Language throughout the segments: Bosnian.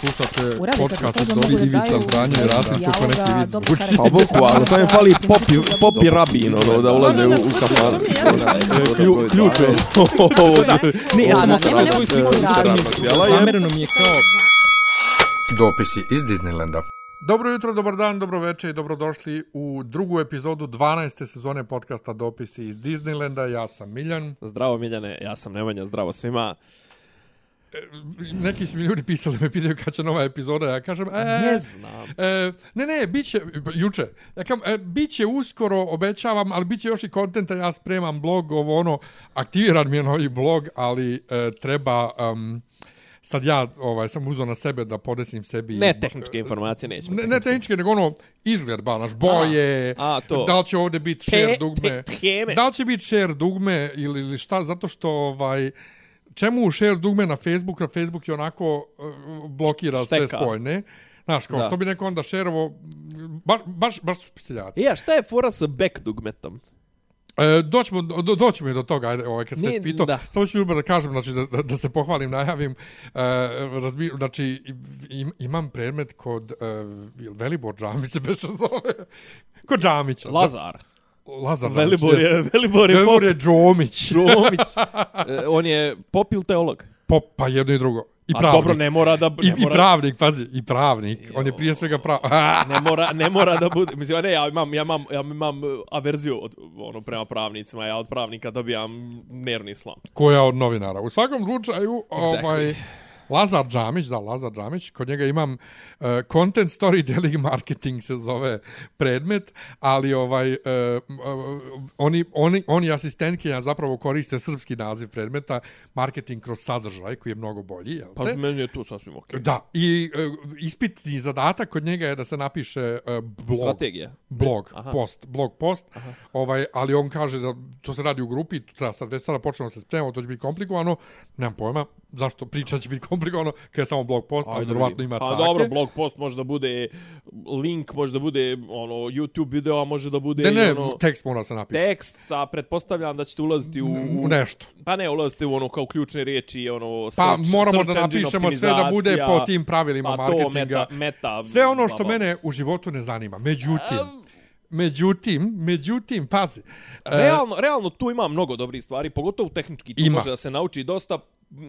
Slušate podcast od Dobri Ivica Zdanje i Rasim kako neki vic karakter. Pa boku, ali samo je fali popi, popi rabin, ono, da ulaze u, u kafan. Klju, ključ je. Ne, ja sam svoju sliku Zamereno mi je kao... Dopisi iz Disneylanda. Dobro jutro, dobar dan, dobro večer i dobrodošli u drugu epizodu 12. sezone podcasta Dopisi iz Disneylanda. Ja sam Miljan. Zdravo Miljane, ja sam Nemanja, zdravo svima. Neki su mi ljudi pisali, me pitaju kad će nova epizoda. Ja kažem, e, Ne znam. E, ne, ne, bit će, juče, ja kam, e, bit će uskoro, obećavam, ali bit će još i kontenta, ja spremam blog, ovo ono, aktiviran mi je novi blog, ali e, treba, um, sad ja ovaj, sam uzao na sebe da podesim sebi... Ne tehničke informacije nećemo. Ne, ne tehničke, nego ono, izgled, ba, naš boje, A, to. da li će ovdje biti Te- share dugme, te- teme. da li će biti share dugme ili, ili šta, zato što, ovaj, čemu share dugme na Facebook, na Facebook je onako uh, blokira sve Šteka. spojne. Znaš, kao Da. što bi neko onda šerovo, baš, baš, baš su seljaci. Ja, šta je fora sa back dugmetom? E, doćemo, do, doćemo i do toga, ajde, ovaj, kad se Nije- pitao. da. Samo ću ljubno da kažem, znači, da, da, da se pohvalim, najavim. E, razbi, znači, im, imam predmet kod e, Velibor Džamić se beše zove. Kod Džamića. Lazar. Lazar Velibor je, Velibor je Velibor je Džomić. Čomić. E, On je pop ili teolog? Pop, pa jedno i drugo. I A pravnik. dobro, ne mora da... I, Ne I mora, pravnik, pazi, i pravnik. On je prije svega prav... ne mora, ne mora da bude... Mislim, ne, ja imam, ja imam, ja imam uh, averziju od, ono, prema pravnicima. Ja od pravnika dobijam nervni slam. koja od novinara. U svakom slučaju, Exactly. ovaj, Lazar Džamić, da, Lazar Džamić, kod njega imam content storytelling marketing se zove predmet, ali ovaj uh, oni, oni, oni asistentkinja zapravo koriste srpski naziv predmeta marketing kroz sadržaj koji je mnogo bolji, jel Pa meni je tu sasvim okej. Da, i uh, ispitni zadatak kod njega je da se napiše uh, blog Strategija. blog, Aha. post, blog post, ovaj, ali on kaže da to se radi u grupi, to treba sad već sada počnemo se spremamo, to će biti komplikovano, nemam pojma zašto priča će biti komplikovano, kad je samo blog post, ali vjerovatno ima A cake. dobro, blog post može da bude link, može da bude ono YouTube video, a može da bude ne, ne, i ono tekst mora se napiše. tekst sa pretpostavljam da ćete ulaziti u, U nešto. Pa ne, ulazite u ono kao ključne riječi, ono Pa search, moramo search da napišemo sve da bude po tim pravilima pa to, marketinga. meta, meta, sve ono što bla. mene u životu ne zanima. Međutim, međutim, međutim, pazi. e, Realno, realno tu ima mnogo dobrih stvari, pogotovo tehnički tu Ima. može da se nauči dosta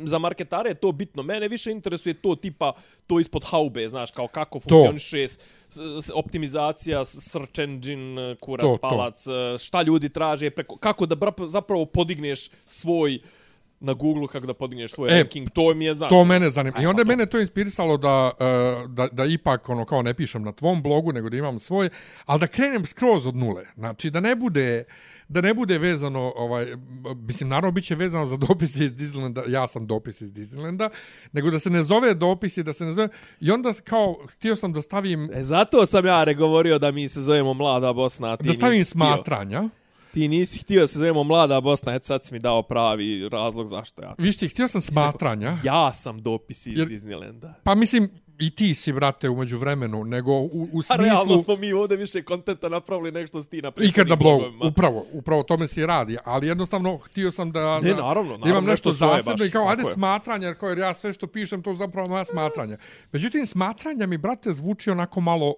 za marketare je to bitno. Mene više interesuje to tipa to ispod haube, znaš, kao kako funkcioniše s, s, optimizacija, search engine, kurac, To, to. palac, e, šta ljudi traže, preko, kako da bra- zapravo podigneš svoj na Google kako da podigneš svoj E, ranking, to mi je, znaš, To mene zanima. I onda je to. mene to inspirisalo da, uh, da, da ipak ono kao ne pišem na tvom blogu, nego da imam svoj, ali da krenem skroz od nule. Znači da ne bude da ne bude vezano, ovaj, mislim, naravno bit će vezano za dopise iz Disneylanda, ja sam dopis iz Disneylanda, nego da se ne zove dopisi, da se ne zove, i onda kao, htio sam da stavim, E, zato sam ja regovorio da mi se zovemo Mlada Bosna, a ti da stavim htio. smatranja. Ti nisi htio da se zovemo Mlada Bosna, et sad si mi dao pravi razlog zašto ja. Viš ti, htio sam smatranja, Ja sam dopis iz Jer- Disneylanda. pa mislim, i ti si, brate, umeđu vremenu, nego u, u A realno smislu... smo mi ovdje više kontenta napravili nek što si ti na Ikad na blogu, upravo, upravo tome se i radi, ali jednostavno htio sam da, Ne, da, naravno, da imam naravno, nešto nešto zasebno i kao, ajde je. smatranje, jer kao, jer ja sve što pišem, to zapravo moja smatranja. Međutim, smatranja mi, brate, zvuči onako malo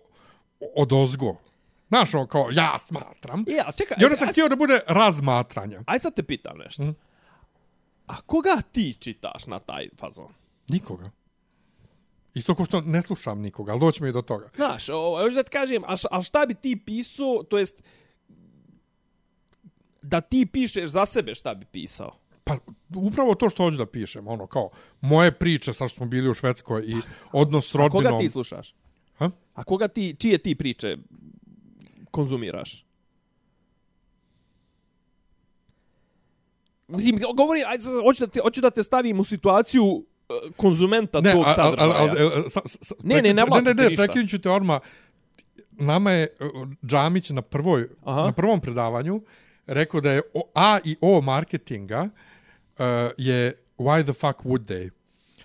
od ozgo. Znaš, ono, kao, ja smatram. E, a čekaj, I onda sam htio da bude razmatranja. Aj sad te pitam nešto. Mhm. A koga ti čitaš na taj fazon? Nikoga. Isto ko što ne slušam nikoga, ali doćemo i do toga. Znaš, o, još da ti kažem, a, a šta bi ti pisao, to jest, da ti pišeš za sebe šta bi pisao? Pa upravo to što hoću da pišem, ono kao moje priče sa što smo bili u Švedskoj i odnos s A rodbinom. koga ti slušaš? Ha? A koga ti, čije ti priče konzumiraš? Mislim, govori, sad, hoću da, te, hoću da te stavim u situaciju e, konzumenta tog a- a- sadržaja. a- a- a- sa- sa- Ne, ne, ne ne, ne, ne, ništa. prekinut ću te odmah. Nama je uh, Džamić na, prvoj, Aha. na prvom predavanju rekao da je o, A i O marketinga uh, je why the fuck would they?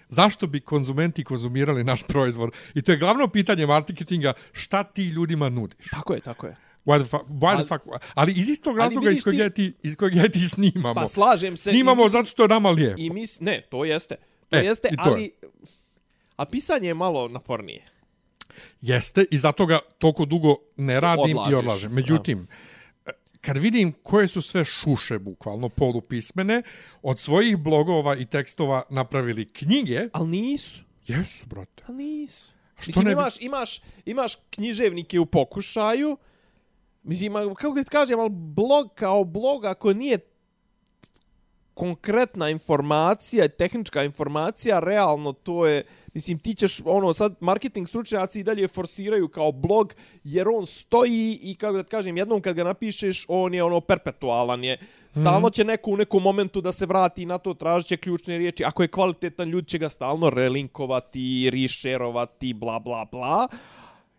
Zašto bi konzumenti konzumirali naš proizvod? I to je glavno pitanje marketinga, šta ti ljudima nudiš? Tako je, tako je. Why the fuck, why the fuck, ali iz istog razloga iz kojeg, ti- ja ti, iz kojeg ja ti snimamo. Pa slažem se. snimamo mislim- zato što je nama lijepo. I mis, ne, to jeste. To E, jeste, i to je. ali... A pisanje je malo napornije. Jeste i zato ga toliko dugo ne radim i Odlažiš, odlažem. Međutim, kad vidim koje su sve šuše, bukvalno polupismene, od svojih blogova i tekstova napravili knjige, Ali nisu. jesu, brate. Ali nisu. Što Mislim, ne bi- imaš, imaš, imaš književnike u pokušaju, Mislim, kako da ti kažem, ali blog kao blog, ako nije konkretna informacija, tehnička informacija, realno to je, mislim, ti ćeš, ono, sad marketing stručnjaci i dalje forsiraju kao blog, jer on stoji i, kako da kažem, jednom kad ga napišeš, on je, ono, perpetualan je. Stalno će neko u nekom momentu da se vrati na to, tražit će ključne riječi. Ako je kvalitetan, ljudi će ga stalno relinkovati, rešerovati, bla, bla, bla.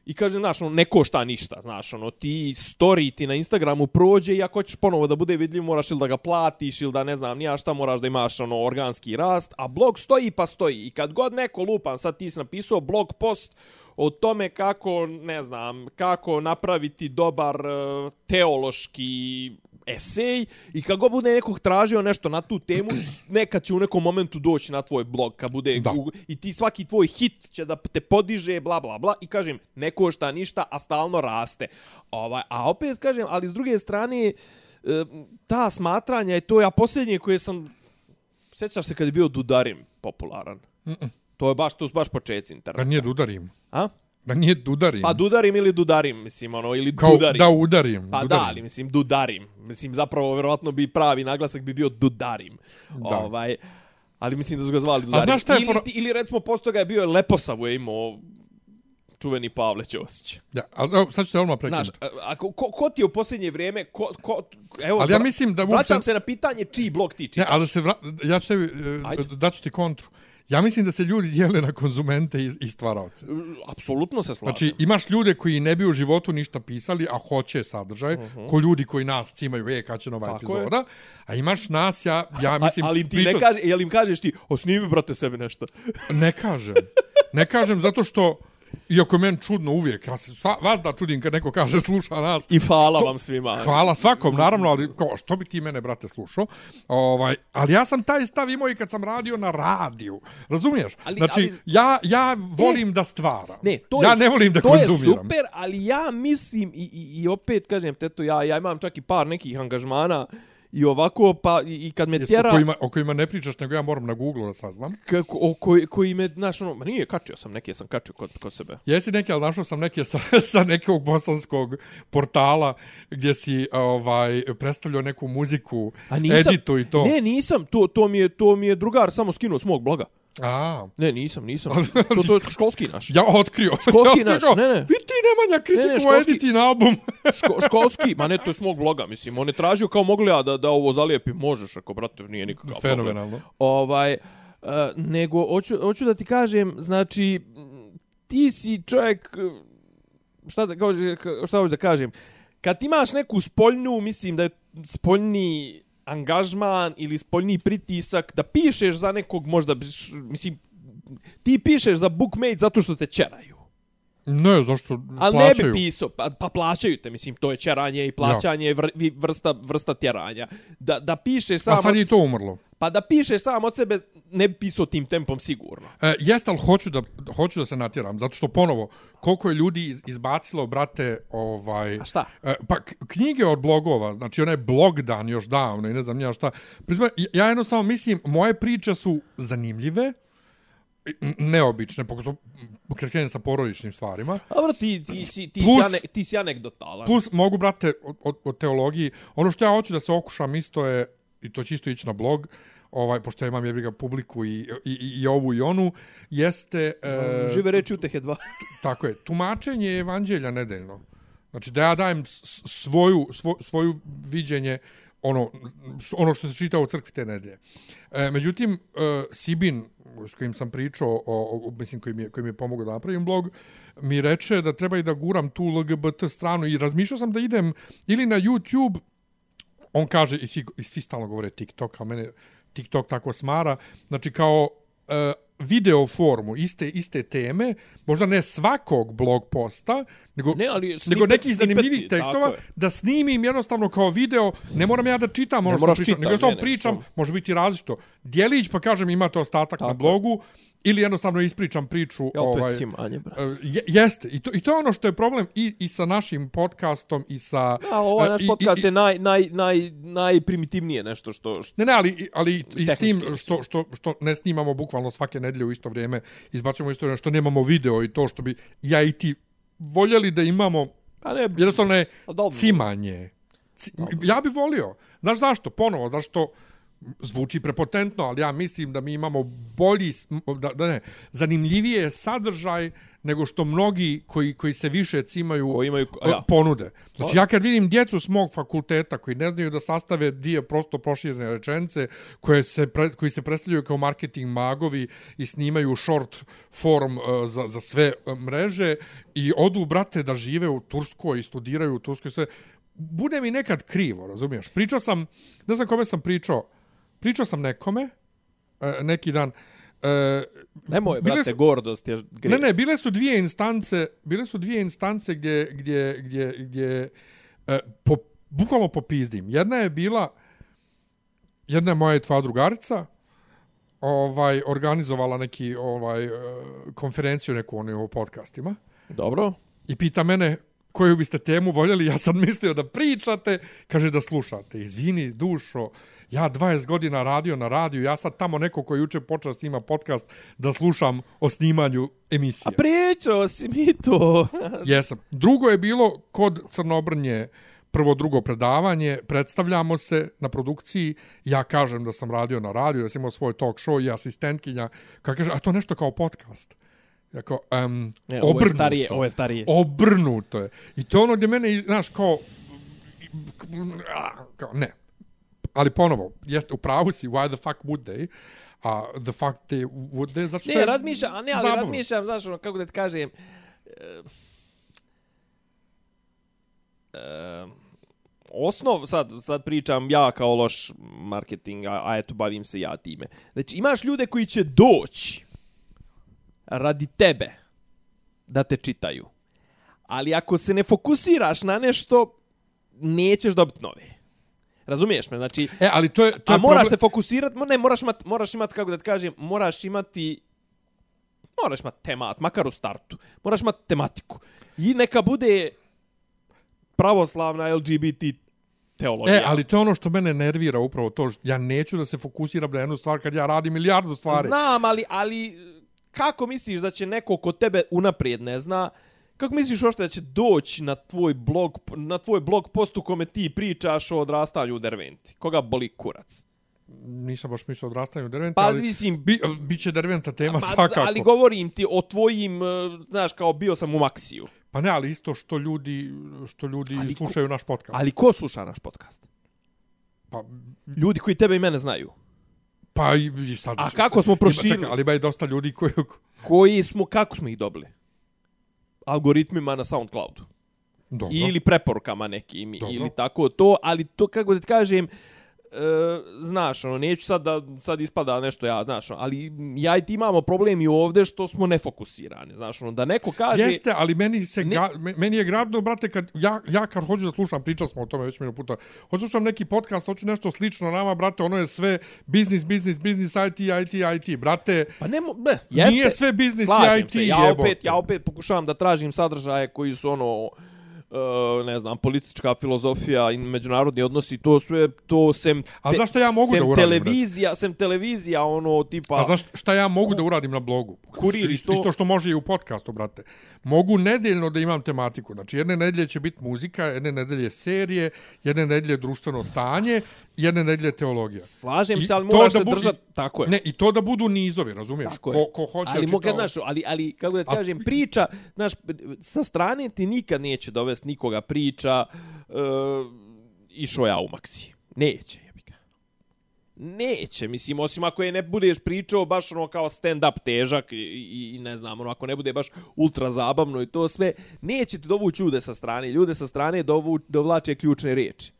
I kaže, znaš, ono, ne košta ništa, znaš, ono, ti story ti na Instagramu prođe i ako hoćeš ponovo da bude vidljiv, moraš ili da ga platiš ili da ne znam nija šta, moraš da imaš, ono, organski rast, a blog stoji pa stoji. I kad god neko lupan, sad ti si napisao blog post o tome kako, ne znam, kako napraviti dobar eh, teološki esej i kad god bude nekog tražio nešto na tu temu, nekad će u nekom momentu doći na tvoj blog, kad bude Da. u, i ti svaki tvoj hit će da te podiže, bla, bla, bla, i kažem, ne košta ništa, a stalno raste. Ovaj, a opet kažem, ali s druge strane, ta smatranja i to ja posljednje koje sam, sjećaš se kad je bio Dudarim popularan? Mm -mm. To je baš, to su baš početci interneta. nije dudarim. A? Da nije dudarim. Pa Dudarim ili Dudarim, mislim, ono, ili Kao Dudarim. da udarim. Pa dudarim. da, ali mislim Dudarim. Mislim zapravo verovatno bi pravi naglasak bi bio Dudarim. Da. Ovaj ali mislim da su ga zvali Dudarim. znaš šta je ili, ti- ili recimo posto ga je bio Leposavu je imao čuveni Pavle Ćosić. Ja, ali evo, sad ću te odmah Znaš, prekinuti. a, a ko, ko, ti je u posljednje vrijeme, ko, ko, evo, Ali ja mislim da uopće- Vraćam se na pitanje čiji blog ti Ne, čitaš. ali da se vra... ja ću tebi, Ajde. uh, daću ti kontru. Ja mislim da se ljudi dijele na konzumente i, i stvaraoce. Apsolutno se slažem. Znači, imaš ljude koji ne bi u životu ništa pisali, a hoće sadržaj, ko ljudi koji nas cimaju, e, kad će nova Mhm. Tako je. epizoda, a imaš nas, ja, ja mislim... a, ali ti pričat- ne kaže, jel im kažeš ti, o snimi brate sebi nešto. Ne kažem. Ne kažem zato što, iako je meni čudno uvijek, ja se sva, vas da čudim kad neko kaže sluša nas. I hvala Što- vam svima. Hvala svakom, naravno, ali ko, što bi ti mene, brate, slušao? Ovaj, ali ja sam taj stav imao i kad sam radio na radiju. Razumiješ? Ali- znači, ali- ja, ja volim da stvaram. Ne, to ja je, ne volim da to konzumiram. je super, ali ja mislim i, i, i opet kažem, teto, ja, ja imam čak i par nekih angažmana i ovako, pa i, i kad me tjera, o, kojima, o kojima ne pričaš, nego ja moram na Google da saznam. kako, o, koji, koji me, znaš, ono, ma nije, kačio sam neke, sam kačio kod, kod sebe. Jesi neki, ali našao sam neke sa, sa nekog bosanskog portala gdje si ovaj predstavljao neku muziku, A nisam, editu i to. Ne, nisam, to, to, mi je, to mi je drugar samo skinuo s mog bloga. A, Ne, nisam, nisam. to, to je školski naš. ja otkrio. Školski ja naš, ne, ne. Vi ti Nemanja kritiku Ne, ne, školski- editi na album. Ško, školski, ma ne, to je s mog bloga, mislim. On je tražio kao mogu li ja da, da ovo zalijepim, možeš, ako brate, nije nikakav problem. Fenomenalno. Ovaj, uh, nego, hoću, hoću da ti kažem, znači, ti si čovjek, šta, da, kao, šta hoću da kažem, kad imaš neku spoljnu, mislim da je spoljni angažman ili spoljni pritisak, da pišeš za nekog možda, mislim, ti pišeš za bookmate zato što te čeraju. Ne, zašto Ali ne plaćaju? bi pisao, pa, pa plaćaju te, mislim, to je čeranje i plaćanje vr, vi- vrsta, vrsta tjeranja. Da, da pišeš sam A sad od, je i to umrlo. pa da pišeš sam od sebe, ne bi pisao tim tempom sigurno. E, jest, ali hoću da, hoću da se natjeram, zato što ponovo, koliko je ljudi iz- izbacilo, brate, ovaj... A šta? E, pa knjige od blogova, znači onaj blog dan još davno i ne znam ja šta. Pritom, ja jednostavno mislim, moje priče su zanimljive, i neobične, pogotovo kad krenem sa porodičnim stvarima. Dobro, ti, ti, si, ti, Plus- si, ane, ti si anegdotalan. Plus, mogu, brate, od, od, teologiji, ono što ja hoću da se okušam isto je, i to će isto ići na blog, ovaj, pošto ja imam jebiga publiku i, i, i, i ovu i onu, jeste... E, Žive reči utehe dva. Tako je, tumačenje evanđelja nedeljno. Znači da ja dajem svoju, svo, svoju viđenje ono, ono što se čita u crkvi te nedelje. E, međutim, e, Sibin, s kojim sam pričao, o, o, mislim, koji mi, je, koji mi je pomogao da napravim blog, mi reče da treba i da guram tu LGBT stranu i razmišljao sam da idem ili na YouTube, on kaže, i svi, i svi stalno govore TikTok, a mene TikTok tako smara, znači kao e, video formu, iste, iste teme, možda ne svakog blog posta, nego, Ne, ali nego snippet- nekih zanimljivih tekstova, je. da snimim jednostavno kao video, ne moram ja da čitam Ne ono što pričam, čitat, nego ne, ne, pričam, samo. može biti različito. Dijelić, pa kažem, imate ostatak na Tako je. blogu, ili jednostavno ispričam priču. Ja, ovaj, je cimanje, bra. e, je, jeste, I to, i to je ono što je problem i, i sa našim podcastom i sa... A, ovaj e, naš i- podcast i, je naj, naj, naj, najprimitivnije nešto što... što Ne, ne, ali, ali i s tim što, što, što ne snimamo bukvalno svake nedelje u isto vrijeme, izbacujemo isto vrijeme, što nemamo video i to što bi ja i ti voljeli da imamo, a ne, jednostavno je dobro. cimanje. Ci, ja bi volio. Znaš zašto? Ponovo, zašto zvuči prepotentno, ali ja mislim da mi imamo bolji, da, da ne, zanimljivije sadržaj nego što mnogi koji, koji se više cimaju Koji imaju- e, ja. ponude. Znači ja kad vidim djecu s mog fakulteta koji ne znaju da sastave dvije prosto proširene rečence koje se pre, koji se predstavljaju kao marketing magovi i snimaju short form uh, za, za sve uh, mreže i odu brate da žive u Turskoj i studiraju u Turskoj sve bude mi nekad krivo, razumiješ? Pričao sam, ne znam kome sam pričao, pričao sam nekome uh, neki dan uh, nemoj, brate, su- gordost je gre. Ne, ne, bile su dvije instance, bile su dvije instance gdje gdje gdje gdje e, po bukvalno popizdim. Jedna je bila jedna je moja i tvoja drugarica ovaj organizovala neki ovaj e, konferenciju neku oni o podcastima Dobro. i pita mene koju biste temu voljeli, ja sam mislio da pričate, kaže da slušate. Izvini, dušo, ja 20 godina radio na radiju, ja sad tamo neko koji juče počeo snima podcast da slušam o snimanju emisije. A pričao si mi to. Jesam. Drugo je bilo kod Crnobrnje prvo, drugo predavanje, predstavljamo se na produkciji, ja kažem da sam radio na radiju, da sam imao svoj talk show i asistentkinja, kako kaže, a to nešto kao podcast. Ja kao, um, Ne, ovo je starije, ovo je starije. Obrnuto je. I to je ono gdje mene, znaš, kao, kao, ne. Ali ponovo, jeste, u pravu si, why the fuck would they? A the fuck they would they, zato što Ne, razmišljam, a ne, ali zabavno. razmišljam, znaš, ono, kako da ti kažem, e, e, osnov, sad, sad pričam ja kao loš marketing, a, a eto, bavim se ja time. Znači, imaš ljude koji će doći radi tebe da te čitaju. Ali ako se ne fokusiraš na nešto, nećeš dobiti nove. Razumiješ me? Znači, E, ali to je, to A je moraš problem... se fokusirati, ne, moraš imat, moraš imat, kako da ti kažem, moraš imati moraš imati temat, makar u startu. Moraš imati tematiku. I neka bude pravoslavna LGBT teologija. E, ali to je ono što mene nervira upravo to. što Ja neću da se fokusiram na jednu stvar kad ja radim milijardu stvari. Znam, ali, ali kako misliš da će neko ko tebe unaprijed ne zna, kako misliš uopšte da će doći na tvoj blog, na tvoj blog post u kome ti pričaš o odrastanju u Derventi? Koga boli kurac? Nisam baš mislio o odrastanju derventa, Pa, ali mislim, bi, bit će derventa tema Pa, svakako. ali govorim ti o tvojim, eh, znaš, kao bio sam u Maksiju. Pa ne, ali isto što ljudi, što ljudi Ali ko- slušaju naš podcast. Ali ko sluša naš podcast? Pa, Ljudi koji tebe i mene znaju. pa i, sad... A kako smo proširili? Čekaj, ali ima i dosta ljudi koji... Koji smo, kako smo ih dobili? Algoritmima na Soundcloudu. Dobro. Ili preporukama nekim, Dobro. ili tako to, ali to kako da ti kažem, e, znaš, ono, neću sad da sad ispada nešto ja, znaš, ono, ali ja i ti imamo problem i ovde što smo nefokusirani, znaš, ono, da neko kaže... Jeste, ali meni se Ne- ga, me- meni je gradno, brate, kad ja, ja kad hoću da slušam, pričali smo o tome već milion puta, hoću da slušam neki podcast, hoću nešto slično nama, brate, ono je sve biznis, biznis, biznis, IT, IT, IT, brate, Pa ne, ne jeste. Nije sve biznis i IT, se, ja jebote. opet, ja opet pokušavam da tražim sadržaje koji su ono Uh, ne znam, politička filozofija i međunarodni odnosi, to sve, to sem... A znaš šta ja mogu sem da uradim, televizija, sem televizija, ono, tipa... Pa znaš šta ja mogu da uradim na blogu? Kurir isto. isto što može i u podcastu, brate. Mogu nedeljno da imam tematiku. Znači, jedne nedelje će biti muzika, jedne nedelje serije, jedne nedelje društveno stanje, jedne nedelje teologija. Slažem I se, ali moraš da se bu- držati... Tako je. Ne, i to da budu nizovi, razumiješ? Tako ko, ko hoće ali, da mogu, čita... znaš, ali, ali, kako da ti A- kažem, priča, znaš, sa strane ti nikad neće dovesti nikoga priča uh, išao ja u maksi. Neće, jebika. Neće, mislim, osim ako je ne budeš pričao baš ono kao stand-up težak i, i, i ne znam, ono, ako ne bude baš ultra zabavno i to sve, neće ti dovući ljude sa strane. Ljude sa strane dovu, dovlače ključne riječi.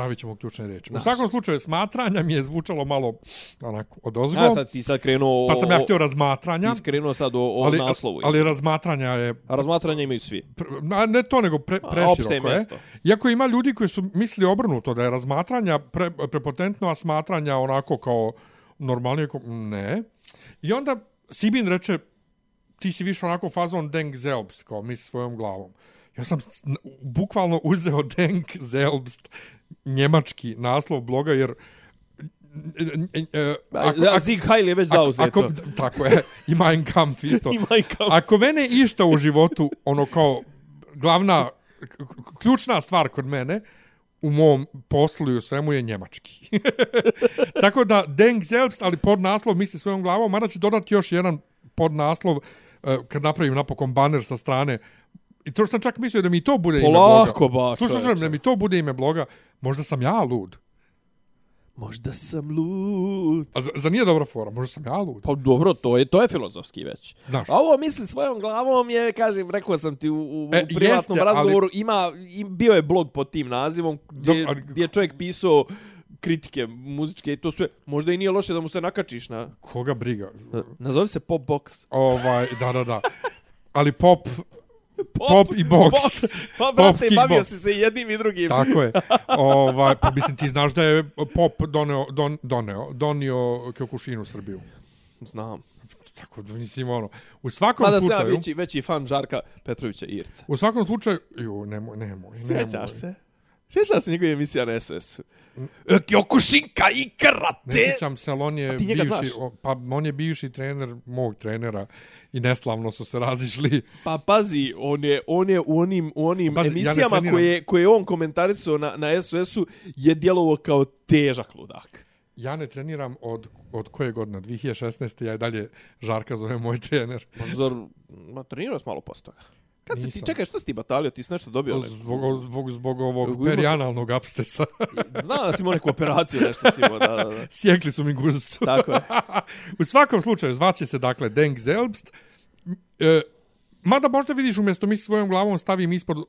Pravit ćemo ključne riječi. U Znaš. svakom slučaju, smatranja mi je zvučalo malo onako od ozgo. Ja sad ti sad krenuo... pa sam ja htio razmatranja. Ti skrenuo sad o, o ali, naslovu. ali razmatranja je A razmatranja imaju svi. Pr- a ne to nego pre, preširoko je. mjesto. Iako ima ljudi koji su misli obrnuto da je razmatranja pre, prepotentno, a smatranja onako kao normalnije, ne. I onda Sibin reče, ti si više onako fazon Deng Zelbst, kao misli svojom glavom. Ja sam bukvalno uzeo Deng Zelbst, njemački naslov bloga, jer Ako, ako, Zig Heil je već zauzeto. ako, tako je, i Mein Kampf isto. I Mein Kampf. Ako mene išta u životu, ono kao glavna, ključna stvar kod mene, u mom poslu i u svemu je njemački. Tako da, Deng Zelbst, ali pod naslov misli svojom glavom, mada ću dodati još jedan pod naslov eh, kad napravim napokon baner sa strane. I to što sam čak mislio da mi to bude ime Polako, bloga. ba, Slušaj, čoveče. slušaj, da mi to bude ime bloga, možda sam ja lud. Možda sam lud. A za, za nije dobra fora, možda sam ja lud. Pa dobro, to je to je filozofski već. Znaš. A ovo misli svojom glavom je, kažem, rekao sam ti u, u, E, privatnom jeste, ali- razgovoru, ima, i, bio je blog pod tim nazivom gdje, Dok- ali- gdje je čovjek pisao kritike muzičke i to sve. Možda i nije loše da mu se nakačiš na... Koga briga? Nazovi se Pop Box. Ovaj, da, da, da. Ali pop, Pop i box. Pa, Pop, brate, kickbox. bavio si se jednim i drugim. Tako je. Ovaj, pa mislim, ti znaš da je pop doneo, don, doneo, donio u Srbiju. Znam. Tako mislim, ono, u svakom Mada sam ja slučaju... veći, veći fan Žarka Petrovića Irca. U svakom slučaju... Ju, nemoj, nemoj, nemoj. Sjećaš se? Sjećaš se njegove emisija na SS-u? E, Kyokushinka i Ne karate! sjećam se, ali on je bivši, znaš? o, pa on je bivši trener mog trenera i neslavno su se razišli. Pa pazi, on je, on je u onim, u onim Pazi, ja ne emisijama treniram. koje, koje on komentarisao na, na SOS-u je djelovo kao težak ludak. Ja ne treniram od, od koje godine? 2016. Ja i dalje Žarka zove moj trener. Pa zar, ma trenirao malo posto toga. Kad se ti, čekaj, što si ti batalio? Ti si nešto dobio? neko? Zbog, zbog, zbog ovog Zbog ima- perijanalnog abscesa. Znam da si imao neku operaciju, nešto si imao, da, da, da. Sjekli su mi guzicu. Tako je. U svakom slučaju, zvaće se, dakle, Deng Zelbst. E, mada možda vidiš, umjesto mi svojom glavom stavim ispod, e, e,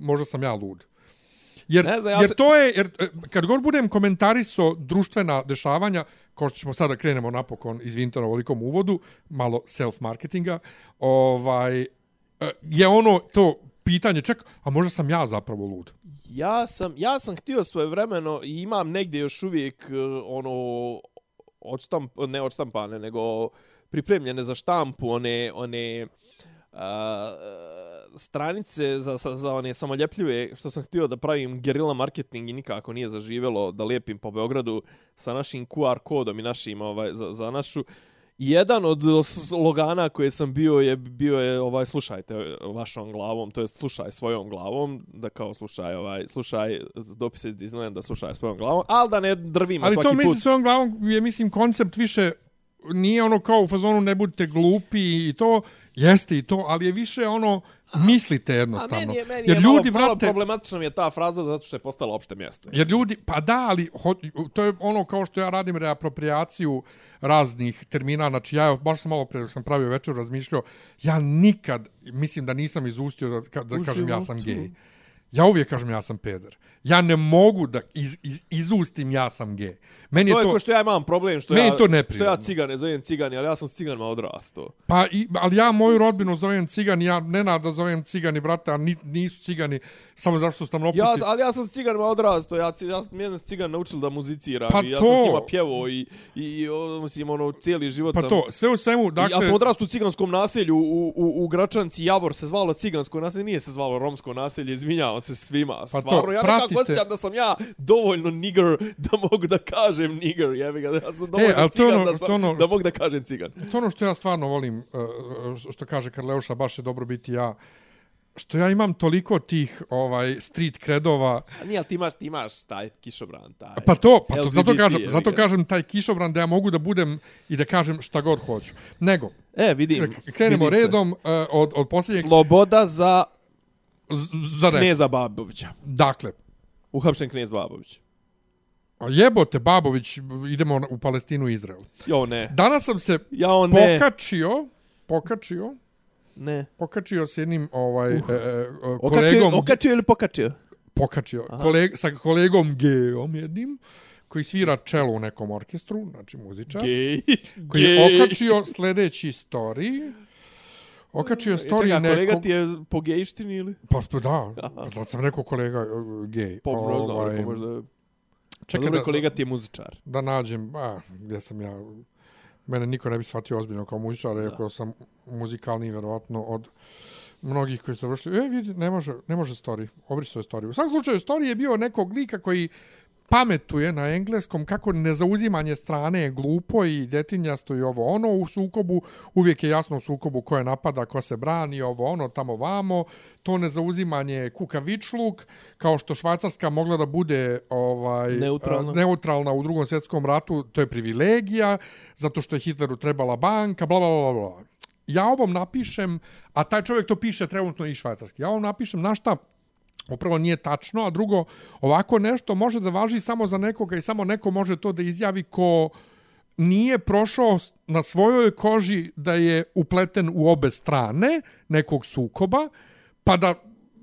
možda sam ja lud. Jer, Ne znam, ja jer se- to je, jer e, kad god budem komentarisao društvena dešavanja, kao što ćemo sada krenemo napokon, izvinite na ovolikom uvodu, malo self-marketinga, ovaj, Eh, je ono to pitanje, ček, a možda sam ja zapravo lud. Ja sam, ja sam htio svoje vremeno i imam negdje još uvijek uh, ono odštamp, ne odštampane, nego pripremljene za štampu, one, one uh, stranice za, za, za one samoljepljive, što sam htio da pravim gerila marketing i nikako nije zaživelo da lijepim po Beogradu sa našim QR kodom i našim ovaj, za, za našu uh, jedan od slogana koje sam bio je bio je ovaj slušajte vašom glavom, to jest slušaj svojom glavom, da kao slušaj ovaj slušaj dopise iz Disneylanda, slušaj svojom glavom, al da ne drvim na Ali svaki to put. mislim svojom glavom je, mislim, koncept više nije ono kao u fazonu ne budite glupi i to, jeste i to, ali je više ono, mislite A jednostavno. meni je, meni jer je ljudi, malo, malo brate, problematična mi je ta fraza zato što je postala opšte mjesto. jer ljudi, pa da, ali ho, to je ono kao što ja radim reapropriaciju raznih termina, znači ja baš sam malo pre dok sam pravio večer razmišljao, ja nikad, mislim da nisam izustio da, ka- da kažem ja sam životu. gej. Ja uvijek kažem ja sam peder. Ja ne mogu da iz, iz, izustim ja sam gej. Meni To je je to, ko što ja imam problem što Meni ja to što neprirodno. ja cigane zovem cigani, ali ja sam s ciganima odrastao. Pa, i, ali ja moju rodbinu zovem cigani, ja Nenada da zovem cigani, brate, a ni, nisu cigani, samo zašto su tam oputi. Ja, ali ja sam s ciganima odrastao, ja, ja sam mene su cigan naučili da muziciram Pa i ja to. sam s njima pjevao i, i, i o, mislim, ono, cijeli život pa sam... to, sve u svemu, Dakle, dakle... ja sam odrastao u ciganskom naselju u, u, u Gračanci Javor se zvalo cigansko naselje, nije se zvalo romsko naselje, izvinjavam se svima. Pa Stvarno, to, ja nekako osjećam da sam ja dovoljno nigger da mogu da kažem nigger, jebi ga, ja sam dovoljno ali to cigan ono- da, to sam, ono da mogu da kažem cigan. To ono što ja stvarno volim, uh, što kaže Karleuša, baš je dobro biti ja, što ja imam toliko tih ovaj street kredova, A nije, ali ti imaš, ti imaš taj kišobran, taj... pa to, pa to LGBT zato kažem, zato kažem taj kišobran da ja mogu da budem i da kažem šta god hoću. Nego, E, vidim. krenemo vidim se. redom uh, od, od posljednjeg, Sloboda za z- za red. kneza Babovića. Dakle, Uhapšen knez Babović. Jebote Babović, idemo u Palestinu i Izrael. Jo, ne. Danas sam se Ja, ne. pokačio, pokačio, Ne. pokačio s jednim ovaj, uh, Okačio, kolegom, okačio ili pokačio? pokačio, koleg, sa kolegom Geom jednim, koji svira čelo u nekom orkestru, znači muzičar, Gej. koji je okačio sljedeći story, okačio story Čekaj, nekom... kolega ti je po gejštini ili? Pa, pa da, zato sam rekao kolega uh, gej. Po, Ovaj, ovaj, možda... čekaj Dobro, kolega ti je muzičar. da nađem, a, gdje sam ja, mene niko ne bi shvatio ozbiljno kao muzičar, iako sam muzikalni verovatno od mnogih koji su završili. E, vidi, ne može, ne može story. Obrisao je story. U svakom slučaju, story je bio nekog lika koji pametuje na engleskom kako nezauzimanje strane je glupo i detinjasto i ovo ono u sukobu, uvijek je jasno u sukobu ko je napada, ko se brani, ovo ono, tamo vamo, to nezauzimanje je kukavičluk, kao što Švajcarska mogla da bude ovaj Neutralna. neutralna u drugom svjetskom ratu, to je privilegija, zato što je Hitleru trebala banka, bla, bla, bla, bla. Ja ovom napišem, a taj čovjek to piše trenutno i švajcarski, ja ovom napišem, na šta, upravo nije tačno, a drugo, ovako nešto može da važi samo za nekoga i samo neko može to da izjavi ko nije prošao na svojoj koži da je upleten u obe strane nekog sukoba, pa da,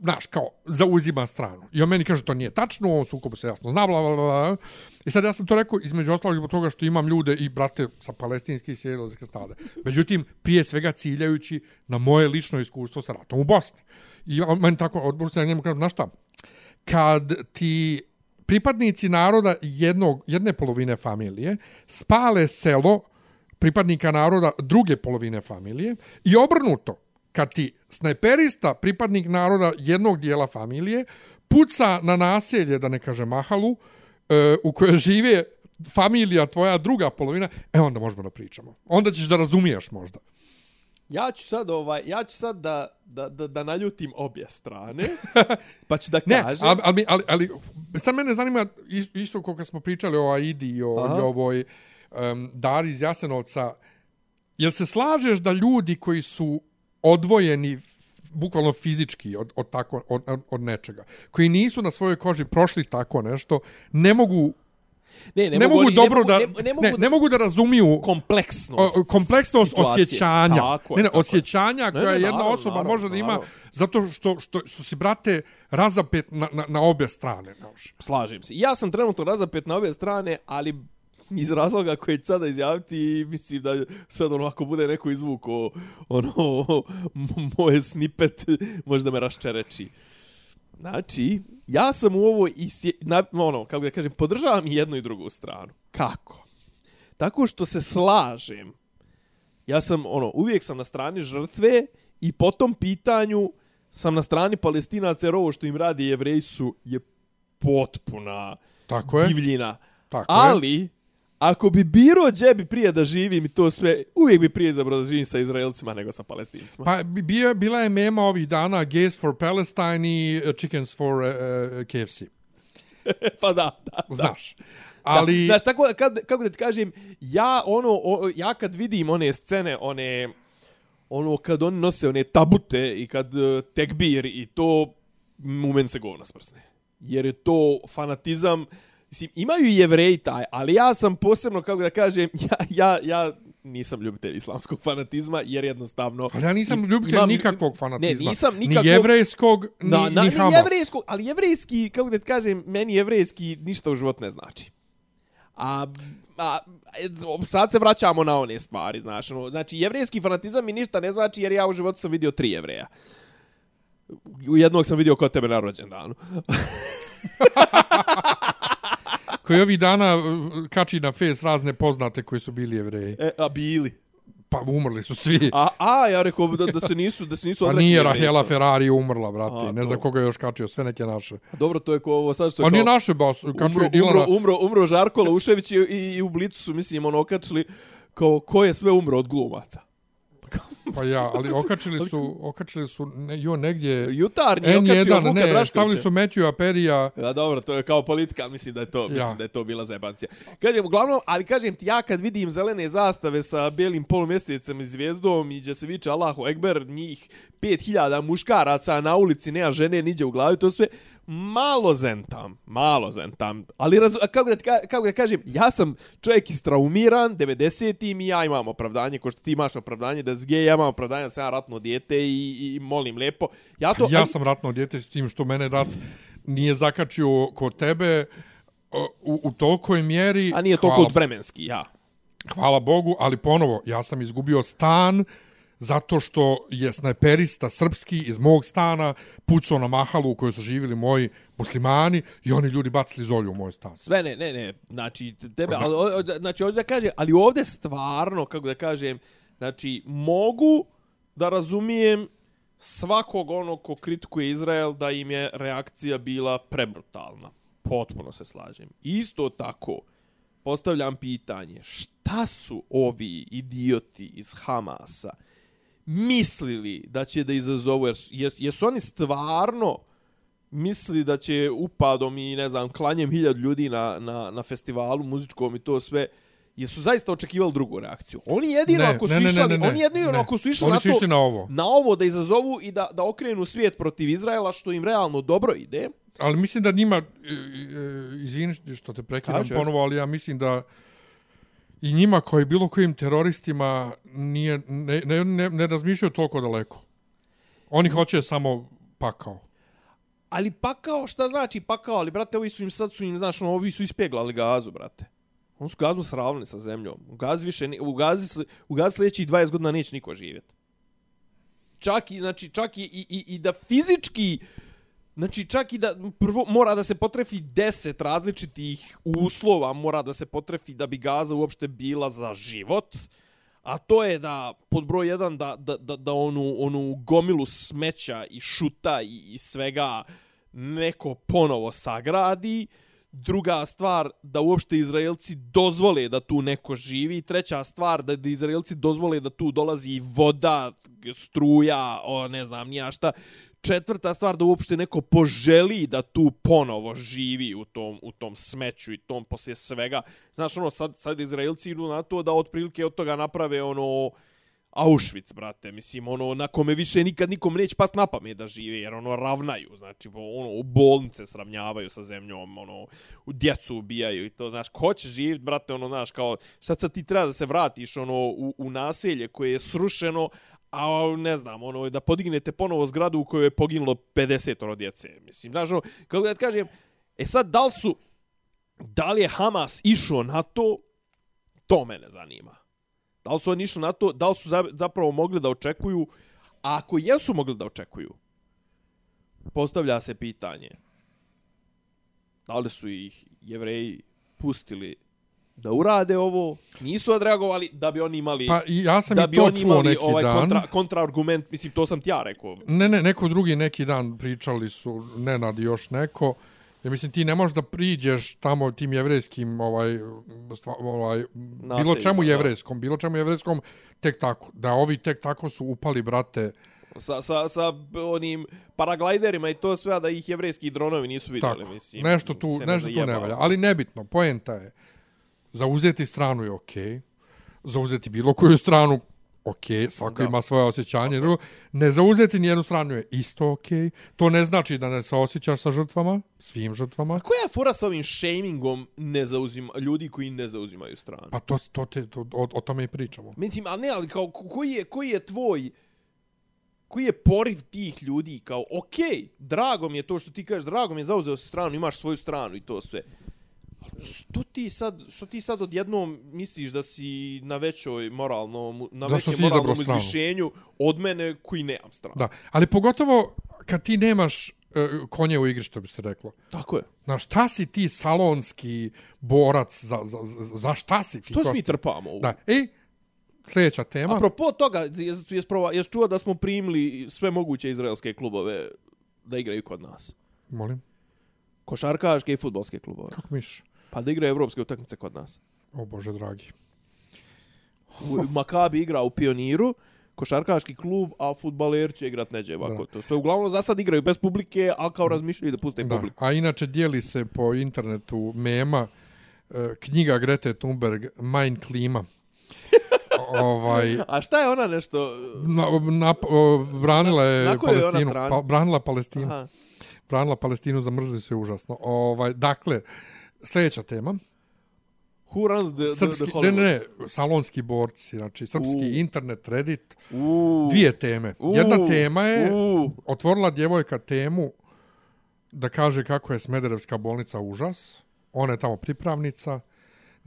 znaš, kao, zauzima stranu. I on meni kaže, to nije tačno, on sukob sukobu se jasno zna, bla, bla, bla. I sad ja sam to rekao između ostalog zbog toga što imam ljude i brate sa palestinske i sjedelske stade. Međutim, prije svega ciljajući na moje lično iskustvo sa ratom u Bosni. I on meni tako odbor se njemu kaže, znaš šta, kad ti pripadnici naroda jednog, jedne polovine familije spale selo pripadnika naroda druge polovine familije i obrnuto, kad ti snajperista, pripadnik naroda jednog dijela familije, puca na naselje, da ne kaže mahalu, e, u kojoj žive familija tvoja druga polovina, e onda možemo da pričamo. Onda ćeš da razumiješ možda. Ja ću sad ovaj, ja ću sad da, da, da, da naljutim obje strane, pa ću da Ne, kažem. ali, ali, ali, ali sad mene zanima is- isto kako smo pričali o Aidi i o, Aha. i ovoj um, Dari iz Jasenovca. Jel se slažeš da ljudi koji su odvojeni bukvalno fizički od, od, tako, od- od nečega, koji nisu na svojoj koži prošli tako nešto, ne mogu ne, ne, mogu oni- dobro ne, da mogu- ne, ne, mogu ne, ne mogu da razumiju kompleksnost, o- kompleksnost situacije. osjećanja. Tako ne, ne, tako je. osjećanja Ne, koja ne, jedna naravno, osoba naravno, može da ima naravno. zato što, što, što si, brate, razapet na, na, na obje strane. Znaš. Slažem se. Ja sam trenutno razapet na obje strane, ali iz razloga koje ću sada izjaviti, mislim da sad ono, ako bude neko izvuko ono, moje snipet, možda me raščereči. Znači, ja sam u ovo na, ono, kako da kažem, podržavam i jednu i drugu stranu. Kako? Tako što se slažem. Ja sam, ono, uvijek sam na strani žrtve i po tom pitanju sam na strani palestinaca jer ovo što im radi jevreji su je potpuna Tako je. divljina. Tako je. Ako bi biro gdje bi prije da živim i to sve, uvijek bi prije izabrao da živim sa Izraelcima nego sa Palestincima. Pa bi- bio, bila je mema ovih dana Gays for Palestine i uh, Chickens for uh, uh, KFC. pa da, da. da. Znaš. Ali... Da, znaš, tako, da- kad, kako da ti kažem, ja, ono, o, ja kad vidim one scene, one, ono, kad oni nose one tabute i kad uh, tekbir i to, u meni se govna sprsne. Jer je to fanatizam, mislim, imaju i jevreji taj, ali ja sam posebno, kako da kažem, ja, ja, ja nisam ljubitelj islamskog fanatizma, jer jednostavno... Ali ja nisam ljubitelj imam- nikakvog fanatizma. Ne, nisam nikakvog... Ni jevrejskog, ni, Da, na, ni ni jevrejskog, ali jevrejski, kako da kažem, meni jevrejski ništa u život ne znači. A, a sad se vraćamo na one stvari, znaš, ono, znači jevrejski fanatizam mi ništa ne znači jer ja u životu sam vidio tri jevreja. U jednog sam vidio kod tebe na rođendanu. Koji ovih dana uh, kači na face razne poznate koji su bili jevreji. E, a bili. Pa umrli su svi. A, a ja rekao da, da se nisu, da se nisu Pa odrekli nije jevrejstva. Rahela Ferrari umrla, brate. A, ne znam koga je još kačio, sve neke naše. Dobro, to je ko ovo sad što je Pa nije kao- naše, bas, kačio umro, Dilana. umro, umro, umro Žarko Laušević i, i, i u Blicu su, mislim, ono, okačili kao ko je sve umro od glumaca. Pa ja, ali okačili su, okačili su ne, jo negdje... Jutarnji je okačio N1, Vuka ne, Draškovića. stavili su Matthew Perija. Ja, dobro, to je kao politika, mislim da je to, mislim Ja. da je to bila zajebancija. Kažem, uglavnom, ali kažem ti, ja kad vidim zelene zastave sa belim polumjesecem i zvijezdom i gdje se viče Allahu Ekber, njih 5000 muškaraca na ulici, nema žene, niđe u glavi, to sve, malo zentam, malo zentam. Ali razu, kako, da, ti ka- kako da kažem, ja sam čovjek istraumiran, 90-im i ja imam opravdanje, ko što ti imaš opravdanje da gej, ja imam opravdanje da sam ja ratno dijete i, i molim lepo. Ja, to, Ja sam ratno djete s tim što mene rat nije zakačio kod tebe o, u, u tolikoj mjeri. A nije toliko hvala, vremenski, ja. hvala Bogu, ali ponovo, ja sam izgubio stan zato što je snajperista srpski iz mog stana pucao na mahalu u kojoj su živjeli moji muslimani i oni ljudi bacili zolju u moj stan. Sve ne, ne, ne, znači, tebe, ali, znači, ovdje da kažem, ali ovdje stvarno, kako da kažem, znači, mogu da razumijem svakog onog ko kritikuje Izrael da im je reakcija bila prebrutalna. Potpuno se slažem. Isto tako, postavljam pitanje, šta su ovi idioti iz Hamasa mislili da će da izazovu, jer jes, jesu oni stvarno misli da će upadom i ne znam klanjem hiljad ljudi na, na, na festivalu muzičkom i to sve jesu zaista očekivali drugu reakciju. Oni jedino Ne, ako su ne, ne, išli, ne, ne, oni jedino ne. ako su išli Oni na su to išli na ovo. na ovo da izazovu i da da okrenu svijet protiv Izraela što im realno dobro ide. Ali mislim da njima, e, e, izvini što te prekidam Kaži, ponovo, ali ja mislim da i njima koji bilo kojim teroristima nije, ne, ne, ne, ne razmišljaju toliko daleko. Oni hoće samo pakao. Ali pakao, šta znači pakao? Ali, brate, ovi su im sad su im, znaš, ono, ovi su ispeglali gazu, brate. On su gazmu sravnili sa zemljom. U gazi više, ni- u gazi, u gazi sljedećih 20 godina neće niko živjeti. Čak i, znači, čak i, i, i, i da fizički, znači čak i da prvo mora da se potrefi 10 različitih uslova, mora da se potrefi da bi gaza uopšte bila za život. A to je da, pod broj jedan, da, da, da, da onu, onu gomilu smeća i šuta i, i svega neko ponovo sagradi. Druga stvar, da uopšte Izraelci dozvole da tu neko živi. Treća stvar, da, da Izraelci dozvole da tu dolazi i voda, struja, o, ne znam, nija šta. Četvrta stvar, da uopšte neko poželi da tu ponovo živi u tom, u tom smeću i tom poslije svega. Znaš, ono, sad, sad Izraelci idu na to da otprilike od toga naprave ono Auschwitz, brate, mislim, ono, na kome više nikad nikom neće past na pamet da žive, jer ono, ravnaju, znači, ono, u bolnice sravnjavaju sa zemljom, ono, u djecu ubijaju i to, znaš, ko će živjeti, brate, ono, znaš, kao, šta sad ti treba da se vratiš, ono, u, u naselje koje je srušeno, a ne znam, ono, da podignete ponovo zgradu u kojoj je poginulo 50 djece, mislim, znaš, ono, kako da kažem, e sad, da li su, da li je Hamas išao na to, to mene zanima. Da li su oni išli na to, da li su za- zapravo mogli da očekuju, a ako jesu mogli da očekuju, postavlja se pitanje, da li su ih jevreji pustili da urade ovo, nisu odreagovali da bi oni imali Pa ja sam da bi to oni čuo imali neki ovaj dan. kontra, kontraargument, mislim, to sam ti ja rekao. Ne, ne, neko drugi neki dan pričali su, Nenad i još neko. Ja mislim, ti ne možeš da priđeš tamo tim jevrejskim, ovaj, stva, ovaj, bilo Naseljima, čemu da. jevrejskom, bilo čemu jevrejskom, tek tako. Da ovi tek tako su upali, brate, Sa, sa, sa onim paraglajderima i to sve, da ih jevrejski dronovi nisu vidjeli, tako. mislim. nešto tu, ne nešto tu ne valja. Ali nebitno, poenta je, zauzeti stranu je okej, okay, zauzeti bilo koju stranu, ok, svako Da. ima svoje osjećanje, drugo, ne zauzeti nijednu stranu je isto ok, to ne znači da ne se osjećaš sa žrtvama, svim žrtvama, Koja je fora sa ovim shamingom ne zauzima, ljudi koji ne zauzimaju stranu? pa to, to te, to, o, o tome i pričamo. Mislim, ali ne, ali kao, ko- koji je, koji je tvoj, koji je poriv tih ljudi, kao, okay, drago mi je to što ti kažeš, drago mi je zauzeo si stranu, imaš svoju stranu i to sve. Što ti sad, što ti sad odjednom misliš da si na većoj moralnom, na Zašto većem moralnom izvišenju od mene koji nemam stranu? Da, ali pogotovo kad ti nemaš e, konje u igri, što bi se reklo. Tako je. Znaš, šta si ti salonski borac, za, za, za, za šta si ti? Što se mi trpamo? Da, i sljedeća tema. Apropo toga, jes, jes, prova, jes čuo da smo primili sve moguće izraelske klubove da igraju kod nas? Molim, Košarkaške i futbolske klubove. kako miš? Pa da igraju evropske utakmice kod nas. O Bože dragi. U- Makabi igra u Pioniru, košarkaški klub, a futbaler će igrat neđe ovako. To sve uglavnom za sad igraju bez publike, a kao razmišljaju da puste Da. publiku. A inače dijeli se po internetu mema e, knjiga Grete Thunberg Mein Klima. ovaj A šta je ona nešto... na, na, o, branila je Na- na je Palestinu, strani? pa, branila Palestinu. Aha. Branila Palestinu, zamrzli se užasno. Ovaj dakle sljedeća tema. Who runs the, the, Srpski, the ne, Hollywood? ne, ne, salonski borci, znači srpski U. internet, Reddit, U, dvije teme. u, Jedna tema je U, otvorila djevojka temu da kaže kako je Smederevska bolnica užas. Ona je tamo pripravnica.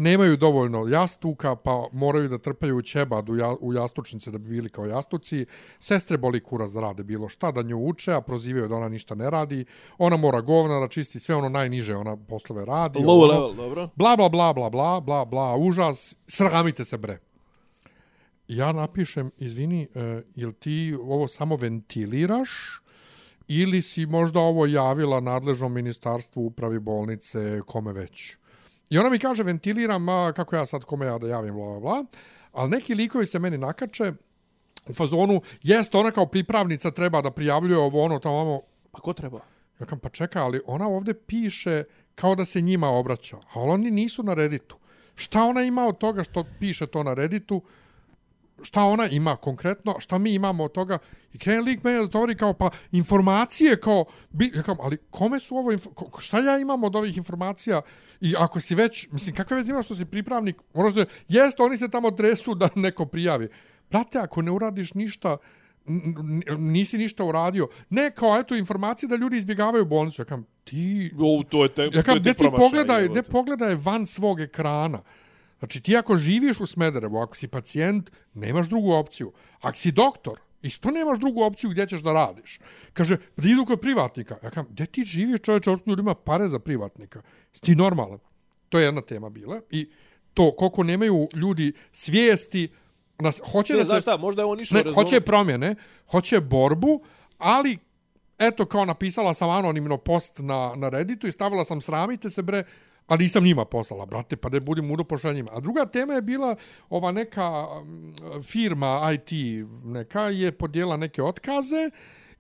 Nemaju dovoljno jastuka, pa moraju da trpaju ćebad u, ja, u jastučnice da bi bili kao jastuci. Sestre boli kurac da rade bilo šta, da nju uče, a prozivaju da ona ništa ne radi. Ona mora govna da čisti sve ono najniže, ona poslove radi. Low ono, level, dobro. Bla, bla, bla, bla, bla, bla, bla, užas, sramite se bre. Ja napišem, izvini, uh, jel ti ovo samo ventiliraš ili si možda ovo javila nadležnom ministarstvu upravi bolnice, kome već? I ona mi kaže, ventiliram, a, kako ja sad kome ja da javim, bla, bla, bla. Ali neki likovi se meni nakače u fazonu, jest ona kao pripravnica treba da prijavljuje ovo ono tamo, ono, Pa ko treba? Ja kam, pa čekaj, ali ona ovdje piše kao da se njima obraća, a oni nisu na Redditu. Šta ona ima od toga što piše to na Redditu? Šta ona ima konkretno? Šta mi imamo od toga? I krene lik meni da govori kao, pa informacije kao, bi, kam, ali kome su ovo, ko- šta ja imam od ovih informacija? I ako si već, mislim, kakve već imaš što si pripravnik? Moraš da, jest, oni se tamo tresu da neko prijavi. Brate, ako ne uradiš ništa, nisi ništa uradio. Ne, kao, eto, informacije da ljudi izbjegavaju bolnicu. Ja kam, ti... O, to je te, Ja to kam, je gdje ti pogledaj, gdje pogledaj van svog ekrana. Znači, ti ako živiš u Smederevu, ako si pacijent, nemaš drugu opciju. Ako si doktor, isto nemaš drugu opciju gdje ćeš da radiš. Kaže, da idu kod privatnika. Ja kam, gdje ti živiš čovječe, ovo ljudima pare za privatnika? Si ti normalan? To je jedna tema bila. I to, koliko nemaju ljudi svijesti, nas, hoće Ne, da znaš se... šta, možda je on išao Ne, hoće promjene, hoće borbu, ali eto kao napisala sam anonimno post na, na Redditu i stavila sam sramite se bre, Pa nisam njima poslala, brate, pa da budem mudo pošla njima. A druga tema je bila ova neka mm, firma IT neka je podijela neke otkaze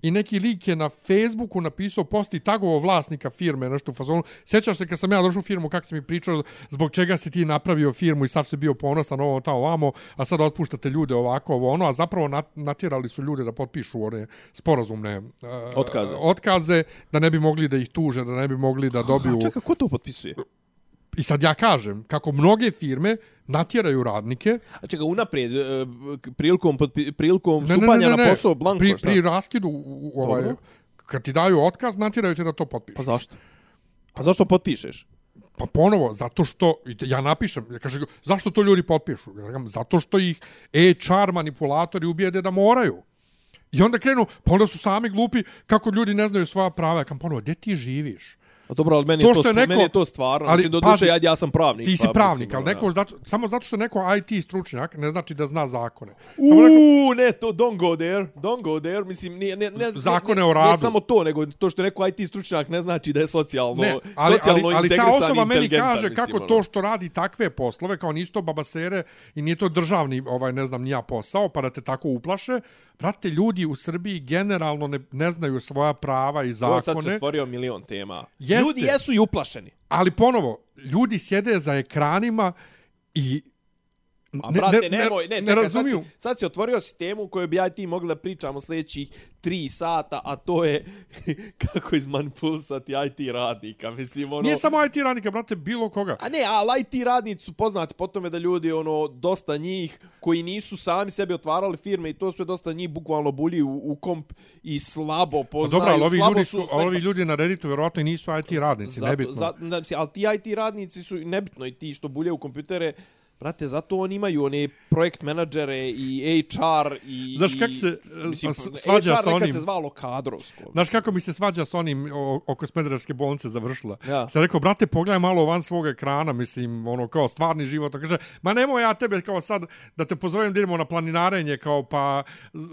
i neki lik je na Facebooku napisao post i tagovo vlasnika firme, nešto u fazonu. Sjećaš se kad sam ja došao u firmu, kako si mi pričao, zbog čega si ti napravio firmu i sav se bio ponosan ovo tamo vamo, a sad otpuštate ljude ovako, ovo ono, a zapravo nat natjerali su ljude da potpišu one sporazumne uh, Otkaze. otkaze, da ne bi mogli da ih tuže, da ne bi mogli da dobiju... A čekaj, ko to potpisuje? I sad ja kažem, kako mnoge firme natjeraju radnike, A čekaj, unaprijed, e, prilikom, prilikom Ne, stupanja ne, ne, ne. na posao, blanko, pri, šta? pri raskidu ovaj, Dobro. kad ti daju otkaz, natjeraju te da to potpišeš. Pa zašto? Pa zašto potpišeš? Pa ponovo, zato što, ja napišem, ja kažem, zašto to ljudi potpišu? Ja kažem, zato što ih HR manipulatori ubijede da moraju. I onda krenu, pa onda su sami glupi kako ljudi ne znaju svoja prava. Ja kažem, ponovo, gdje ti živiš? A dobro, ali meni, To je to, što je stva- neko- meni je to stvarno. ali, mislim, do pazi, duše, ja, ja sam pravnik. Ti si pa, pravnik, mislim, ali ono, neko, zato, samo zato što je neko IT stručnjak, ne znači da zna zakone. Samo neko, Uuu, ne, to don't go there, don't go there, mislim, nije, ne, ne, Zakone ne, o Ne, radu. ne samo to, nego to što je neko IT stručnjak ne znači da je socijalno, ne, ali, ali, socijalno ali ta osoba meni kaže mislim, kako ono. to što radi takve poslove, kao nisto babasere i nije to državni, ovaj ne znam, nija posao, pa da te tako uplaše. Brate, ljudi u Srbiji generalno ne, ne znaju svoja prava i Ovo sad se zakone. otvorio milion tema. Jeste. Ljudi jesu i uplašeni. Ali ponovo, ljudi sjede za ekranima i A brate, ne, nemoj, ne, ne čekaj, razumiju. Sad, si, sad si otvorio si temu koju bi ja i ti mogli da pričamo sljedećih tri sata, a to je kako izmanipulisati IT radnika. Mislim, ono... Nije samo IT radnika, brate, bilo koga. A ne, ali IT radnici su poznati po tome da ljudi, ono, dosta njih koji nisu sami sebi otvarali firme i to sve dosta njih bukvalno bulji u, u komp i slabo poznaju. dobro, ali ovi slabo ljudi, su, sve- ovi ljudi na Redditu vjerovatno i nisu IT radnici, zato, nebitno. Za, da, mislim, ali ti IT radnici su nebitno i ti što bulje u kompjutere, Brate, zato oni imaju one projekt menadžere i HR i... Znaš kako se, mislim, svađa HR sa nekad onim- se zvalo kadrovsko. Znaš kako mi se svađa s onim o, oko Smederevske bolnice završila? Ja. Sam rekao, brate, pogledaj malo van svog ekrana, mislim, ono, kao stvarni život. A Kaže, ma nemoj ja tebe kao sad da te pozovem da idemo na planinarenje, kao pa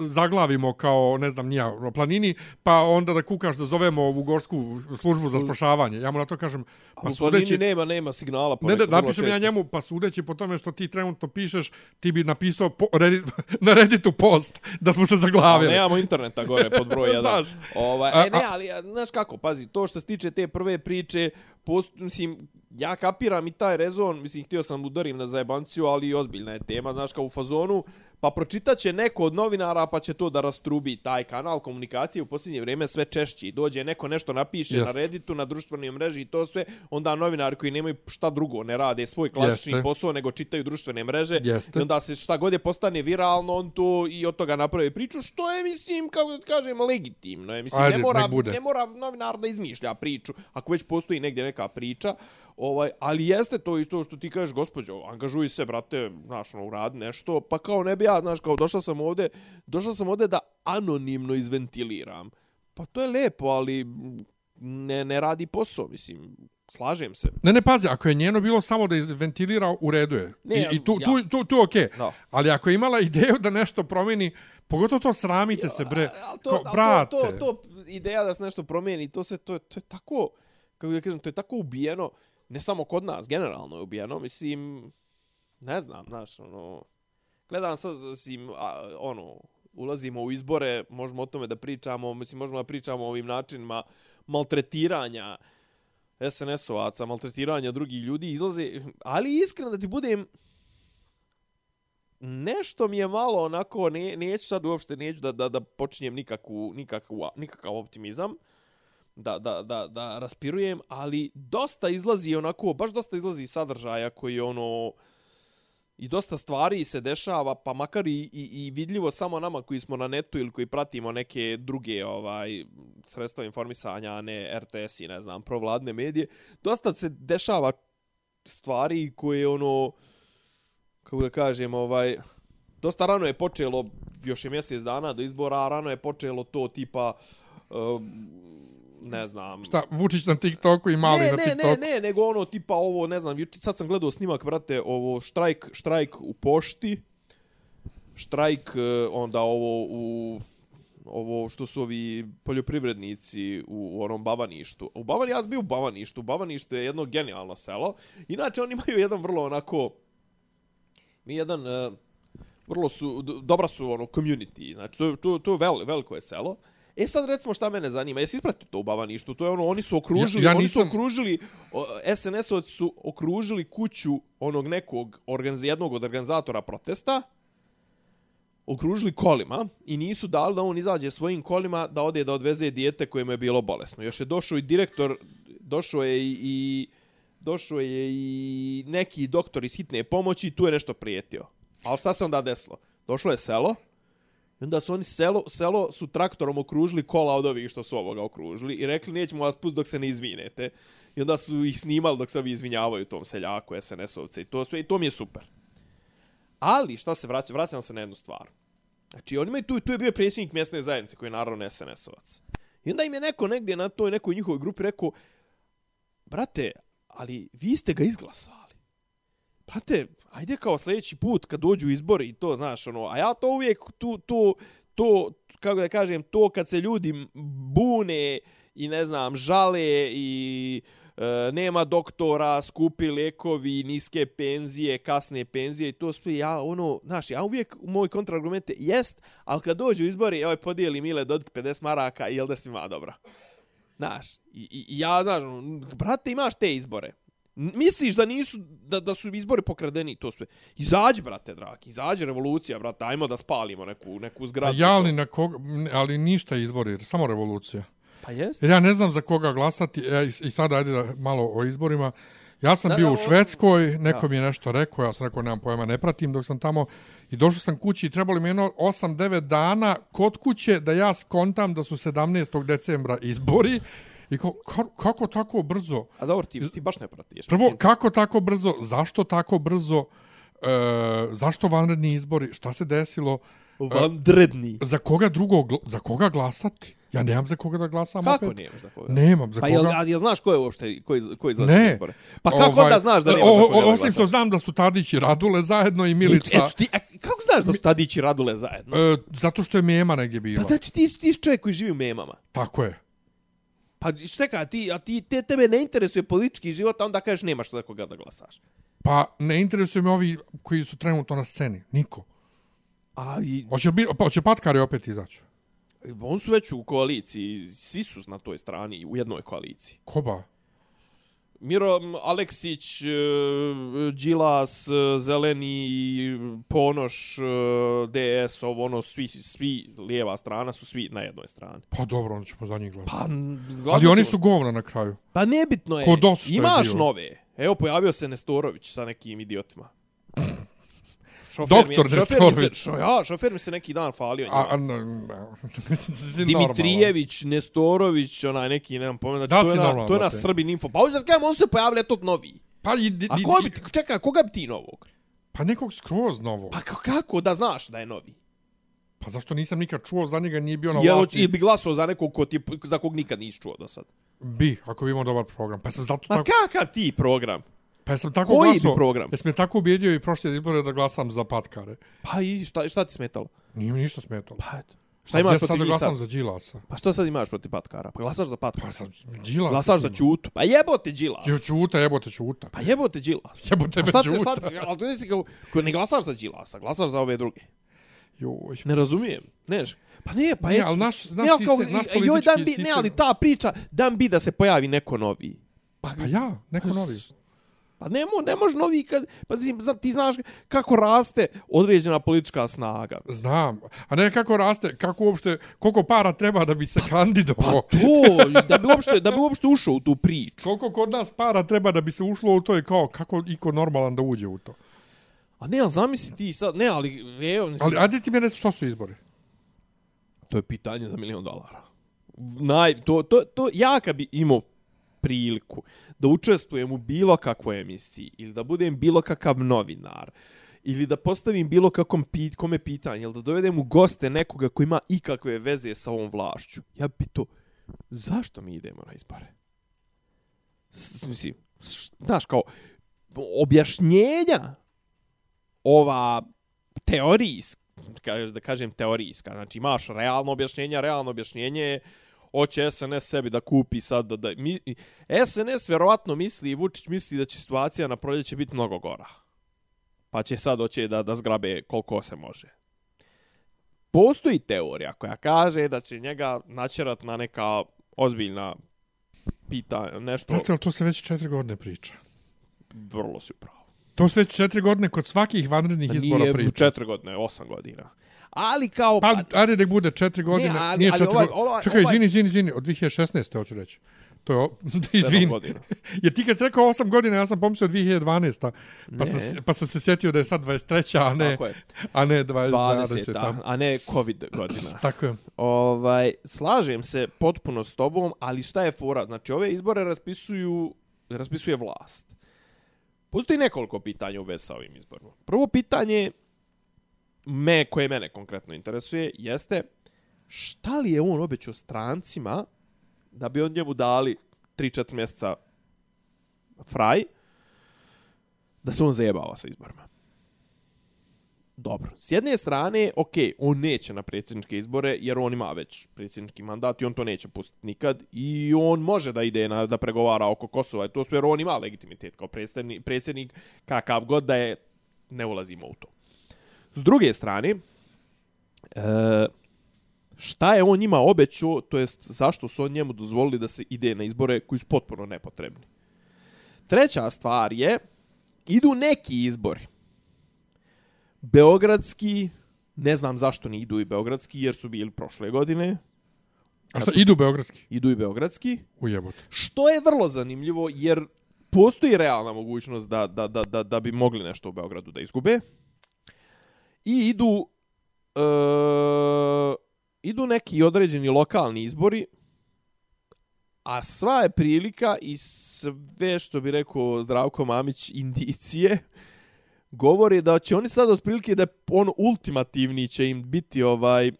zaglavimo kao, ne znam, nija, na planini, pa onda da kukaš da zovemo ovu gorsku službu za spašavanje. Ja mu na to kažem, pa Pa sudeći... sudeći... nema, nema signala. Ne, ne, vrlo napišem ja njemu, pa sudeći po tome što ti trenutno pišeš, ti bi napisao po, Reddit, na Redditu post da smo se zaglavili. nemamo interneta gore pod broj 1. Znaš. Ovaj, e, ne, ali, znaš kako, pazi, to što se tiče te prve priče, post, mislim, ja kapiram i taj rezon, mislim, htio sam udarim na zajebanciju, ali ozbiljna je tema, znaš, kao u fazonu, pa pročitat će neko od novinara, pa će to da rastrubi taj kanal komunikacije u posljednje vrijeme sve češći. Dođe neko nešto napiše Jest. na Redditu, na društvenoj mreži i to sve, onda novinari koji nemaju šta drugo, ne rade svoj klasični Jeste. posao, nego čitaju društvene mreže, Jeste. i onda se šta god je postane viralno, on to i od toga napravi priču, što je, mislim, kako da kažem, legitimno je. Mislim, Ajde, ne, mora, ne mora novinar da izmišlja priču, ako već postoji negdje neka priča. Ovaj, ali jeste to isto što ti kažeš, gospođo, angažuj se, brate, znaš, ono, uradi nešto, pa kao ne bi ja, znaš, kao došao sam ovde, došao sam ovde da anonimno izventiliram. Pa to je lepo, ali ne, ne radi posao, mislim, slažem se. Ne, ne, pazi, ako je njeno bilo samo da izventilira, u redu je. Ne, I, i tu, ja. tu, tu, tu okej. Da. Ali ako je imala ideju da nešto promijeni, pogotovo to sramite se, bre. Al to, Ko, brate. to, to, to, ideja da se nešto promijeni, to se, to, to je tako, kako da kažem, to je tako ubijeno, ne samo kod nas, generalno je ubijeno, mislim, ne znam, znaš, ono, gledam sad, mislim, a, ono, ulazimo u izbore, možemo o tome da pričamo, mislim, možemo da pričamo o ovim načinima maltretiranja SNS-ovaca, maltretiranja drugih ljudi, izlaze, ali iskreno da ti budem, nešto mi je malo onako, ne, neću sad uopšte, neću da, da, da počinjem nikakvu, nikakvu, nikakav optimizam, da, da, da, da raspirujem, ali dosta izlazi onako, baš dosta izlazi sadržaja koji je ono, i dosta stvari se dešava, pa makar i, i, i vidljivo samo nama koji smo na netu ili koji pratimo neke druge ovaj sredstva informisanja, a ne RTS i ne znam, provladne medije, dosta se dešava stvari koje ono, kako da kažem, ovaj, dosta rano je počelo, još je mjesec dana do izbora, a rano je počelo to tipa, um, ne znam... Šta, Vučić na TikToku i mali ne, na ne, TikToku. ne, ne, nego ono tipa ovo, ne znam, sad sam gledao snimak, brate, ovo štrajk, štrajk u pošti, štrajk e, onda ovo u ovo što su ovi poljoprivrednici u, u onom Bavaništu. U Bavani, ja sam bio u Bavaništu. Bavaništu je jedno genijalno selo. Inače, oni imaju jedan vrlo onako... Mi jedan... e, vrlo su... Dobra su ono community. Znači, to, to, to je vel, veliko je selo. E sad recimo šta mene zanima, jesi ispratio to u Bavaništu? To je ono, oni su okružili, Ja- ja oni su nisam- okružili, SNS-ovci su okružili kuću onog nekog organiz, jednog od organizatora protesta, okružili kolima i nisu dali da on izađe svojim kolima da ode da odveze dijete koje mu je bilo bolesno. Još je došao i direktor, došao je i, i došao je i neki doktor iz hitne pomoći i tu je nešto prijetio. Ali šta se onda desilo? Došlo je selo, i onda su oni selo, selo su traktorom okružili kola od ovih što su ovoga okružili i rekli nećemo vas pustiti dok se ne izvinete. I onda su ih snimali dok se ovi izvinjavaju tom seljaku, SNS-ovce i to sve i to mi je super. Ali, šta se vraća? Vraćam se na jednu stvar. Znači, oni imaju tu, tu je bio predsjednik mjesne zajednice koji je naravno SNS-ovac. I onda im je neko negdje na toj nekoj njihovoj grupi rekao, brate, ali vi ste ga izglasali prate, ajde kao sljedeći put kad dođu izbori i to, znaš, ono, a ja to uvijek, tu, to, to, kako da kažem, to kad se ljudi bune i ne znam, žale i e, nema doktora, skupi lekovi, niske penzije, kasne penzije i to sve, ja ono, znaš, ja uvijek moj kontrargument je jest, ali kad dođu izbori, ovaj podijeli Mile Dodik 50 maraka i jel da si ima dobro. Znaš, i, i, i ja, znaš, ono, brate, imaš te izbore. Misliš da nisu, da, da su izbori pokradeni to sve. Izađi, brate, dragi, izađi revolucija, brate, ajmo da spalimo neku, neku zgradu. ja ali, na koga, ali ništa izbori, samo revolucija. Pa jest. Jer ja ne znam za koga glasati, e, i, i sada ajde da malo o izborima. Ja sam Da, bio da, u Švedskoj, neko Da. mi je nešto rekao, ja sam rekao nemam pojma, ne pratim dok sam tamo. I došao sam kući i trebalo mi jedno 8-9 dana kod kuće da ja skontam da su 17. decembra izbori. I ko, ka, kako tako brzo? A dobro, ti, ti baš ne pratiš. Prvo, mislim. kako tako brzo? Zašto tako brzo? E, zašto vanredni izbori? Šta se desilo? Vandredni. Za koga drugo, za koga glasati? Ja nemam za koga da glasam Kako opet. nemaš za koga? Nemam, za Pa koga? jel, a jel znaš ko je uopšte, ko, iz, ko izlazi Ne. izbore? Pa kako onda znaš da nema o, za o, koga da Osim što znam da su Tadić i Radule zajedno i Milica. Eto ti, a kako znaš da su Tadić i Radule zajedno? E, zato što je Mema negdje bila. Pa znači ti, ti si čovjek koji živi u memama. Tako je. Pa šta ti, a ti, te, tebe ne interesuje politički život, a onda kažeš nemaš za koga da glasaš. Pa ne interesuju me ovi koji su trenutno na sceni. Niko. A i, Hoće, bi, pa, hoće Patkari opet izaći. on su već u koaliciji, svi su na toj strani, u jednoj koaliciji. Koba? Miro Aleksić, e, Đilas, e, Zeleni, Ponoš, e, DS, ovo ono, svi, svi, lijeva strana su svi na jednoj strani. Pa dobro, onda ćemo za njih glasati. Pa, Ali oni su govna na kraju. Pa nebitno je. Ko DOS što je Imaš bio. nove. Evo, pojavio se Nestorović sa nekim idiotima. Šofer Doktor mi je, šofer mi se, šo, ja, šofer mi se neki dan falio. A, a. Dimitrijević, Nestorović, onaj neki, nemam pojma, znači Da to je si na, normalan, to je na. Srbin Info. Pa uzad kajem, on se pojavlja tog novi. Pa, i, di, A di- ko di- bi, čekaj, koga bi ti novog? pa nekog skroz novo. Pa kako- da znaš da je novi? Pa zašto nisam nikad čuo za njega, nije bio na vlasti. ili bi glasao za nekog ko ti, za kog nikad nisi čuo do sad? Bi, ako bi imao dobar program. Pa sam zato Ma tako, kakav ti program? Pa sam tako koji bi glasao. program? Jesam me tako ubijedio i prošle izbore da glasam za patkare. Pa i šta, šta ti smetalo? Nije mi ništa smetalo. Pa eto. Šta imaš Ja protiv sad njih glasam sad? za Đilasa. Pa što sad imaš protiv Patkara? Pa glasaš za Patkara? Pa sad, Đilas. Glasaš za Ćutu? Pa jebote Đilas. Jo, Ćuta, jebote Ćuta. Pa jebote Đilas. Jebote A me šta ti, šta Ćuta. ti, ali to nisi kao, ko ne glasaš za Đilasa, glasaš za ove druge. Joj. Ne razumijem. Ne, znaš. pa nije, pa Ne, je, ali naš, naš ne, ali kao, sistem, naš joj, politički dan bi, sistem... ne, ali ta priča, dan bi da se pojavi neko novi. Pa, Pa ja, neko novi. Pa ne, mo, ne može novi kad, pa zna, ti znaš kako raste određena politička snaga. Znam. A ne kako raste, kako uopšte, koliko para treba da bi se kandidovao. Pa To, da bi uopšte, da bi uopšte ušao u tu priču. Koliko kod nas para treba da bi se ušlo u to je kao kako iko normalan da uđe u to. A ne, ali zamisli ti sad, ne, ali, evo, mislim, Ali ajde ti mi reći što su izbori. to je pitanje za milion dolara. Naj, to, to, to, ja kad bi imao priliku da učestvujem u bilo kakvoj emisiji ili da budem bilo kakav novinar ili da postavim bilo kakom pit, kome pitanje ili da dovedem u goste nekoga koji ima ikakve veze sa ovom vlašću, ja bi to, zašto mi idemo na izbore? S, mislim, znaš, kao, objašnjenja ova teorijska, da kažem teorijska, znači imaš realno objašnjenje, realno objašnjenje je hoće SNS sebi da kupi sad, da, da mi, SNS vjerovatno misli i Vučić misli da će situacija na proljeće biti mnogo gora. Pa će sad hoće da, da zgrabe koliko se može. Postoji teorija koja kaže da će njega načerat na neka ozbiljna pitanja, nešto Brate, ali to se već četiri godine priča. vrlo si upravo. To se već četiri godine kod svakih vanrednih izbora Nije priča. četiri godine, osam godina. Ali kao... Pa, ajde da bude četiri godine, Ne, ali- nije ali četiri ovaj- godine. ovaj- Čekaj, ovaj- izvini, izvini, izvini, od 2016. hoću reći. To je, sedam izvini. Jer ti kad si rekao 8 godina, ja sam pomislio 2012. Pa sam, pa sam se sjetio da je sad 23. a ne, je. a ne 20. 20, 20 a, a ne COVID godina. Tako je. ovaj, slažem se potpuno s tobom, ali šta je fora? Znači, ove izbore raspisuju, raspisuje vlast. Postoji nekoliko pitanja u vezi sa ovim izborima. Prvo pitanje, me, koje mene konkretno interesuje, jeste šta li je on obećao strancima da bi on njemu dali 3-4 mjeseca fraj, da se on zajebava sa izborima. Dobro. S jedne strane, ok, on neće na predsjedničke izbore, jer on ima već predsjednički mandat i on to neće pustiti nikad. I on može da ide na, da pregovara oko Kosova. I to sve, jer on ima legitimitet kao predsjednik, predsjednik kakav god da je, ne ulazimo u to. S druge strane, e, šta je on njima obećao, to jest zašto su on njemu dozvolili da se ide na izbore koji su potpuno nepotrebni. Treća stvar je, idu neki izbori. Beogradski, ne znam zašto ne idu i Beogradski, jer su bili prošle godine. A što, idu beogradski? Idu i Beogradski. Ujebote. Što je vrlo zanimljivo, jer postoji realna mogućnost da, da, da, da, da bi mogli nešto u Beogradu da izgube. I idu e, idu neki određeni lokalni izbori, a sva je prilika i sve što bi rekao Zdravko Mamić indicije govori da će oni sad otprilike da on ultimativni će im biti ovaj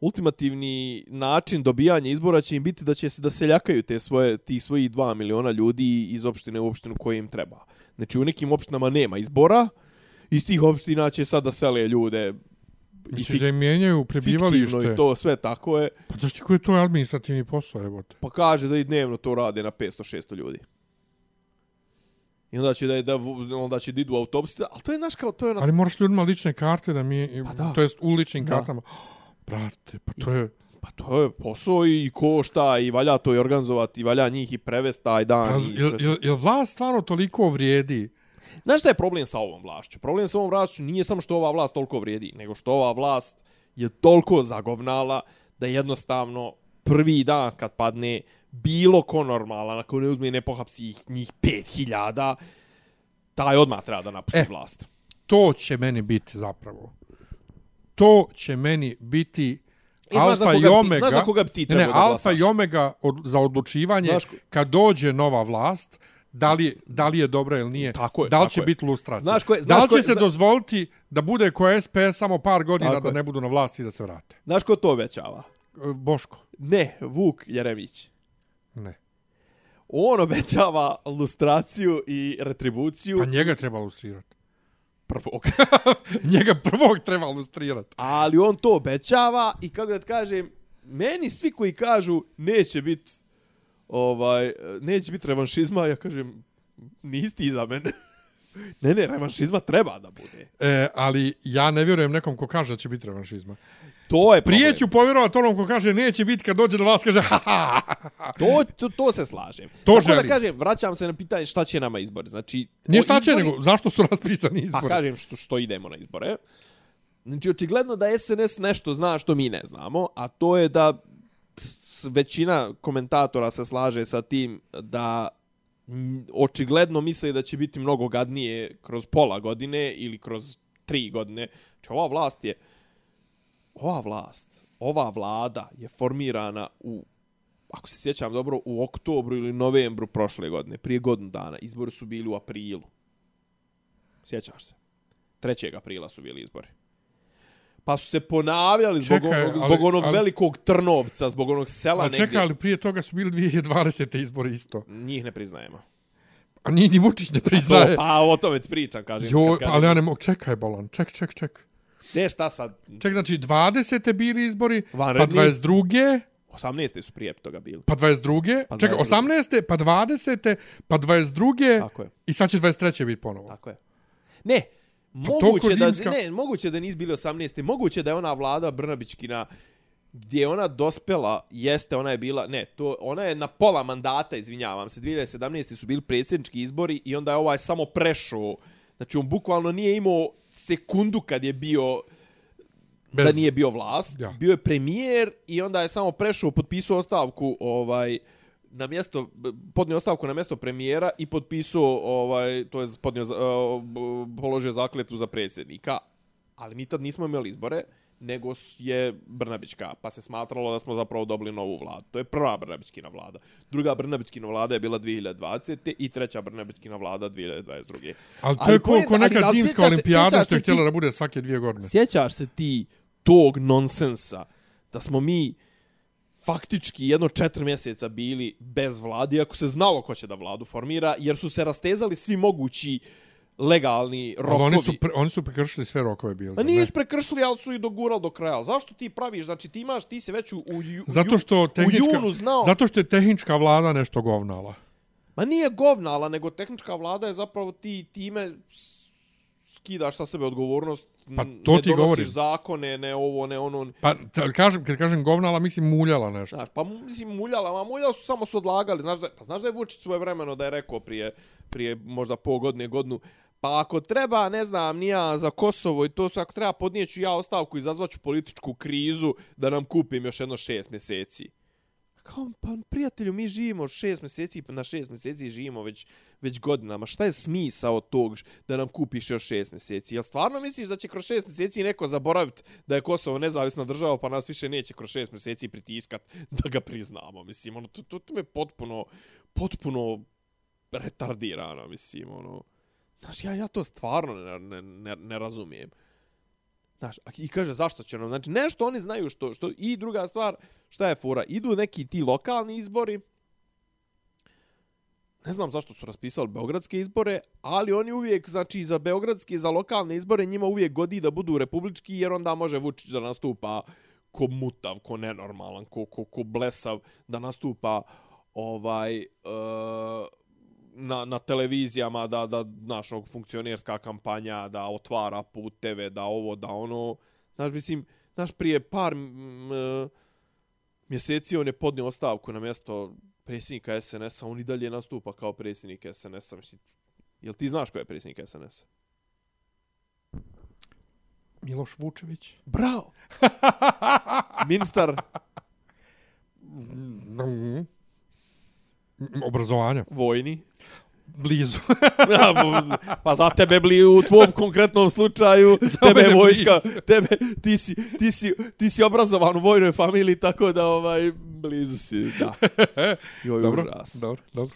ultimativni način dobijanja izbora će im biti da će se da seljakaju te svoje ti svoji 2 miliona ljudi iz opštine u opštinu koje im treba. Znači u nekim opštinama nema izbora, iz tih opština će sad da sele ljude i Misliš da im mijenjaju fiktivno prebivalište? i to sve tako je. Pa zašto koji je to administrativni posao, jebote? Pa kaže da i dnevno to rade na 500-600 ljudi. I onda će da, da, onda će da idu autobusi, ali to je naš kao, to je na... Ali moraš ljudima lične karte da mi, Pa da. to jest u ličnim Da. kartama. Brate, pa to je... Pa to je posao i košta i valja to i organizovati, i valja njih i prevesti taj dan. Pa, i jel, jel, jel vlast stvarno toliko vrijedi? Znaš šta je problem sa ovom vlašću? Problem sa ovom vlašću nije samo što ova vlast toliko vrijedi, nego što ova vlast je toliko zagovnala da jednostavno prvi dan kad padne bilo ko normalan, ako ne uzme i ne pohapsi ih njih 5000, taj odmah treba da napusti E. vlast. to će meni biti zapravo. To će meni biti E, alfa i bi ti- omega. znaš za koga bi ti ne, ne, trebao da alfa glasaš? i omega od, za odlučivanje Znaš ko- kad dođe nova vlast, da li, da li je dobra ili nije, Tako je, da li će je. biti lustracija. Znaš ko je- da znaš li će je- se zna- dozvoliti da bude ko SPS samo par godina Tako da je. ne budu na vlasti i da se vrate. Znaš ko to obećava? E, Boško. Ne, Vuk Jeremić. Ne. On obećava lustraciju i retribuciju Pa njega treba lustrirati. prvog. njega prvog treba lustrirati. Ali on to obećava i kako da ti kažem, meni svi koji kažu neće biti ovaj, neće biti revanšizma, ja kažem, nisi ti za mene. ne, ne, revanšizma treba da bude. E, ali ja ne vjerujem nekom ko kaže da će biti revanšizma. To je Prije problem. ću povjerovati onom ko kaže neće biti kad dođe do vas kaže ha, ha, ha. To, to, to se slažem. To Tako želim. da kažem, vraćam se na pitanje šta će nama izbori. Znači, Nije šta će, izbori- nego zašto su raspisani Pa izbori? kažem što, što idemo na izbore. Znači, očigledno da SNS nešto zna što mi ne znamo, a to je da većina komentatora se slaže sa tim da očigledno misle da će biti mnogo gadnije kroz pola godine ili kroz tri godine. Znači, ova vlast je ova vlast, ova vlada je formirana u ako se sjećam dobro, u oktobru ili novembru prošle godine, prije godinu dana. Izbori su bili u aprilu. Sjećaš se? 3. aprila su bili izbori. Pa su se ponavljali zbog, Čekaj, onog, ali- zbog onog ali- velikog Trnovca, zbog onog sela negdje. čekaj, ali prije toga su bili 2020. izbori isto. Njih ne priznajemo. A nije ni Vučić ne To, priznaje. pa o tome ti pričam, kažem. Jo, kažem, ali ja ne mogu, čekaj Bolan, ček, ček, ček. Gdje šta sad? Ček, znači 20. bili izbori, pa Vanredni. 22. 18. su prije toga bili. pa 22. Pa čekaj, 22.. 18. pa 20. pa 22. Tako je. i sad će 23. biti ponovo. Tako je. Ne, moguće da, zimska- ne, moguće da nisu bili 18. Moguće da je ona vlada Brnabićkina gdje je ona dospela, jeste, ona je bila, ne, to, ona je na pola mandata, izvinjavam se, 2017. su bili predsjednički izbori i onda je ovaj samo prešao, znači on bukvalno nije imao sekundu kad je bio Bez, da nije bio vlast, Ja. bio je premijer i onda je samo prešao, potpisao ostavku ovaj na mjesto podnio ostavku na mjesto premijera i potpisao ovaj to je podnio uh, položio zakletvu za predsjednika. Ali mi tad nismo imali izbore, nego je Brnabićka, pa se smatralo da smo zapravo dobili novu vladu. To je prva Brnabićkina vlada. Druga Brnabićkina vlada je bila 2020. i treća Brnabićkina vlada 2022. ali to je ko, poenta- ko neka ali zimska olimpijada što je htjela da bude svake dvije godine. Sjećaš se ti tog nonsensa da smo mi faktički jedno četiri mjeseca bili bez vladi, ako se znalo ko će da vladu formira, jer su se rastezali svi mogući legalni Ali rokovi. oni su, pre, oni su prekršili sve rokove bili. Ma zar ne? nisu prekršili, ali su i dogurali do kraja. Zašto ti praviš? Znači ti imaš, ti se već u, u, ju- Zato što u junu znao. zato što je tehnička vlada nešto govnala. Ma nije govnala, nego tehnička vlada je zapravo ti time skidaš sa sebe odgovornost. Pa to ne ti donosiš zakone, ne ovo, ne ono. Pa t- kažem, kad kažem govnala, mislim muljala nešto. Znaš, pa mislim muljala, ma muljala su samo su odlagali, znaš da, pa znaš da je Vučić svoje vremeno da je rekao prije, prije možda pol godine, godinu, pa ako treba, ne znam, nija za Kosovo i to sve, ako treba podnijeću ja ostavku i izazvaću političku krizu da nam kupim još jedno šest mjeseci. Kao, pa prijatelju, mi živimo šest mjeseci, pa na šest mjeseci živimo već, već godinama. Šta je smisao tog da nam kupiš još šest mjeseci? Jel stvarno misliš da će kroz šest mjeseci neko zaboraviti da je Kosovo nezavisna država, pa nas više neće kroz šest mjeseci pritiskat da ga priznamo? Mislim, ono, to, to, to me potpuno, potpuno retardirano, mislim, ono. Znaš, ja, ja to stvarno ne, ne, ne, ne razumijem. Znaš, a- i kaže zašto će nam, znači nešto oni znaju što, što i druga stvar, šta je fora, idu neki ti lokalni izbori, ne znam zašto su raspisali beogradske izbore, ali oni uvijek, znači za beogradske, za lokalne izbore njima uvijek godi da budu republički, jer onda može Vučić da nastupa ko mutav, ko nenormalan, ko, ko, ko blesav, da nastupa ovaj uh, na, na televizijama da da naš ono, funkcionerska kampanja da otvara puteve da ovo da ono. Znaš mislim znaš prije par m, e, mjeseci on je podnio ostavku na mjesto predsjednika SNS-a on i dalje nastupa kao predsjednik SNS-a mislim. Jel ti znaš ko je predsjednik SNS-a Miloš Vučević. bravo! Ministar. Mm. Obrazovanja. vojni blizu. Ja, pa za tebe bli u tvom konkretnom slučaju, tebe je mene vojska, blizu. tebe, ti si, ti, si, ti si obrazovan u vojnoj familiji, tako da ovaj, blizu si, da. Joj, dobro, užas. dobro, dobro.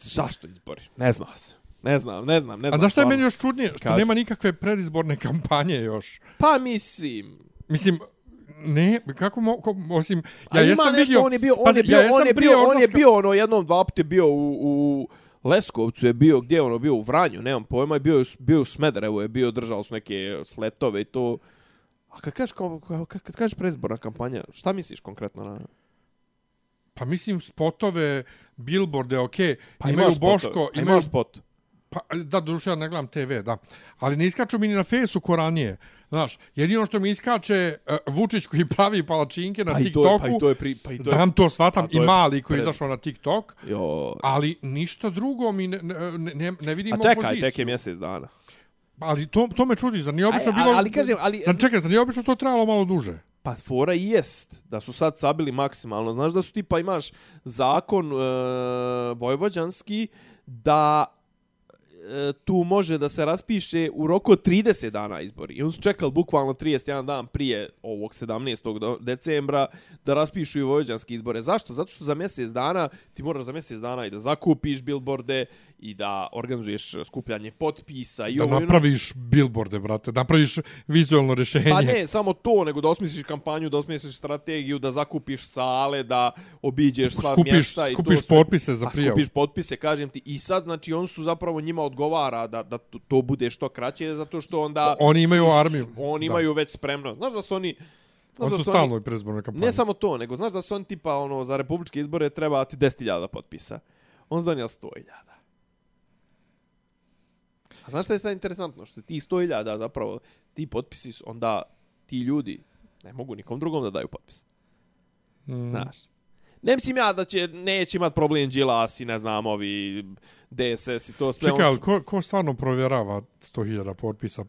Zašto izbori? Ne znam se. Ne znam, ne znam, ne A znam. da što je meni još čudnije? Što Kaži. nema nikakve predizborne kampanje još. Pa mislim, Mislim, ne, kako mo, ko, osim, Ja jesam nešto, vidio, on je bio, on je bio, ja on je bio, on je bio ono jednom dva puta bio u, u Leskovcu je bio, gdje je ono bio u Vranju, nemam pojma, je bio, bio u Smederevu, je bio držao su neke sletove i to. A kad kažeš, kao, kad, kad kažeš predizborna kampanja, šta misliš konkretno na... Pa mislim spotove, billboarde, okej, Pa imaju Boško, imaju spot. Pa, da, duše, ja ne gledam TV, da. Ali ne iskaču mi ni na fesu ko ranije. Znaš, jedino što mi iskače uh, Vučić koji pravi palačinke na Pa TikToku, pa i to je pri, pa i to je, dam to shvatam, pa i mali koji je izašao na TikTok, jo, ali ništa drugo mi ne, ne, ne, ne vidim a čekaj, opoziciju. tek je mjesec dana. Ali to, to me čudi, zar nije obično bilo... ali- kažem, ali- Zar, čekaj, zar nije obično to trebalo malo duže? Pa fora i jest da su sad sabili maksimalno. Znaš da su tipa imaš zakon e, vojvođanski da tu može da se raspiše u roku od 30 dana izbori. I oni su čekali bukvalno 31 dan prije ovog 17. do- decembra da raspišu i vojvođanske izbore. Zašto? Zato što za mjesec dana ti moraš za mjesec dana i da zakupiš billboarde i da organizuješ skupljanje potpisa i Da ovo i ono. napraviš billboarde, brate, da napraviš vizualno rješenje. Pa ne, samo to, nego da osmisliš kampanju, da osmisliš strategiju, da zakupiš sale, da obiđeš sva skupiš, mjesta i skupiš to sve. potpise za A prijavu. skupiš potpise, kažem ti. I sad, znači, on su zapravo njima odgovara da, da to- bude što kraće, zato što onda... Oni imaju armiju. Oni Da. imaju već spremno. Znaš da su oni... Znaš da su stalno i predizborne kampanje. Ne samo to, nego znaš da su oni tipa ono za republičke izbore treba ti 10.000 potpisa. On donijeli 100.000. A znaš šta je sad interesantno? Što ti 100.000 zapravo, ti potpisi onda ti ljudi ne mogu nikom drugom da daju potpis. Mm. Znaš. Ne mislim ja da će, neće imat problem Đilas i ne znam ovi DSS i to sve. Čekaj, ali ko, ko stvarno provjerava 100.000 potpisa?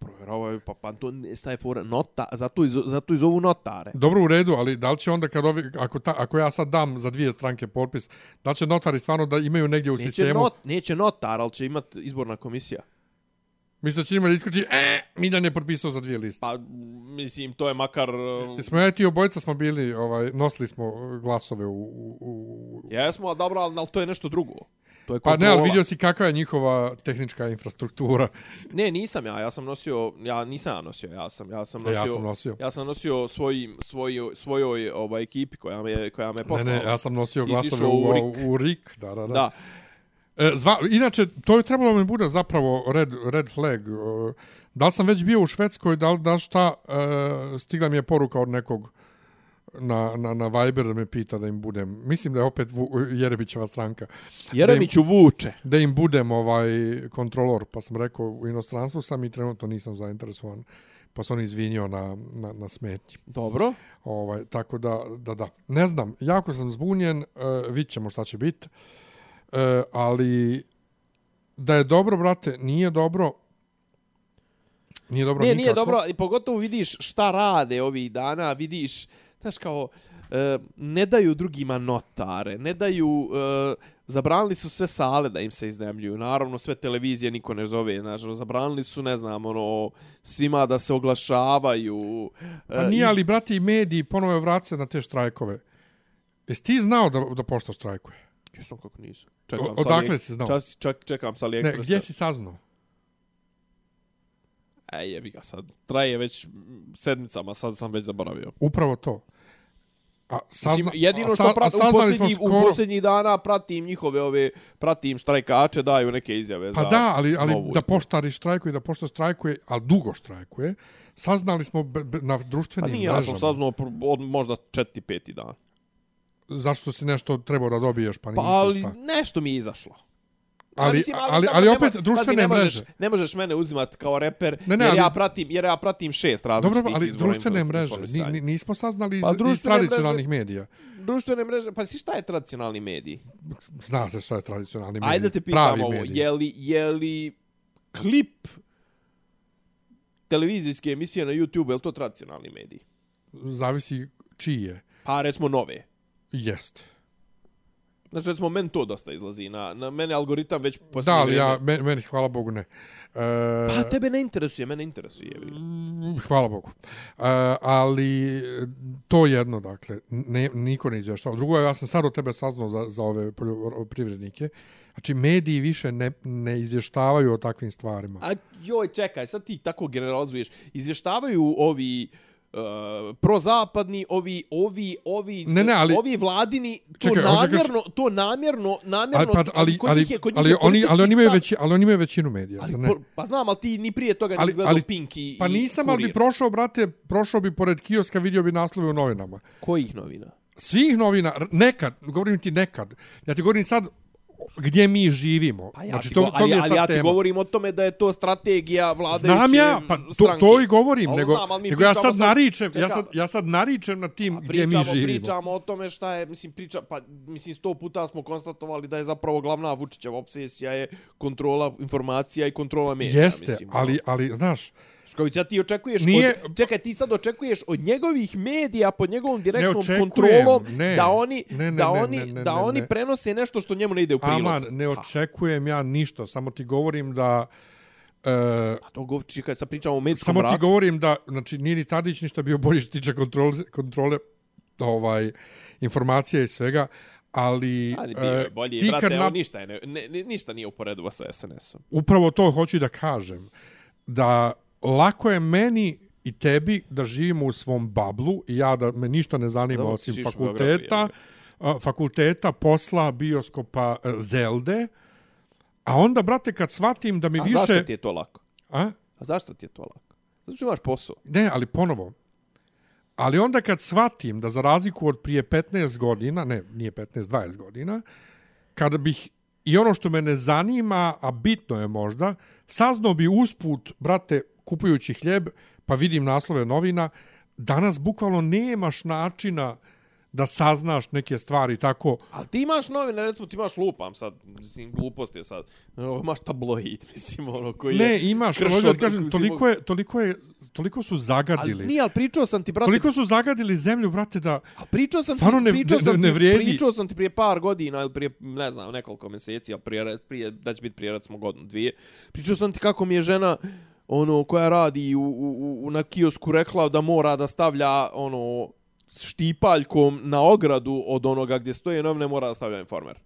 Provjeravaju, pa, pa to staje fora nota, zato, iz, zato iz ovu notare. Dobro u redu, ali da li će onda kad ovi, ako, ta, ako ja sad dam za dvije stranke potpis, da će notari stvarno da imaju negdje u Neće, sistemu? not, neće notar, ali će imat izborna komisija. Mislim da će njima da iskući, e, Miljan je potpisao za dvije liste. Pa, mislim, to je makar... uh, Smo ja i ti obojica smo bili, ovaj, nosili smo glasove u... u, u... Jesmo, ali dobro, ali, ali to je nešto drugo. To je Pa ne, kontrola. ali vidio si kakva je njihova tehnička infrastruktura. Ne, nisam ja, ja sam nosio, ja nisam ja nosio, ja sam, ja sam nosio, ja sam nosio. ja sam nosio svojim, svojoj, svojoj ovaj, ekipi koja me, koja me Ne, poslala. ne, ja sam nosio glasove u, u u, RIK. u RIK. Da, da, da. Da, zva, inače, to je trebalo mi bude zapravo red, red flag. E, Da li sam već bio u Švedskoj, da li, da šta, e, stigla mi je poruka od nekog na, na, na Viber da me pita da im budem, mislim da je opet Vu, Jerebićeva stranka, Jeremiću vuče. da im budem ovaj kontrolor, pa sam rekao u inostranstvu sam i trenutno nisam zainteresovan, pa sam on izvinio na, na, na smetnji. Dobro. Ovaj, tako da, da, da. Ne znam, jako sam zbunjen, uh, vidit ćemo šta će biti. Uh, ali da je dobro, brate, nije dobro. Nije dobro Ne, nikako. nije dobro, i pogotovo vidiš šta rade ovih dana, vidiš, znaš kao, e, ne daju drugima notare, ne daju, e, zabranili su sve sale da im se iznemljuju, naravno sve televizije niko ne zove, znaš, zabranili su, ne znam, ono, svima da se oglašavaju. e, Pa nije, ali, brate, i mediji ponovo vraća se na te štrajkove. Jesi ti znao da, da pošta štrajkuje? Jesam kako nisam. Čekam O- odakle si znao? Čas, čak, čekam sa Ne, AliExpressa. gdje si saznao? E, jebi ga sad. Traje već sedmicama, sad sam već zaboravio. Upravo to. A sazna, Mislim, jedino a što sa- a prat, u, smo posljednjih, u skoro- posljednjih dana pratim njihove ove, pratim štrajkače, daju neke izjave Pa za da, ali, ali novu. da poštari štrajkuje, da pošta štrajkuje, ali dugo štrajkuje, saznali smo be, be, na Pa društvenim nije, ja sam mrežama. saznao od možda četiri, peti dan. Zašto si nešto trebao da dobiješ, pa nisi Pa ali šta. nešto mi je izašlo. Ali, Ja mislim, ali, ali ne opet mo- društvene pazi, ne mreže. Možeš, ne možeš mene uzimati kao reper, Ne, ne, jer, ali- ja pratim, jer ja pratim šest različitih Dobro, ali društvene mreže. Ni, nismo saznali iz, Pa iz tradicionalnih medija. Društvene mreže, pa si šta je tradicionalni medij? Zna se šta je tradicionalni medij. Ajde te pitam ovo, je li, je li klip televizijske emisije na YouTube, je li to tradicionalni medij? Zavisi čiji je. Pa recimo nove. Jest. Znači, recimo, meni to dosta izlazi. Na, na mene algoritam već Da, ali ja, meni, meni, hvala Bogu, ne. E, Pa tebe ne interesuje, mene interesuje. Mm, Hvala Bogu. Uh, ali e, to jedno, dakle, ne, niko ne izvještava. Drugo, ja sam sad od tebe saznao za, za ove poljoprivrednike. Znači, mediji više ne, ne izvještavaju o takvim stvarima. A joj, čekaj, sad ti tako generalizuješ. Izvještavaju ovi uh, prozapadni, ovi, ovi, ovi, Ne, ne, ali- ovi vladini, to Čekaj, namjerno, to namjerno, namjerno, ali, pa, ali, kod ali, njih je, kod njih ali, je oni, ali, oni imaju veći, ali oni imaju većinu medija. Ali, ne? pa znam, ali ti ni prije toga Ali- nisi gledao Pink i Pa nisam, ali bi Kurir. prošao, brate, prošao bi pored kioska, vidio bi naslove u novinama. Kojih novina? Svih novina, nekad, govorim ti nekad. Ja ti govorim sad gdje mi živimo. Pa ja znači, to, go- to ali, je ali ja ti tema. govorim o tome da je to strategija vladajuće Znam ja, pa to, stranke. to i govorim, Ali nego, znam, nego ja pričamo sad naričem, ja Čekaj, sad, ja sad naričem na tim gdje mi pričamo, živimo. Pričamo o tome šta je, mislim, priča, pa, mislim, sto puta smo konstatovali da je zapravo glavna Vučićeva obsesija je kontrola informacija i kontrola medija. Jeste, mislim, ali, ali, znaš, Što ja ti očekuješ Nije- od, čekaj, ti sad očekuješ od njegovih medija pod njegovom direktnom očekujem, kontrolom ne. da oni Ne, ne, da ne, oni ne, ne, da ne, oni ne. prenose nešto što njemu ne ide u prilog. aman, ne očekujem ja ništa, samo ti govorim da... E, A to govori, čekaj, sad pričamo o medijskom samo ti govorim da, znači, nije ni Tadić ništa bio bolji što tiče kontrole, kontrole ovaj, informacija i svega, ali, Ali bio je e, bolji, ti brate, kad na... ništa, je, ne, ne, ne- ništa nije uporedivo sa SNS-om. upravo to hoću da kažem. Da lako je meni i tebi da živimo u svom bablu i ja da me ništa ne zanima Dobro, osim fakulteta, a, fakulteta, posla, bioskopa, e, Zelde. A onda, brate, kad shvatim da mi A više... zašto ti je to lako? A? A zašto ti je to lako? Zato što imaš posao. Ne, ali ponovo. Ali onda kad shvatim da za razliku od prije 15 godina, ne, nije 15, 20 godina, kada bih i ono što me ne zanima, a bitno je možda, saznao bi usput, brate, kupujući hljeb, pa vidim naslove novina, danas bukvalno nemaš načina da saznaš neke stvari tako. Ali ti imaš novine, recimo ti imaš lupam sad, mislim, glupost je sad. Ono, Imaš tabloid, mislim, ono, koji je... Ne, imaš, kršo- ali da ti kažem, toliko je, toliko je, toliko su Ali zagadili. nije, ali pričao sam ti, brate, Toliko su zagadili zemlju, brate, da A pričao sam ti, ne- pričao ne- sam ne ti, vrijedi. Pričao sam ti prije par godina ili prije, ne znam, nekoliko mjeseci, a prije, prije da će biti prije recimo godinu, dvije. Pričao sam ti kako mi je žena ono koja radi u, u, u, na kiosku rekla da mora da stavlja ono štipaljkom na ogradu od onoga gdje stoje novine mora da stavlja informer.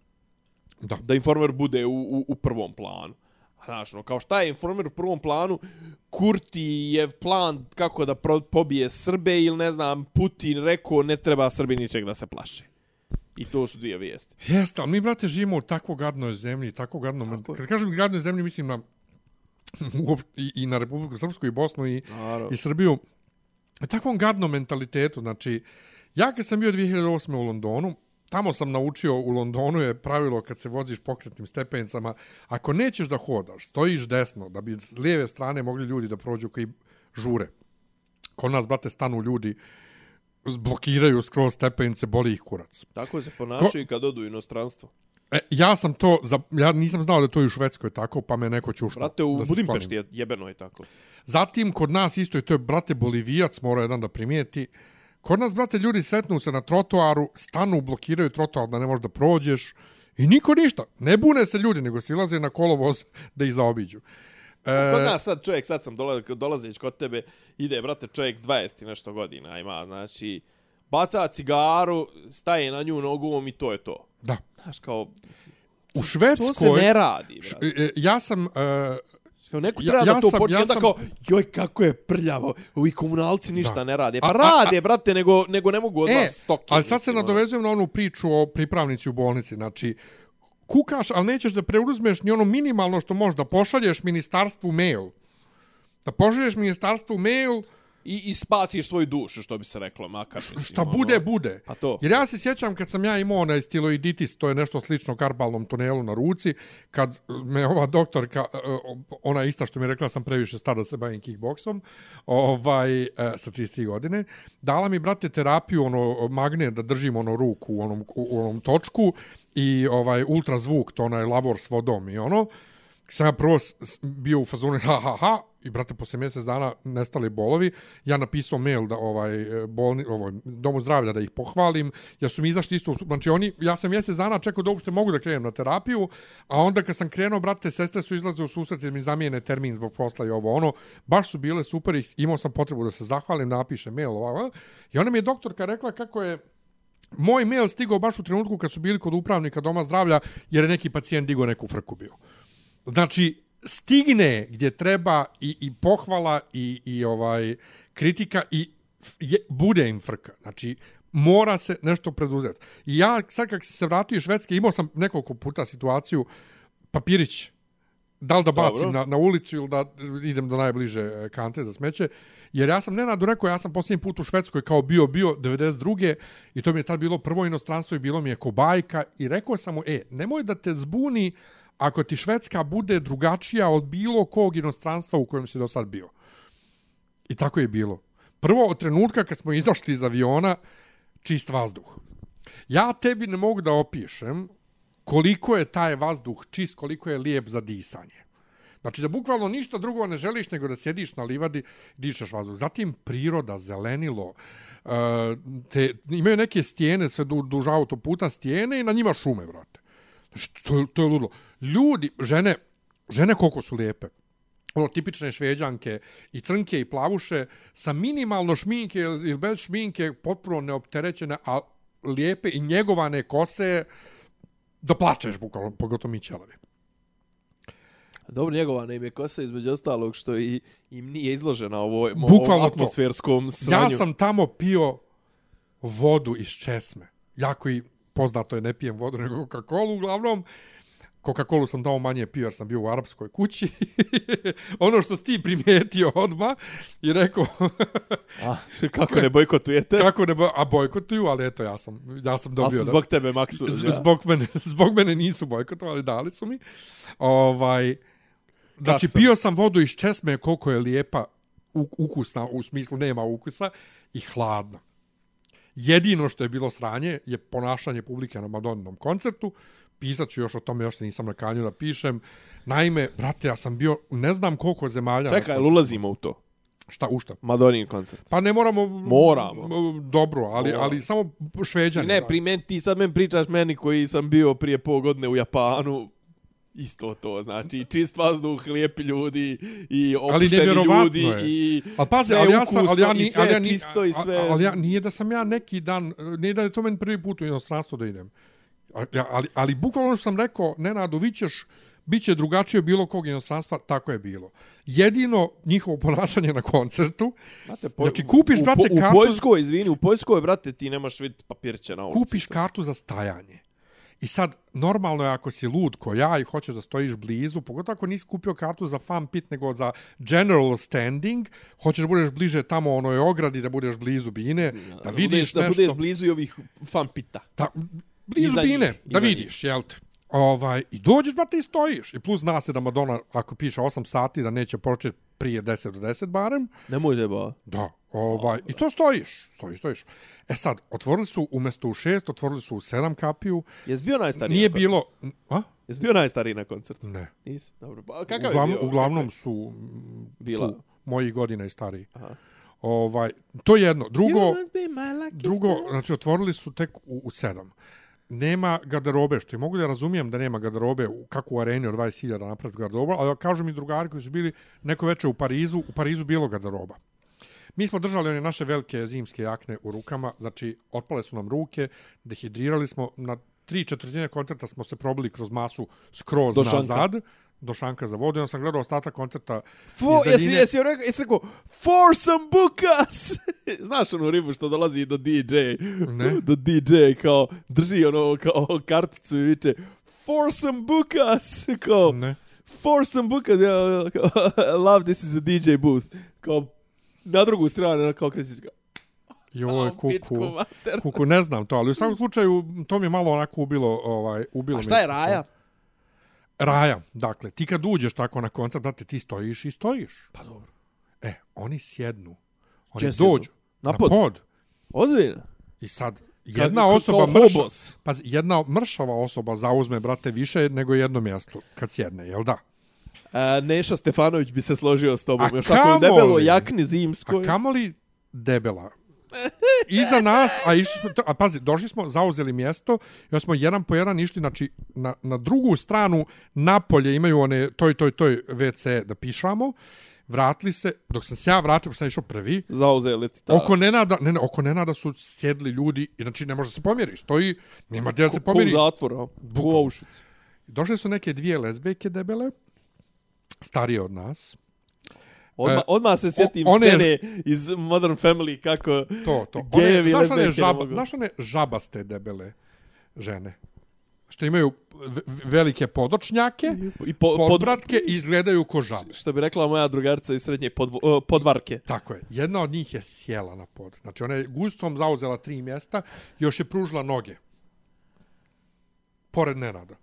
Da. Da informer bude u, u, u prvom planu. Znaš, no, kao šta je informer u prvom planu, Kurtijev plan kako da pro, pobije Srbe ili ne znam, Putin rekao ne treba Srbi ničeg da se plaše. I to su dvije vijesti. Jeste, ali mi, brate, živimo u tako gadnoj zemlji, tako gadnom... Tako je. Kad kažem gadnoj zemlji, mislim na i, i na Republiku Srpsku i Bosnu i, Naravno. i Srbiju. U takvom gadnom mentalitetu, znači, ja kad sam bio 2008. u Londonu, tamo sam naučio, u Londonu je pravilo kad se voziš pokretnim stepenicama, ako nećeš da hodaš, stojiš desno, da bi s lijeve strane mogli ljudi da prođu koji žure. Kod nas, brate, stanu ljudi, blokiraju skroz stepenice, boli ih kurac. Tako se ponašaju i kad odu u inostranstvo. E, ja sam to, za, ja nisam znao da je to i u Švedskoj tako, pa me neko čušno. Brate, u Budimpešti je jebeno i tako. Zatim, kod nas isto, i to je, brate, Bolivijac, mora jedan da primijeti, kod nas, brate, ljudi sretnu se na trotoaru, stanu, blokiraju trotoar da ne možeš da prođeš i niko ništa. Ne bune se ljudi, nego silaze na kolovoz da ih zaobiđu. E, Kod nas sad čovjek, sad sam dola, dolazeć kod tebe, ide, brate, čovjek 20 i nešto godina ima, znači, baca cigaru, staje na nju nogom i to je to. Da. Znaš, kao, U to se Švedskoj... ne radi, Š- brate. e, ja sam... E, Kao neko Ja- treba ja da to sam- počne, ja onda sam- kao, joj, kako je prljavo, ovi komunalci ništa Da. ne rade. A- Pa a- rade, brate, nego, nego ne mogu od E, vas stoke. ali sad se ono. nadovezujem na onu priču o pripravnici u bolnici. Znači, kukaš, ali nećeš da preuzmeš ni ono minimalno što možeš da pošalješ ministarstvu mail. Da pošalješ ministarstvu mail, I, I spasiš svoju dušu, što bi se reklo, makar. Mislim, šta ono. bude, bude. Pa to. Jer ja se sjećam kad sam ja imao onaj stiloiditis, to je nešto slično karpalnom tunelu na ruci, kad me ova doktorka, e, ona ista što mi je rekla, sam previše star da se bavim kickboksom, ovaj, e, sa 33 godine, dala mi, brate, terapiju, ono, magnet da držim ono ruku u onom, u onom točku i ovaj ultrazvuk, to onaj lavor s vodom i ono, sam ja prvo bio u fazonu ha ha ha i brate posle mjesec dana nestali bolovi. Ja napisao mail da ovaj e, bolni ovaj domu zdravlja da ih pohvalim jer su mi izašli isto znači oni ja sam mjesec dana čekao da uopšte mogu da krenem na terapiju a onda kad sam krenuo brate sestre su izlaze u susret jer mi zamijene termin zbog posla i ovo ono. Baš su bile super i imao sam potrebu da se zahvalim napišem mail ovako i ona mi je doktorka rekla kako je moj mail stigao baš u trenutku kad su bili kod upravnika doma zdravlja jer je neki pacijent digao neku frku bio. Znači, stigne gdje treba i, i pohvala i, i ovaj kritika i je, bude im frka. Znači, mora se nešto preduzeti. I ja, sad kak se vratio iz Švedske, imao sam nekoliko puta situaciju, papirić, da li da bacim na, na ulicu ili da idem do najbliže e, kante za smeće, jer ja sam Nenadu rekao, ja sam posljednji put u Švedskoj kao bio, bio 92. i to mi je tad bilo prvo inostranstvo i bilo mi je kobajka i rekao sam mu, e, nemoj da te zbuni ako ti Švedska bude drugačija od bilo kog inostranstva u kojem si do sad bio. I tako je bilo. Prvo, od trenutka kad smo izašli iz aviona, čist vazduh. Ja tebi ne mogu da opišem koliko je taj vazduh čist, koliko je lijep za disanje. Znači da bukvalno ništa drugo ne želiš nego da sjediš na livadi, dišeš vazduh. Zatim priroda, zelenilo, eh, te, imaju neke stijene, sve duž autoputa stijene i na njima šume, brate. Znači, to, to je ludilo. Ljudi, žene, žene koliko su lijepe. Ono, tipične šveđanke i crnke i plavuše sa minimalno šminke ili bez šminke, potpuno neopterećene, a lijepe i njegovane kose, da plačeš, bukvalno, pogotovo mi ćelavi. Dobro, njegova ne ime kosa između ostalog što i, im nije izložena ovo Bukvalno atmosferskom sranju. Ja sam tamo pio vodu iz česme. Jako i poznato je ne pijem vodu nego Coca-Cola uglavnom. Coca-Cola sam tamo manje pio jer sam bio u arapskoj kući. ono što si ti primijetio odma i rekao... a, kako ne bojkotujete? Kako ne boj... A bojkotuju, ali eto, ja sam, ja sam dobio... A zbog da... tebe, Maksu. Z, zbog, mene, zbog mene nisu bojkotovali, dali su mi. Ovaj... Znači, sam. pio sam vodu iz česme koliko je lijepa ukusna, u smislu nema ukusa, i hladna. Jedino što je bilo sranje je ponašanje publike na Madoninom koncertu. Pisat ću još o tome, još se nisam na kanju da pišem. Naime, brate, ja sam bio, ne znam koliko zemalja... Čekaj, ulazimo u to? Šta, u šta? Madonin koncert. Pa ne moramo... Moramo. Dobro, ali, Moramo. ali samo šveđani. Ne, pri ti sad men pričaš meni koji sam bio prije pol godine u Japanu, isto to, znači čist vazduh, lijepi ljudi i opušteni ljudi je. i ali pazi, sve ali ja sam, ali ja, ni, ali ja, čisto i sve. Ali ja, nije da sam ja neki dan, nije da je to meni prvi put u inostranstvo da idem. Ali, ali, ali bukvalno što sam rekao, Nenado, vi ćeš, bit će drugačije bilo kog inostranstva, tako je bilo. Jedino njihovo ponašanje na koncertu, Znate, po, znači kupiš, brate, u, u, kartu... U Poljskoj, izvini, u Poljskoj, brate, ti nemaš vidjeti papirće na ulici. Kupiš kartu za stajanje. I sad, normalno je ako si lud ko ja i hoćeš da stojiš blizu, pogotovo ako nisi kupio kartu za fan pit nego za general standing, hoćeš da budeš bliže tamo onoj ogradi, da budeš blizu bine, da, da vidiš da nešto. Da budeš blizu i ovih fan pita. Da, blizu bine, njih, da vidiš, jel te? Ovaj, I dođeš, brate, i stojiš. I plus zna se da Madonna, ako piše 8 sati, da neće početi prije 10 do 10 barem. Ne može ba. Da, ovaj, i to stojiš, stojiš, stojiš. E sad, otvorili su umjesto u 6, otvorili su u 7 kapiju. Jesi bio najstariji Nije bilo... A? Jesi bio najstariji na koncertu? Ne. Nisi? Dobro. Pa, kakav Uglavnom, je bio? Uglavnom su Bila. tu, moji godina i stariji. Aha. Ovaj, to je jedno. Drugo, drugo znači, otvorili su tek u, u 7 nema garderobe, što je mogu da razumijem da nema garderobe u kako u areni od 20.000 napraviti garderoba, ali kažu mi drugari koji su bili neko veče u Parizu, u Parizu bilo garderoba. Mi smo držali one naše velike zimske jakne u rukama, znači otpale su nam ruke, dehidrirali smo, na tri četvrtine koncerta smo se probili kroz masu skroz do nazad. Do šanka za vodu. Ja sam gledao ostatak koncerta Fo, iz Jesi, jesi, rekao, jesi rekao, for some bukas! Znaš onu ribu što dolazi do DJ? Ne. Do DJ, kao, drži ono, kao karticu i viče, for some bukas! Kao, ne. For some bukas! Ja, kao, love this is a DJ booth. Kao, na drugu stranu, kao kresiska. Joj, kuku, kuku, ne znam to, ali u svakom slučaju to mi je malo onako ubilo, ovaj, ubilo A šta je Raja? Raja, dakle, ti kad uđeš tako na koncert, brate, ti stojiš i stojiš. Pa dobro. E, oni sjednu. Oni Če dođu na pod. Na pod. Ozbiljno. I sad, jedna Ka, osoba mrša, pa jedna mršava osoba zauzme, brate, više nego jedno mjesto kad sjedne, jel da? A, Neša Stefanović bi se složio s tobom. A Još ako kamoli? debelo jakni A zimskoj. kamoli debela. Iza nas, a, išli smo, a pazi, došli smo, zauzeli mjesto i smo jedan po jedan išli, znači, na, na drugu stranu, napolje imaju one, toj, toj, toj WC da pišamo, vratili se, dok sam se ja vratio, pošto sam išao prvi, Zauzeli ti ta. oko Nenada, ne, ne, oko Nenada su sjedli ljudi, i znači ne može se pomjeri, stoji, nema gdje da se Ko u pomjeri. zatvoru, a? u. Auschwitz. Došle su neke dvije lezbejke debele, starije od nas, Odmah, E, odmah se sjetim o- one- scene iz Modern Family kako To, to. gejevi One, znaš, one lezbijke ne žaba, mogu. znaš one žabaste debele žene? Što imaju velike podočnjake, i po, pod, podbratke i izgledaju ko žabe. što bi rekla moja drugarica iz srednje podvo, uh, podvarke. Tako je. Jedna od njih je sjela na pod. Znači, ona je gustom zauzela tri mjesta, još je pružila noge. Pored Nenada.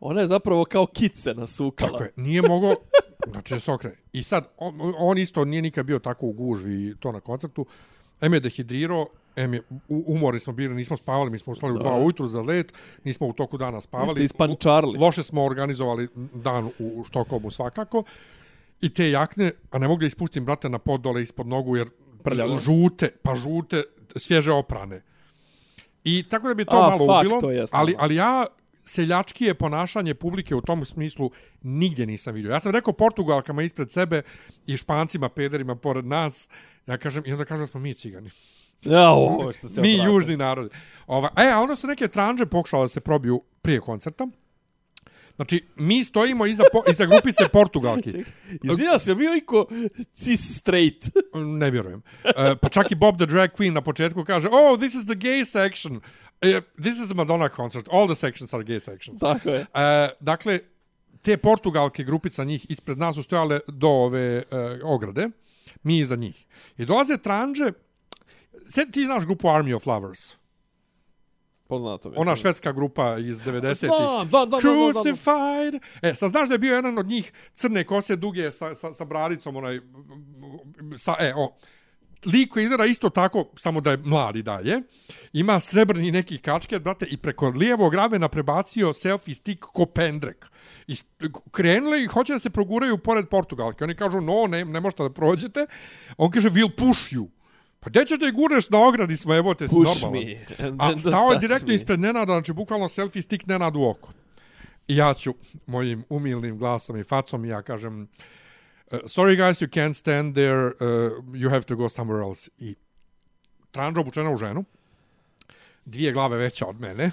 Ona je zapravo kao kice nasukala. Tako je. Nije mogo... Znači, se okrene. I sad, on, on isto nije nikad bio tako u gužvi to na koncertu. M je dehidrirao, M je, u- umorni smo bili, nismo spavali, mi smo ustali u dva ujutru za let, nismo u toku dana spavali. ispančarli. Loše smo organizovali dan u, u Štokholmu svakako. I te jakne, a ne mogu da ispustim, brate, na pod dole ispod nogu, jer Prljavo. žute, pa žute, svježe oprane. I tako da bi to A, malo ubilo, to ali, ali ja seljačkije ponašanje publike u tom smislu nigdje nisam vidio. Ja sam rekao Portugalkama ispred sebe i Špancima, pederima pored nas, ja kažem, i onda kažem da smo mi cigani. Ja, ovo što se mi odvratio. južni narod. Ova, e, a onda su neke tranže pokušale da se probiju prije koncerta. Znači, mi stojimo iza, po, iza grupice Portugalki. Izvinjam se, bio iko cis straight. Ne vjerujem. E, pa čak i Bob the Drag Queen na početku kaže, oh, this is the gay section. E, this is a Madonna concert. All the sections are gay sections. Tako je. E, dakle, te Portugalke, grupica njih, ispred nas su stojale do ove e, ograde. Mi iza njih. I dolaze tranže, Sve ti znaš grupu Army of Lovers? Poznato mi. Ona švedska grupa iz 90-ih. Znam, znam, znam, znam, znam, znam. Crucified. E, sad znaš da je bio jedan od njih crne kose duge sa, sa, sa bradicom, onaj, sa, e, o, lik koji izgleda isto tako, samo da je mladi dalje, ima srebrni neki kačket, brate, i preko lijevog ramena prebacio selfie stick ko pendrek. I krenuli i hoće da se proguraju pored Portugalke. Oni kažu, no, ne, ne možete da prođete. On kaže, we'll push you. Pa gdje ćeš da je gurneš na ogradi smo, evo te si Push normalan. me. A stao je direktno me. ispred Nenada, znači bukvalno selfie stick Nenadu u oko. I ja ću mojim umilnim glasom i facom, ja kažem, uh, sorry guys, you can't stand there, uh, you have to go somewhere else. I tranža obučena u ženu, dvije glave veća od mene,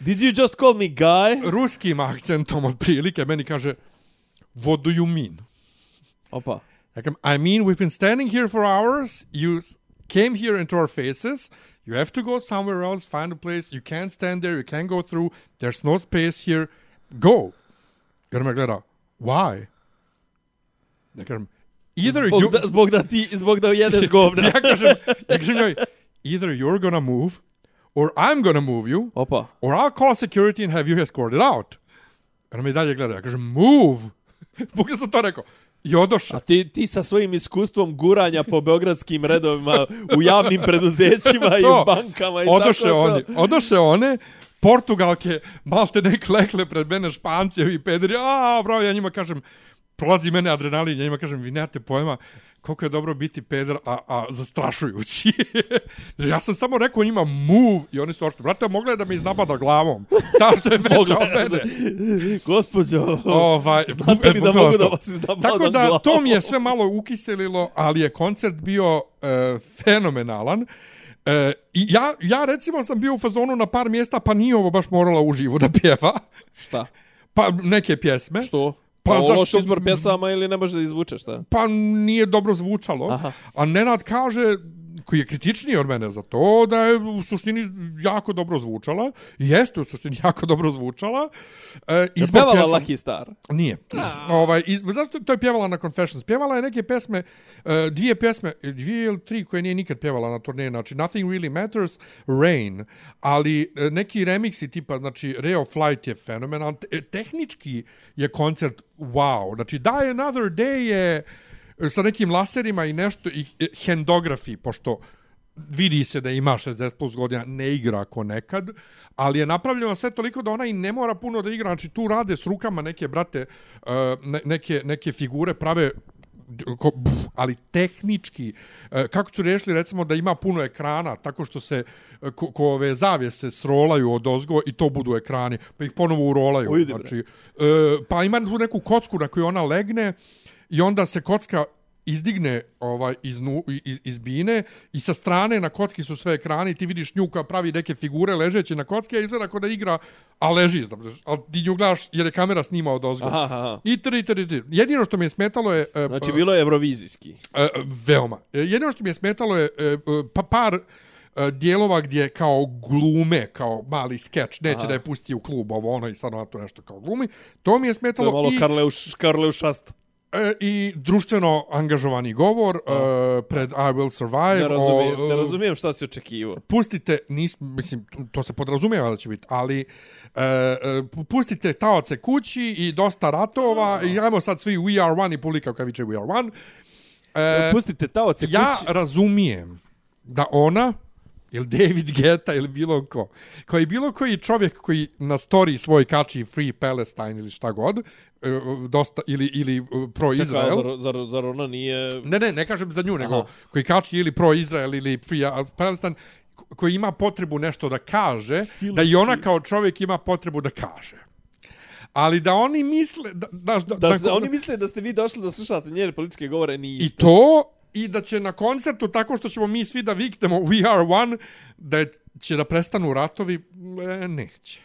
Did you just call me guy? ruskim akcentom od prilike, meni kaže, what do you mean? Opa. Kažem, I mean, we've been standing here for hours, you came here into our faces, you have to go somewhere else, find a place, you can't stand there, you can't go through, there's no space here, go. Ona me gleda, why? Ja kažem, either Zbog you... da, zbog da ti, zbog da jedeš govna. ja kažem, ja kažem njoj, either you're gonna move, or I'm gonna move you, Opa. or I'll call security and have you escorted out. Ona me i dalje gleda, ja kažem, move. Bukle sam to rekao. I odošao. A ti, ti sa svojim iskustvom guranja po beogradskim redovima u javnim preduzećima i u bankama i odoše tako oni, to. odoše one, Portugalke, malte ne klekle pred mene špancevi i pederi, a, bravo, ja njima kažem, prolazi mene adrenalin, ja njima kažem, vi nemate pojma koliko je dobro biti peder, a, a zastrašujući. Ja sam samo rekao njima move i oni su ošto, brate, mogla je da me iznabada glavom. Ta što je veća od mene. Gospođo, Ovaj, znate li da mogu da to. vas iznabadam Tako da, glavom? to mi je sve malo ukiselilo, ali je koncert bio e, fenomenalan. E, I ja, ja recimo sam bio u fazonu na par mjesta, pa nije ovo baš morala uživo da pjeva. Šta? Pa neke pjesme. Što? Pa Pa, pa zašto- izbor pjesama ili ne može da izvuče šta? Pa nije dobro zvučalo. Aha. A Nenad kaže, koji je kritičniji od mene za to, da je u suštini jako dobro zvučala. Jeste u suštini jako dobro zvučala. E, Je izbor pevala pjesama- Lucky Star? Nije. Ovaj, iz, zašto to je pjevala na Confessions? Pjevala je neke pesme, uh, dvije pesme, dvije ili tri koje nije nikad pjevala na turneji, znači Nothing Really Matters, Rain, ali uh, neki remiksi tipa, znači Ray of Flight je fenomenal, te, tehnički je koncert wow, znači Die Another Day je e, sa nekim laserima i nešto, i e, hendografi, pošto vidi se da ima 60 plus godina, ne igra ako nekad, ali je napravljeno sve toliko da ona i ne mora puno da igra, znači tu rade s rukama neke, brate, ne, neke, neke figure prave ko, ali tehnički e, kako su riješili recimo da ima puno ekrana tako što se e, ko, ko ove zavjese srolaju od ozgo i to budu ekrani pa ih ponovo urolaju Ujdi, znači e, pa ima tu neku kocku na koju ona legne i onda se kocka izdigne ovaj iz, nu, iz, iz bine i sa strane na kocki su sve ekrani i ti vidiš nju koja pravi neke figure ležeće na kocki, a izgleda kao da igra, a leži, znači, a ti nju gledaš jer je kamera snima od ozgo. Aha, aha. I tri, tri, tri. Jedino što mi je smetalo je... e, Znači, bilo je evrovizijski. E, veoma. E, Jedino što mi je smetalo je e, e, pa par e, dijelova gdje kao glume, kao mali skeč, neće Aha. da je pusti u klub ovo ono i sad ona tu nešto kao glumi. To mi je To je smetalo malo i, Karleuš, Karleušast. E, i društveno angažovani govor e, pred I Will Survive. Ne razumijem, o, ne razumijem šta si očekivao. pustite, nis, mislim, to se podrazumijeva da će biti, ali e, e, pustite taoce kući i dosta ratova i ajmo sad svi We Are One i publika kao viče We Are One. E, Pustite taoce ja kući. razumijem da ona ili David Geta ili bilo ko, koji bilo koji čovjek koji na story svoj kači Free Palestine ili šta god, e, dosta, ili, ili e, pro Čekaj, Izrael. zar, zar, zar ona nije... Ne, ne, ne kažem za nju, nego Aha. koji kači ili pro Izrael ili Free Palestine, ko- koji ima potrebu nešto da kaže, da i ona kao čovjek ima potrebu da kaže. Ali da oni misle... Da, da, da, Da, se, da- oni misle da ste vi došli da slušate njene političke govore, I niste. to, i da će na koncertu, tako što ćemo mi svi da viknemo We are one, da će da prestanu ratovi, e, neće.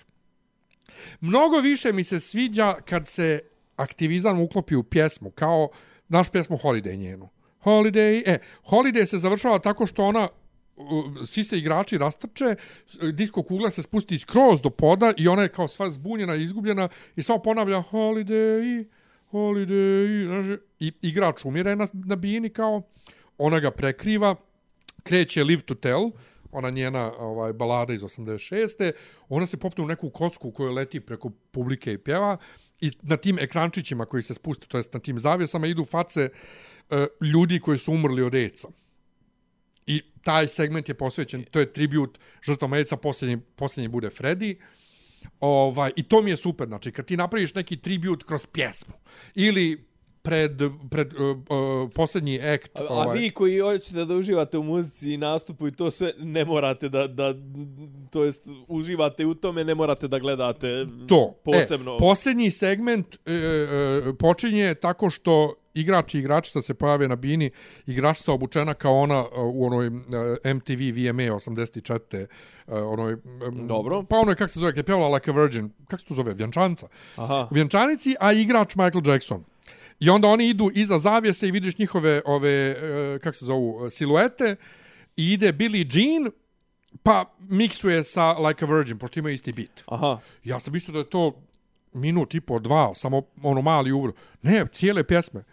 Mnogo više mi se sviđa kad se aktivizam uklopi u pjesmu, kao naš pjesmu Holiday njenu. Holiday, e, Holiday se završava tako što ona svi se igrači rastrče, disko kugla se spusti skroz do poda i ona je kao sva zbunjena izgubljena i samo ponavlja Holiday, Holiday, znaš, i igrač umire na, na bini kao, ona ga prekriva, kreće Live to Tell, ona njena ovaj balada iz 86. Ona se popne u neku kocku koja leti preko publike i pjeva i na tim ekrančićima koji se spuste, to jest na tim zavjesama, idu face e, ljudi koji su umrli od AIDS-a. I taj segment je posvećen, to je tribut žrtvama AIDS-a, posljednji, posljednji bude Freddy. Ovaj, I to mi je super, znači kad ti napraviš neki tribut kroz pjesmu ili pred, pred uh, uh, posljednji akt. A, a ovaj, vi koji hoćete da uživate u muzici i nastupu i to sve, ne morate da, da to jest, uživate u tome, ne morate da gledate to. posebno. E, posljednji segment e, e, počinje tako što igrači i igračica se pojave na bini, igračica obučena kao ona e, u onoj e, MTV VMA 84. e, onoj, Dobro. Pa onoj, kako se zove, je pjevala Like a Virgin, kako se to zove, Vjenčanca. Aha. Vjenčanici, a igrač Michael Jackson. I onda oni idu iza zavjese i vidiš njihove, ove, e, kako se zovu, siluete, i ide Billie Jean, pa miksuje sa Like a Virgin, pošto imaju isti bit. Aha. Ja sam mislio da je to minut i po, dva, samo ono mali uvod. Ne, cijele pjesme.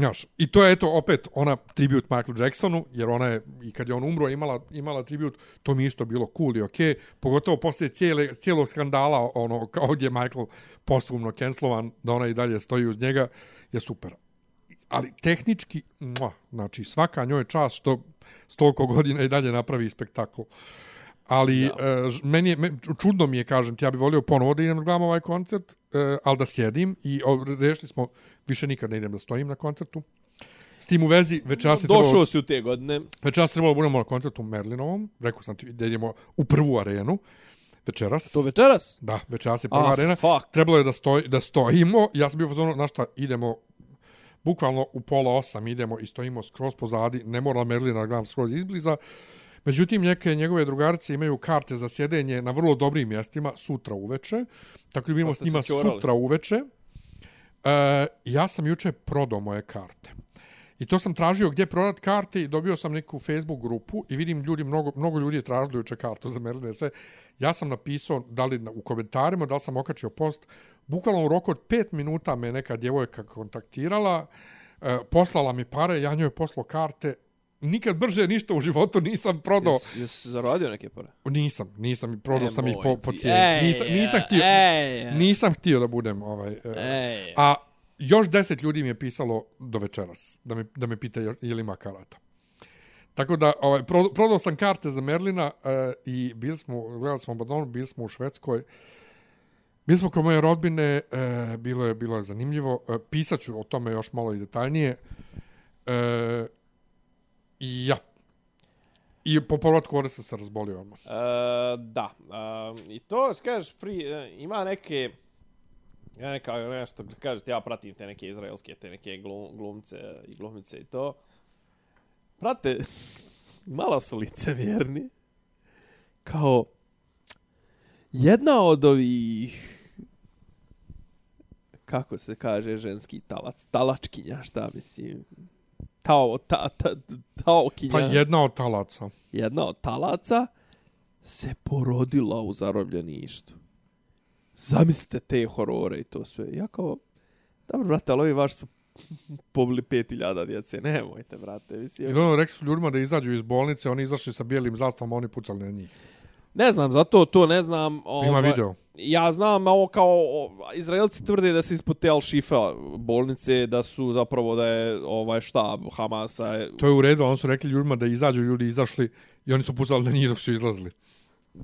Znaš, i to je eto opet ona tribut Michael Jacksonu, jer ona je, i kad je on umro, imala, imala tribut, to mi je isto bilo cool i okej, pogotovo poslije cijele, cijelog skandala, ono, kao gdje je Michael postumno cancelovan, da ona i dalje stoji uz njega, je super. Ali tehnički, mua, znači svaka njoj čast što stolko godina i dalje napravi spektakl. Ali Da. uh, meni je, men, čudno mi je, kažem ti, ja bih volio ponovo da idem da gledam ovaj koncert, uh, ali da sjedim i o, rešili smo, više nikad ne idem da stojim na koncertu. S tim u vezi, večeras je trebalo, Došao si u te godine. večeras je trebalo da budemo na koncertu u Merlinovom, rekao sam ti da idemo u prvu arenu, večeras. To večeras? Da, večeras je prva Ah, arena. fuck. Trebalo je da, stoj, da stojimo. Ja sam bio u znaš šta, idemo bukvalno u pola osam idemo i stojimo skroz pozadi. Ne mora Merlina da gledam skroz izbliza. Međutim, neke njegove drugarice imaju karte za sjedenje na vrlo dobrim mjestima sutra uveče. Tako da bimo Pa s njima sutra uveče. E, ja sam juče prodao moje karte. I to sam tražio gdje prodat karte i dobio sam neku Facebook grupu i vidim ljudi, mnogo, mnogo ljudi je tražilo juče kartu za Merlina sve. Ja sam napisao, da li u komentarima, da li sam okačio post, bukvalno u roku od pet minuta me neka djevojka kontaktirala, e, poslala mi pare, ja njoj poslao karte, nikad brže ništa u životu nisam prodao. Jes, jes zaradio neke pare? Nisam, nisam, prodao E, sam ih po, po ci- cijeni. ej, Nisam, nisam htio, ej. nisam htio da budem ovaj... e, Ej. A još deset ljudi mi je pisalo do večeras, da me, da me pita je li ima karata. Tako da, ovaj, pro- prodao sam karte za Merlina e, i bili smo, gledali smo Madonu, bili smo u Švedskoj. Bili smo kod moje rodbine, e, bilo, je, bilo je zanimljivo. E, pisat ću o tome još malo i detaljnije. E, I ja. I po povratku ovdje sam se razbolio odmah. E, da. E, I to, kažeš, free, e, ima neke... Ja neka, ono nešto, kažete, ja pratim te neke izraelske, te neke glum, glumce i glumice i to. Prate, malo su licevjerni. Kao, jedna od ovih kako se kaže ženski talac, talačkinja, šta mislim, tao, ta, ta, taokinja. Pa jedna od talaca. jedna od talaca se porodila u zarobljeništu. Zamislite te horore i to sve. Ja kao, dobro, brate, ali ovi vaš su pobili 5000 djece. Nemojte, brate. Mislim, I ono, rekli su ljudima da izađu iz bolnice, oni izašli sa bijelim zastavom, oni pucali na njih. Ne znam, zato to ne znam. Ima video. Ja znam, ovo kao Izraelci tvrde da se ispod te Al-Shifa bolnice, da su zapravo da je ovaj štab Hamasa. To je u redu, oni su rekli ljudima da izađu, ljudi izašli i oni su pucali na njih dok su izlazili.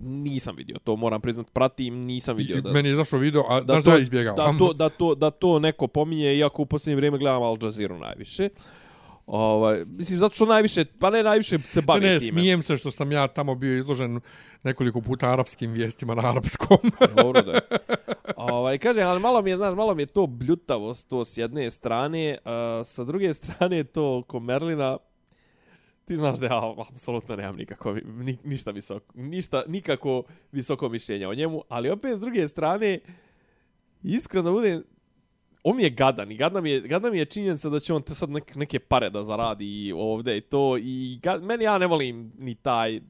Nisam vidio to, moram priznat, pratim, nisam vidio I, da... Meni je izašao video, a da znaš to, da ja izbjegavam. da, to, da, to, da to neko pominje, iako u posljednje vrijeme gledam Al Jazeera najviše. Ovaj, mislim, zato što najviše, pa ne najviše se Ne, bavim ne, time. smijem se što sam ja tamo bio izložen nekoliko puta arapskim vijestima na arapskom. Dobro da je. Ovaj, kaže, ali malo mi je, znaš, malo mi je to bljutavost, to s jedne strane, a sa druge strane to ko Merlina, ti znaš da ja apsolutno nemam nikako, ni, ništa visoko, ništa, nikako visoko mišljenja o njemu, ali opet s druge strane, iskreno budem, on mi je gadan i gadna mi je, gadna mi je činjenica da će on te sad neke, neke pare da zaradi ovde i to i gad, meni ja ne volim ni taj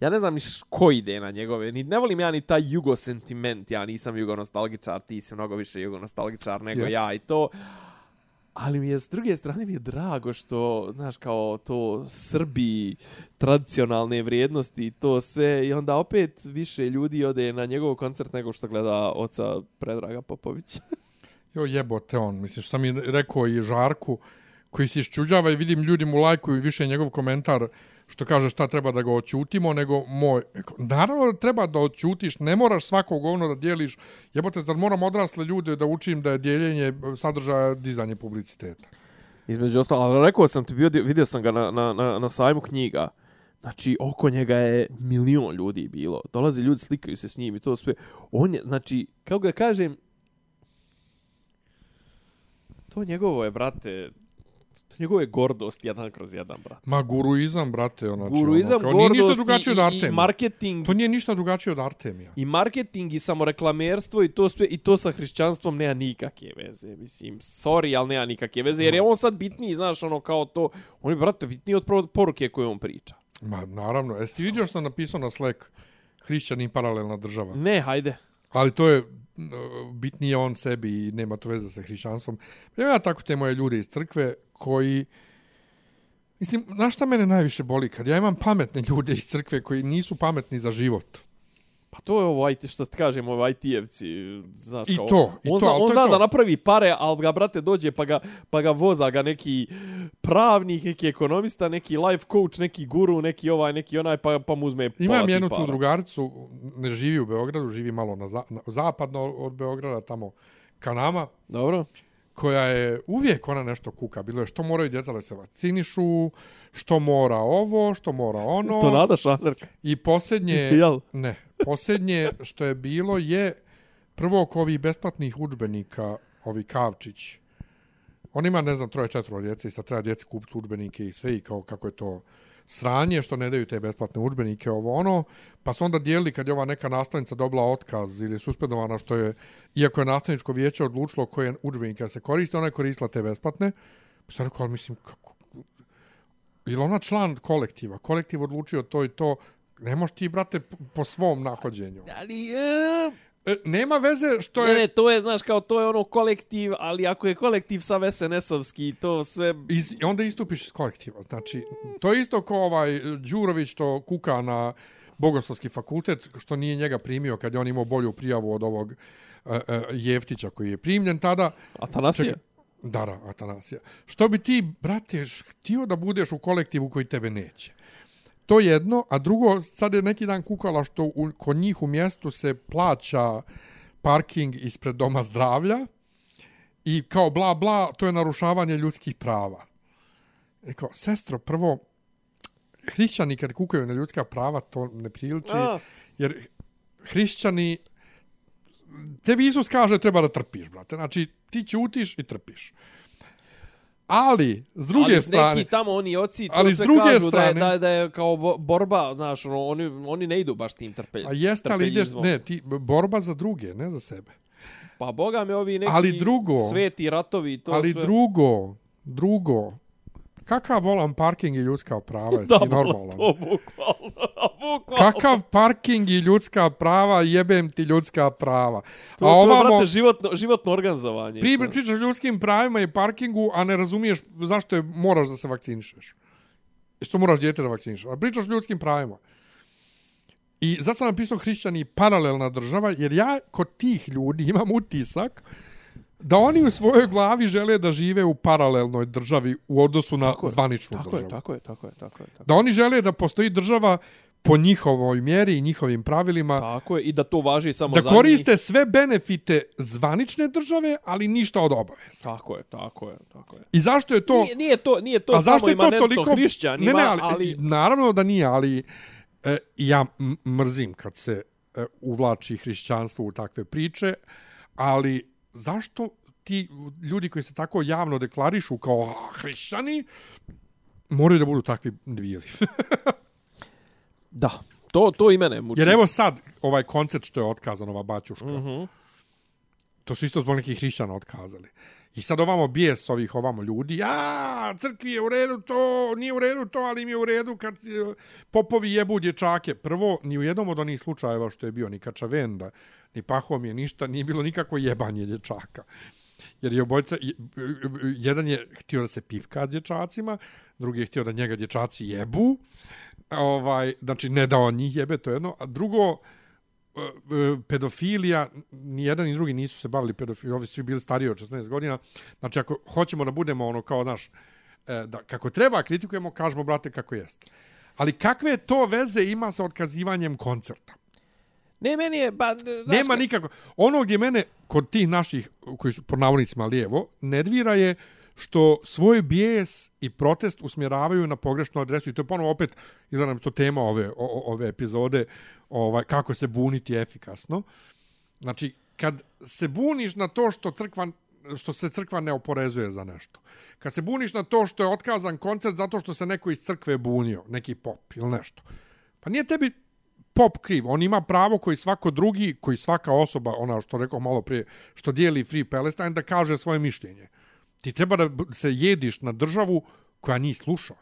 ja ne znam ni ko ide na njegove, ni, ne volim ja ni taj jugo sentiment, ja nisam jugo nostalgičar, ti si mnogo više jugo nostalgičar nego Yes. ja i to. Ali mi je, s druge strane mi je drago što, znaš, kao to Srbi, tradicionalne vrijednosti i to sve, i onda opet više ljudi ode na njegov koncert nego što gleda oca Predraga Popovića. Jo jebote on, misliš, sam mi rekao i Žarku, koji se iščuđava i vidim ljudi mu lajkuju više njegov komentar što kaže šta treba da ga oćutimo, nego moj, naravno da treba da oćutiš, ne moraš svako govno da dijeliš, jebote, zar moram odrasle ljude da učim da je dijeljenje sadržaja dizanje publiciteta. Između ostalo, ali rekao sam ti, bio, vidio sam ga na, na, na, na sajmu knjiga. Znači, oko njega je milion ljudi bilo. Dolaze ljudi, slikaju se s njim i to sve. On je, znači, kako ga kažem, to njegovo je, brate, to njegovo je gordost jedan kroz jedan, brate. Ma guruizam, brate, ono, znači, Guruizam, ono, kao, nije ništa gordost drugačije od i, i, Artemija. i marketing. To nije ništa drugačije od Artemija. I marketing i samoreklamerstvo i to sve i to sa hrišćanstvom nema nikakve veze. Mislim, sorry, ali nema nikakve veze. Jer je on sad bitniji, znaš, ono kao to. On je, brate, bitniji od poruke koje on priča. Ma, naravno. Jesi vidio što sam napisao na Slack? Hrišćanin paralelna država. Ne, hajde. Ali to je bitnije on sebi i nema to veze sa hrišćanstvom. Ja, ja tako te moje ljude iz crkve koji... Mislim, znaš šta mene najviše boli? Kad ja imam pametne ljude iz crkve koji nisu pametni za život. Pa to je ovo IT, što ti kažem, ovo IT-evci, znaš I kao, to, i on to, zna, on to zna to. da napravi pare, ali ga, brate, dođe pa ga, pa ga voza ga neki pravnik, neki ekonomista, neki life coach, neki guru, neki ovaj, neki onaj, pa, pa mu uzme pola Imam jednu para. tu drugaricu, ne živi u Beogradu, živi malo na, za, na zapadno od Beograda, tamo ka nama, Dobro. koja je uvijek ona nešto kuka. Bilo je što moraju djeca da se vakcinišu, što mora ovo, što mora ono. To nada šanerka. I posljednje, Jel? ne, posljednje što je bilo je prvo oko ovih besplatnih udžbenika, ovi Kavčić. On ima, ne znam, troje, četvro djece i sad treba djeci kupiti udžbenike i sve i kao kako je to sranje što ne daju te besplatne udžbenike, ovo ono, pa su onda dijeli kad je ova neka nastavnica dobila otkaz ili suspendovana što je, iako je nastavničko vijeće odlučilo koje udžbenike se koriste, ona je koristila te besplatne. Pa sam rekao, ali mislim, kako, ili ona član kolektiva, kolektiv odlučio to i to, ne možeš ti, brate, po svom nahođenju. Ali, e, E, nema veze što je... ne, to je, znaš, kao to je ono kolektiv, ali ako je kolektiv sa SNS-ovski, to sve... Iz, onda istupiš iz kolektiva. Znači, to je isto kao ovaj Đurović što kuka na Bogoslovski fakultet, što nije njega primio kad je on imao bolju prijavu od ovog uh, uh, Jeftića koji je primljen tada. Atanasije? Čekaj, Dara Atanasija. Što bi ti, brate, htio da budeš u kolektivu koji tebe neće? To je jedno, a drugo, sad je neki dan kukala što u, kod njih u mjestu se plaća parking ispred doma zdravlja i kao bla bla, to je narušavanje ljudskih prava. E kao, sestro, prvo, hrišćani kad kukaju na ljudska prava, to ne priliči, A. jer hrišćani, tebi Isus kaže treba da trpiš, brate. Znači, ti ćutiš i trpiš. Ali, s druge ali strane, neki tamo oni oci to ali s sve druge kažu da je, strane- da, da je kao bo- borba, znaš, ono, oni, oni ne idu baš tim trpelj, a jeste, ali ideš, trpeljizmom. ne, ti, borba za druge, ne za sebe. Pa boga me ovi neki Ali drugo- sveti ratovi to ali sve. drugo, drugo, kakav volam parking i ljudska prava, jesi da, ti normalan? to bukvalno, bukvalno. Kakav parking i ljudska prava, jebem ti ljudska prava. To, to je, ovamo- brate, životno, životno organizovanje. Primjer, pričaš ljudskim pravima i parkingu, a ne razumiješ zašto je, moraš da se vakcinišeš. I što moraš djete da vakcinišeš. A pričaš ljudskim pravima. I zato sam napisao hrišćani paralelna država, jer ja kod tih ljudi imam utisak da oni u svojoj glavi žele da žive u paralelnoj državi u odnosu na Tako je, zvaničnu Tako državu. je, tako je, tako je, tako je. Tako, Da oni žele da postoji država po njihovoj mjeri i njihovim pravilima, tako je, i da to važi samo da za koriste njih. sve benefite zvanične države, ali ništa od obaveza. Tako je, tako je, tako je. I zašto je to... Nije, nije to, nije to a zašto samo je to toliko... hrišćanima, ne, ne, ali, ali Naravno da nije, ali e, ja mrzim kad se e, uvlači hrišćanstvo u takve priče, ali zašto ti ljudi koji se tako javno deklarišu kao "A, hrišćani, moraju da budu takvi dvijeli. da, to, to i mene muči. Jer evo sad, ovaj koncert što je otkazan, ova baćuška, mm. -hmm. to su isto zbog nekih hrišćana otkazali. I sad ovamo bijes ovih ovamo ljudi, ja, crkvi je u redu to, nije u redu to, ali mi je u redu kad e, popovi jebu dječake. Prvo, ni u jednom od onih slučajeva što je bio ni Kačavenda, ni Pahomije, ništa, nije bilo nikako jebanje dječaka. Jer je obojca, jedan je htio da se pivka s dječacima, drugi je htio da njega dječaci jebu, ovaj, znači ne da on njih jebe, to je jedno, a drugo, e, e, pedofilija, ni jedan ni drugi nisu se bavili pedofilijom, ovi svi bili stariji od 14 godina, znači ako hoćemo da budemo ono kao naš, e, da kako treba kritikujemo, kažemo brate kako jest. Ali kakve to veze ima sa otkazivanjem koncerta? Ne, meni je, ba, znaš Nema ka- nikako. Ono gdje mene, kod tih naših, koji su po navodnicima lijevo, nervira je što svoj bijes i protest usmjeravaju na pogrešnu adresu. I to je ponovo opet, izgleda nam to tema ove, o- ove epizode, ovaj, kako se buniti efikasno. Znači, kad se buniš na to što crkva što se crkva ne oporezuje za nešto. Kad se buniš na to što je otkazan koncert zato što se neko iz crkve bunio, neki pop ili nešto. Pa nije tebi pop kriv. On ima pravo koji svako drugi, koji svaka osoba, ona što rekao malo prije, što dijeli Free Palestine, da kaže svoje mišljenje. Ti treba da se jediš na državu koja njih sluša.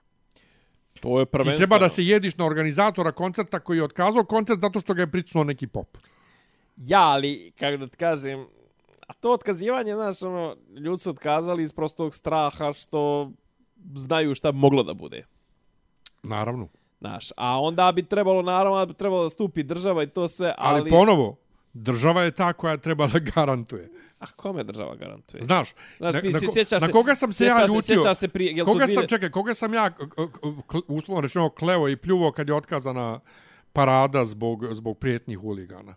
To je Ti prvenstveno. treba da se jediš na organizatora koncerta koji je otkazao koncert zato što ga je pricnuo neki pop. Ja, ali, kako da ti kažem, a to otkazivanje, znaš, ono, ljudi su otkazali iz prostog straha što znaju šta bi moglo da bude. Naravno. Znaš, a onda bi trebalo, naravno, bi trebalo da stupi država i to sve, Ali, ali... ponovo, država je ta koja treba da garantuje. A kome država garantuje? Znaš, Znaš, na, ti na, se sjećaš na se- koga sam se ja se- ljutio? sjećaš se prije- jel koga dvije- sam, čekaj, koga sam ja, uslovno rečeno, kleo i pljuvo kad je otkazana parada zbog, zbog prijetnjih huligana?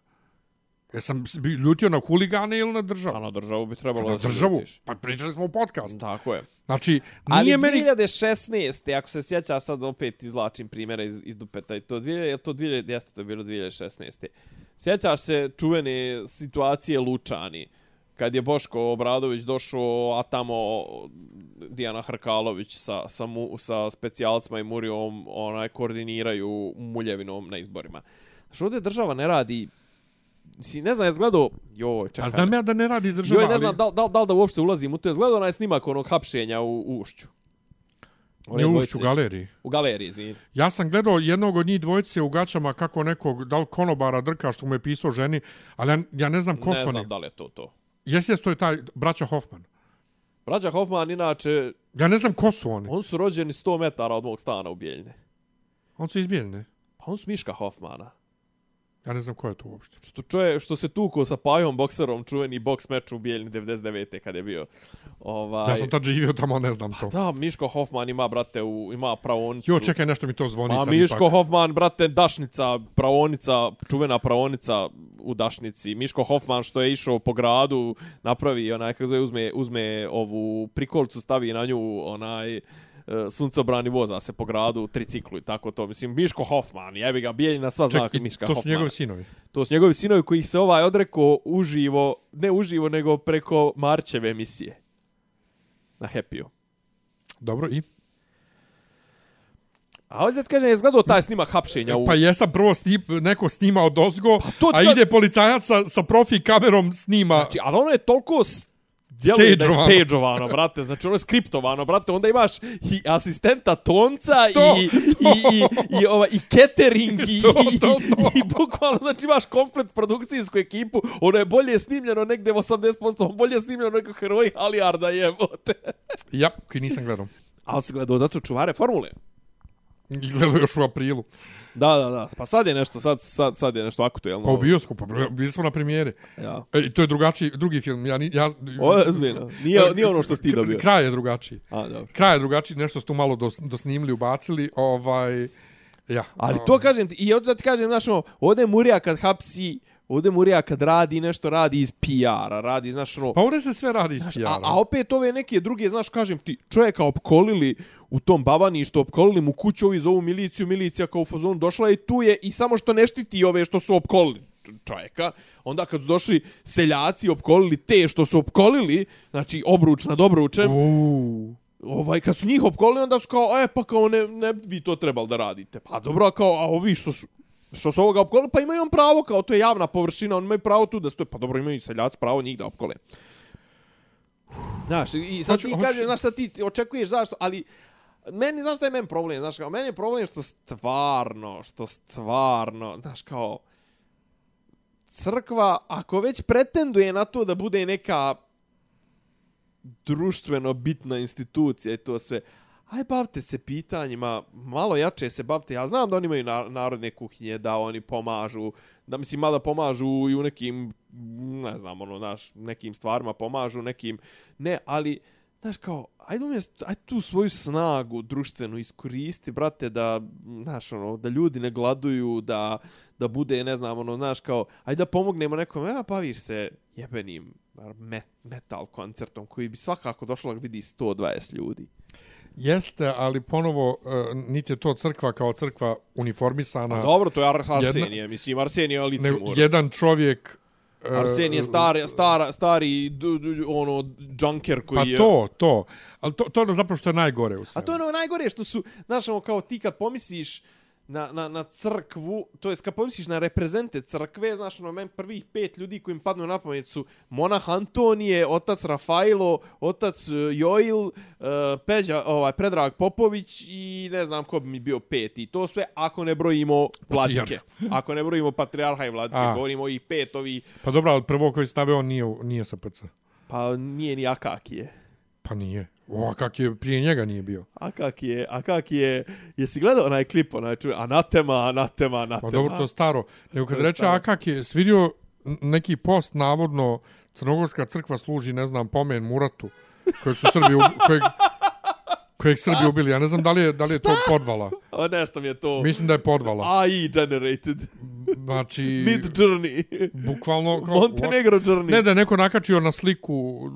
Jesam s- bi ljutio na huligane ili na državu? A na državu bi trebalo na da državu. ljutiš. Pa pričali smo u podcastu. Tako je. Znači, Ali nije meni... 2016. ako se sjećaš sad opet izvlačim primjera iz, iz Dupeta i to 2000, je to 2000, jeste to je bilo 2016. Sjećaš se čuvene situacije Lučani kad je Boško Obradović došao, a tamo Dijana Hrkalović sa, sa, mu, sa specijalcima i Murijom onaj, koordiniraju muljevinom na izborima. Znači ovdje država ne radi Mislim, ne znam, je gledao... Joj, čekaj. A znam ja da ne radi država, Joj, ne ali... znam, da, da, da da uopšte ulazim u to. Je gledao onaj snimak onog hapšenja u, u Ušću. One Ne u ušću galeriji. U galeriji, izvini. Ja sam gledao jednog od njih dvojice u gaćama kako nekog, da li konobara drka što mu je pisao ženi, ali ja, ja ne znam ko ne su oni. znam da li je to to. Jesi jes to je taj braća Hoffman? Braća Hoffman, inače, Ja ne znam ko su oni. on su rođeni 100 metara od mog stana u Bijeljne. On su izbijeljni. Pa on su Miška Hoffmana. Ja ne znam ko je to uopšte. Što, čuje, što se tuko sa Pajom bokserom, čuveni boks meč u Bijeljni 99. kad je bio. Ovaj... Ja sam tad živio tamo, ne znam to. Da, Miško Hoffman ima, brate, u, ima pravonicu. Jo, čekaj, nešto mi to zvoni A sad Miško ipak. Hoffman, brate, Dašnica, pravonica, čuvena pravonica u Dašnici. Miško Hoffman što je išao po gradu, napravi onaj, kako zove, uzme, uzme ovu prikolcu, stavi na nju onaj suncobrani voza se po gradu, triciklu i tako to. Mislim, Miško Hoffman, jebi ga, Bijeljina sva zna Čekaj, Miška to su njegovi sinovi. To su njegovi sinovi koji se ovaj odreko uživo, ne uživo, nego preko Marčeve emisije. Na Happy-u. Dobro, i? A ovdje ti kažem, je zgledao taj snimak hapšenja u... Pa jesam prvo snip, neko snima od ozgo, to a ide policajac sa, sa profi kamerom snima. Znači, ali ono je toliko djeluje da je Stageovano. brate. Znači, ono je skriptovano, brate. Onda imaš i asistenta tonca To, i, to. i, i, i, ova, i catering i, To, to, to. i, i bukvalno, znači, imaš komplet produkcijsku ekipu. Ono je bolje snimljeno negde 80%, bolje snimljeno nego heroji Halijarda jebote. Ja, koji nisam gledao. Ali se gledao zato čuvare formule. I gledao još u aprilu. Da, da, da. Pa sad je nešto, sad, sad, sad je nešto aktuelno. Pa u bioskopu, pa bili smo na premijeri. Ja. E, to je drugačiji, drugi film. Ja, ni- ja, je ozbiljno. Nije, nije ono što si ti dobio. Kraj je drugačiji. A, dobro. Kraj je drugačiji, nešto su tu malo dos, dosnimili, ubacili. Ovaj, ja. Ali to kažem ti, i da ti kažem, znaš, ono, ovdje Murija kad hapsi, ovdje Murija kad radi nešto, radi iz PR-a, radi, znaš, ono... Pa ovdje se sve radi iz PR-a. a, a opet ove neke druge, znaš, kažem ti, čovjeka opkolili u tom babaništu, opkolili mu kuću, ovi zovu miliciju, milicija kao u fazonu došla i tu je i samo što ne štiti ove što su opkolili čovjeka, onda kad su došli seljaci opkolili te što su opkolili, znači obruč nad obručem, Uuu. ovaj, kad su njih opkolili, onda su kao, e, pa kao, ne, ne vi to trebali da radite. Pa dobro, kao, a ovi što su, što su ovoga opkolili, pa imaju on pravo, kao, to je javna površina, oni imaju pravo tu da stoje, pa dobro, imaju i seljaci pravo njih da opkole. Znaš, i sad Hoću- ti hoću- kažeš, znaš, sad ti očekuješ zašto, ali meni, znaš šta je meni problem, znaš, kao, meni je problem što stvarno, što stvarno, znaš, kao, crkva, ako već pretenduje na to da bude neka društveno bitna institucija i to sve, aj bavite se pitanjima, malo jače se bavite. Ja znam da oni imaju narodne kuhinje, da oni pomažu, da mislim mada pomažu i u nekim, ne znam, ono, naš, nekim stvarima pomažu, nekim, ne, ali, znaš, kao, ajde umjesto, ajde tu svoju snagu društvenu iskoristi, brate, da, znaš, ono, da ljudi ne gladuju, da, da bude, ne znam, ono, znaš, kao, ajde da pomognemo nekom, ja, baviš se jebenim met, metal koncertom koji bi svakako došlo da vidi 120 ljudi. Jeste, ali ponovo, uh, niti je to crkva kao crkva uniformisana. A dobro, to je Ar Arsenije, mislim, Arsenije je licimur. jedan čovjek... uh, Arsenije je stari, stara, stari, du, du, ono, junker koji Pa je... to, to. Ali to, to je ono zapravo što je najgore u A svemu. to je ono najgore što su, znaš, ono, kao ti kad pomisliš na, na, na crkvu, to jest kad pomisliš na reprezente crkve, znaš, ono, men prvih pet ljudi koji im padnu na pamet su monah Antonije, otac Rafailo, otac uh, Joil, uh, Peđa, ovaj, Predrag Popović i ne znam ko bi mi bio peti. To sve ako ne brojimo vladike. Ako ne brojimo patrijarha i vladike, A. govorimo i pet ovi, Pa dobro, ali prvo koji stavio on nije, nije SPC. pa nije ni Akakije. Pa nije. O, a kak je prije njega nije bio. A kak je, a kak je, jesi gledao onaj klip, onaj čuje, anatema, anatema, anatema. Pa dobro, to je staro. Nego kad reče, a kak je svidio neki post, navodno, Crnogorska crkva služi, ne znam, pomen Muratu, kojeg su Srbi, kojeg, kojeg Srbi ubili. Ja ne znam da li je, da li je to podvala. O, nešto mi je to. Mislim da je podvala. AI generated. Znači, Mid journey. bukvalno... kao- Montenegro journey. Ne da je neko nakačio na sliku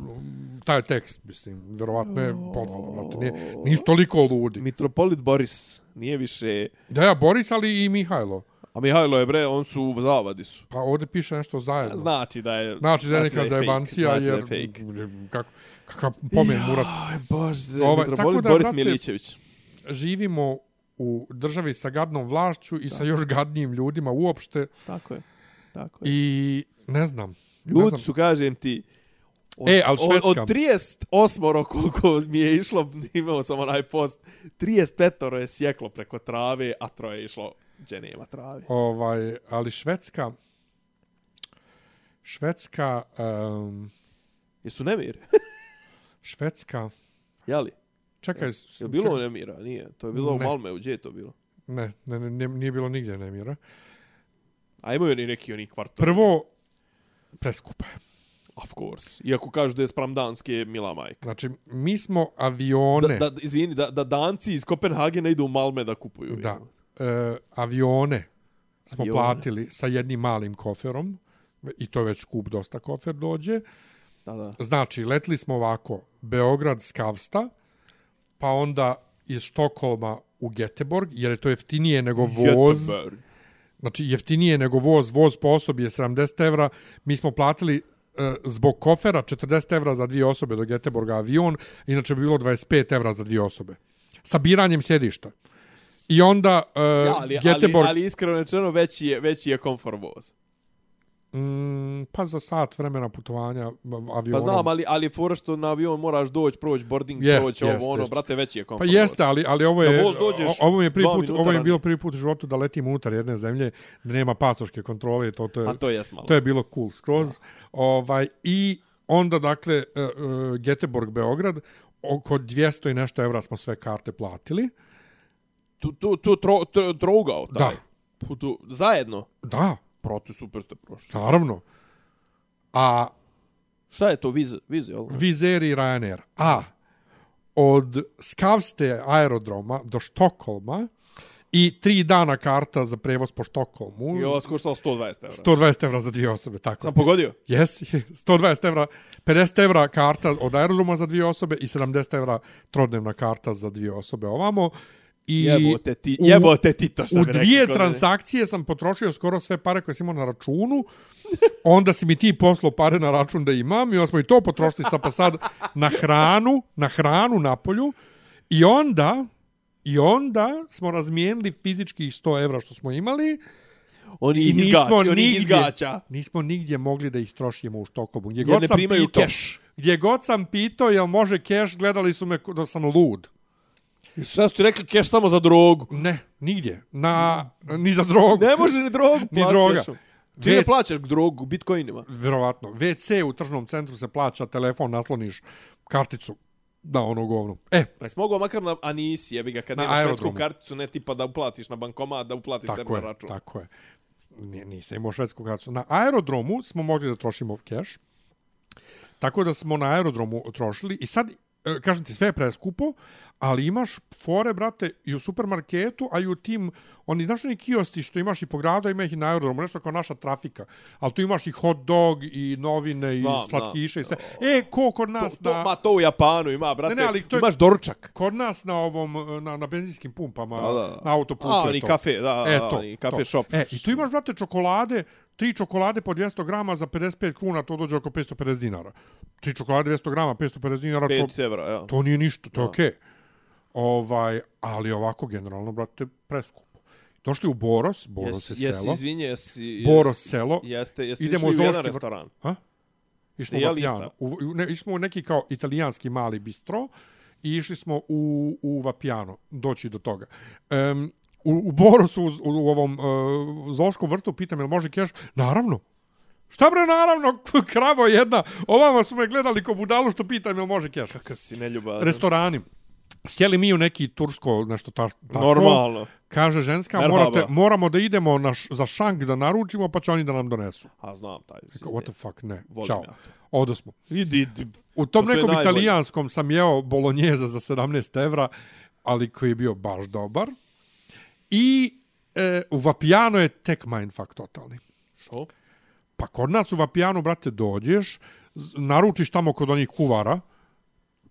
taj tekst, mislim, verovatno je podvala, brate. Nije, nisu toliko ludi. Mitropolit Boris. Nije više... Da, ja, Boris, ali i Mihajlo. A Mihajlo je bre, on su u zavadi su. Pa ovdje piše nešto zajedno. Znači da je... Znači da je neka zajebancija, Znači da je jer... fake. Kako, kakav pomen Murat. Aj, bože, Ovaj, Mitropolit tako da, Boris brate, Milićević. Živimo u državi sa gadnom vlašću i sa još gadnijim ljudima uopšte. Tako je. Tako je. I ne znam. Ljudi su, kažem ti, od, E, ali Švedska. Od, od 38 koliko mi je išlo, imao sam onaj post, 35 je sjeklo preko trave, a troje je išlo gdje nema trave. Ovaj, ali Švedska... Švedska... Um, Jesu nemir? Švedska... Jeli? Čekaj, Je bilo nemira? Nije. To je bilo u Ne. Malmeu. Gdje je to bilo? Ne, ne, ne, nije bilo nigdje nemira. A imaju oni neki oni kvartovi. Prvo, preskupe. Of course. Iako kažu da je sprem danske mila majka. Znači, mi smo avione... Da, da, izvini, da, da danci iz Kopenhagena idu u Malme da kupuju. Da. E, avione smo Avione. platili sa jednim malim koferom i to je već skup dosta kofer dođe. Da, da. Znači, letli smo ovako, Beograd, Skavsta, pa onda iz Štokholma u Göteborg, jer je to jeftinije nego voz. Göteborg. Znači, jeftinije nego voz, voz po osobi je 70 evra. Mi smo platili zbog kofera 40 evra za dvije osobe do Göteborga avion, inače bi bilo 25 evra za dvije osobe. Sa biranjem sjedišta. I onda uh, Ja, ali, ali, Göteborg... ali iskreno rečeno veći je, veći je komfort voz. Mm, pa za sat vremena putovanja avionom. Pa znam, ali, ali fora što na avion moraš doći, proći boarding, Jest, proći ovo, jest, ono, jest. brate, veći je Pa komfort jeste, voz. ali, ali ovo je, dođeš ovo mi je prvi put, ovo je bilo prvi put u životu da letim unutar jedne zemlje, da nema pasoške kontrole, to, to, je, A to jest malo. to je bilo cool skroz. Ovaj, I onda, dakle, uh, uh, Göteborg, Beograd, oko 200 i nešto evra smo sve karte platili. Tu, tu, tu tro, tro, trogao, taj. Da. Tu, tu, zajedno. Da, Proti super ste prošli. naravno. A Šta je to, viz, viz, jel? Vizer i Ryanair. A od Skavste aerodroma do Štokholma i tri dana karta za prevoz po Štokholmu. I ova skoštala 120 evra. 120 evra za dvije osobe, tako. Sam pogodio? Jes, 120 evra, 50 evra karta od aerodroma za dvije osobe i 70 evra trodnevna karta za dvije osobe ovamo. I Jebote ti, jebote ti to što U dvije kod transakcije sam potrošio skoro sve pare koje sam imao na računu. Onda si mi ti poslao pare na račun da imam i onda smo i to potrošili sa pa sad na hranu, na hranu na polju. I onda, i onda smo razmijenili fizičkih 100 evra što smo imali Oni i nismo izgaća, nigdje, izgaća. nismo nigdje mogli da ih trošimo u Štokholmu. Gdje Jer god ne sam primaju pitao, keš. Gdje god sam pitao jel može keš, gledali su me da sam lud. Šta su ti rekli, keš samo za drogu? Ne, nigdje. Na, ni za drogu. Ne može ni drogu Ni platiti droga. kešom. Čime Ve- plaćaš drogu? Bitcoinima? Vjerovatno. WC u tržnom centru se plaća, telefon nasloniš, karticu. Da, ono govno. E, Pa jesi mogao makar na, a nisi, jebi ga, kad Na nemaš švedsku karticu, ne tipa da uplatiš na bankomat, da uplatiš sebi tako na je, račun. tako je. Nije, nisam imao švedsku karticu. Na aerodromu smo mogli da trošimo keš. Tako da smo na aerodromu trošili i sad, e, kažem ti, sve je preskupo, ali imaš fore, brate, i u supermarketu, a i u tim, oni, znaš oni kiosti što imaš i po gradu, ima ih i na aerodromu, nešto kao naša trafika. Ali tu imaš i hot dog, i novine, i Znam, slatkiše, i sve. E, ko kod nas To, to, na... ma to u Japanu ima, brate. Ne, ne, ali to je- Imaš doručak. Kod nas na ovom, na, na benzinskim pumpama, Da, da, da. na autoputu A, oni to. kafe, da, E, da, to, oni kafe to. shop. E, i tu imaš, brate, čokolade, tri čokolade po 200 grama za 55 kruna, to dođe oko 550 dinara. Tri čokolade 200 grama, 550 dinara, to, 5 evra, ja. to nije ništa, to je Da. okej. Okay. Ovaj, ali ovako, generalno, brate, preskupo. Došli u Boros, Boros Jesi, je jesi, selo. izvinje, jesi... Boros selo. Jeste, jeste Idemo išli u jedan restoran. Ha? Išli smo u li Vapijano. U, ne, išli smo u neki kao italijanski mali bistro i išli smo u, u Vapijano, doći do toga. Um, u, u Borosu, u, u ovom uh, Zološkom vrtu, pitam, jel može keš? Naravno. Šta bre, naravno, kravo jedna. Ovamo su me gledali ko budalu što pitam, jel može keš? Kakav si neljubazan. Restorani. Sjeli mi u neki tursko, nešto ta, tako. Normalno. Kaže ženska, Merhaba. morate, moramo da idemo na, š- za šank da naručimo, pa će oni da nam donesu. A, znam taj What sistem. the fuck, ne. Volim Ćao. ja to. Odo smo. Idi, idi. U tom to nekom najbolje. italijanskom sam jeo bolonjeza za 17 evra, ali koji je bio baš dobar. I e, u Vapijano je tek mindfuck totalni. Što? Pa kod nas u Vapijanu, brate, dođeš, naručiš tamo kod onih kuvara,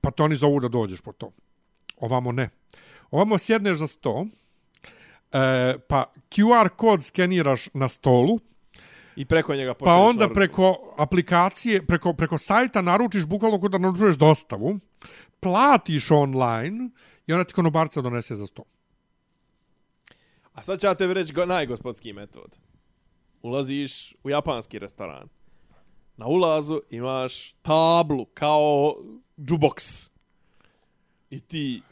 pa te oni zovu da dođeš po to. Ovamo ne. Ovamo sjedneš za sto, e, pa QR kod skeniraš na stolu, I preko njega Pa onda narudžbu. preko aplikacije, preko, preko sajta naručiš bukvalno kod da naručuješ dostavu, platiš online i onda ti konobarca donese za sto. A sad ću ja tebi reći go, najgospodski metod. Ulaziš u japanski restoran. Na ulazu imaš tablu kao jukebox. I ti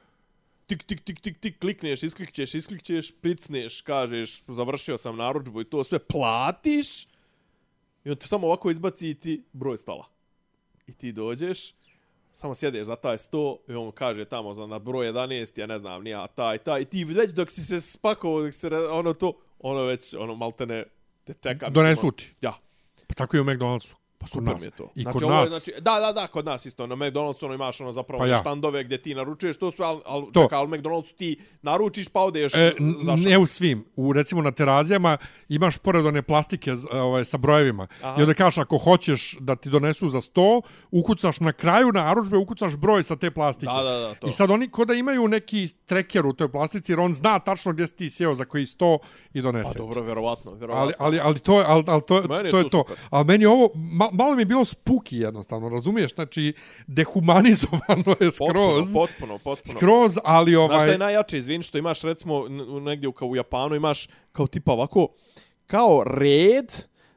tik, tik, tik, tik, tik, klikneš, isklikćeš, isklikćeš, pricneš, kažeš, završio sam narudžbu i to sve platiš. I on te samo ovako izbaci i ti broj stola. I ti dođeš, samo sjedeš za taj sto i on kaže tamo za na broj 11, ja ne znam, nija taj, taj, i ti već dok si se spakovao, dok se, ono to, ono već, ono maltene te čeka. Donesu ti. Ja. Pa tako i u McDonald'su. Pa Kod super nas. mi je to. I znači, kod ovo je, nas. znači, da, da, da, kod nas isto. Na McDonald'su ono imaš ono zapravo Pa ja. štandove gdje ti naručuješ to sve, ali, To. čekaj, ali McDonald'su ti naručiš pa odeš E, zašao. ne u svim. U, recimo na terazijama imaš pored one plastike ovaj, sa brojevima. Aha. I onda kažeš ako hoćeš da ti donesu za 100, ukucaš na kraju narudžbe, ukucaš broj sa te plastike. Da, da, da, to. I sad oni ko da imaju neki treker u toj plastici, jer on zna tačno gdje si ti sjeo za koji 100 i donese. Pa dobro, verovatno, verovatno. Ali, ali, ali to, je- ali, ali to, Meni je to je to to. super. Ali meni ovo, ma, malo mi je bilo spuki jednostavno, razumiješ? Znači, dehumanizovano je skroz. Potpuno, potpuno, potpuno. Skroz, ali Znaš šta ovaj... je najjače, izvini, što imaš recimo negdje u- kao u Japanu, imaš kao tipa ovako, kao red,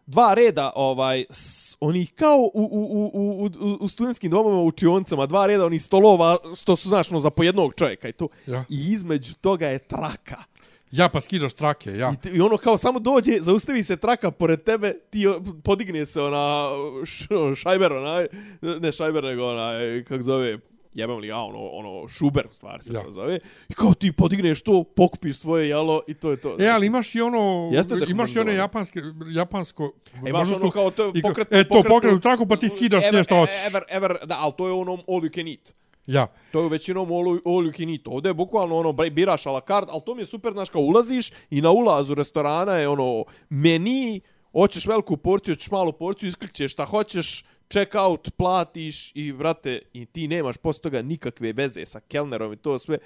dva reda ovaj s, onih kao u, u, u, u, u, u studentskim domovima učionicama, dva reda onih stolova što su znaš no, za po jednog čovjeka i to. Ja. I između toga je traka. Ja pa skidaš trake, ja. I, te- I ono kao samo dođe, zaustavi se traka pored tebe, ti podigne se ona š, šajber, onaj, ne šajber, nego onaj, kako zove, jebam li ja, ono, ono, šuber u stvari se Ja. to zove. I kao ti podigneš to, pokupiš svoje jelo i to je to. E, ali imaš i ono, Jeste imaš i one japanske, japansko... E, imaš ono kao to pokretnu, E, to pokretnu traku, pa ti skidaš ever, sve što hoćeš. Ever, ever, da, ali to je onom all you can eat. Ja. To je većinom all, you- all you can eat. Ovdje je bukvalno ono, biraš a la carte, ali to mi je super, znaš, kao ulaziš i na ulazu restorana je ono meni, hoćeš veliku porciju, hoćeš malu porciju, isklikćeš šta hoćeš, check out, platiš i, vrate, i ti nemaš posle toga nikakve veze sa kelnerom i to sve.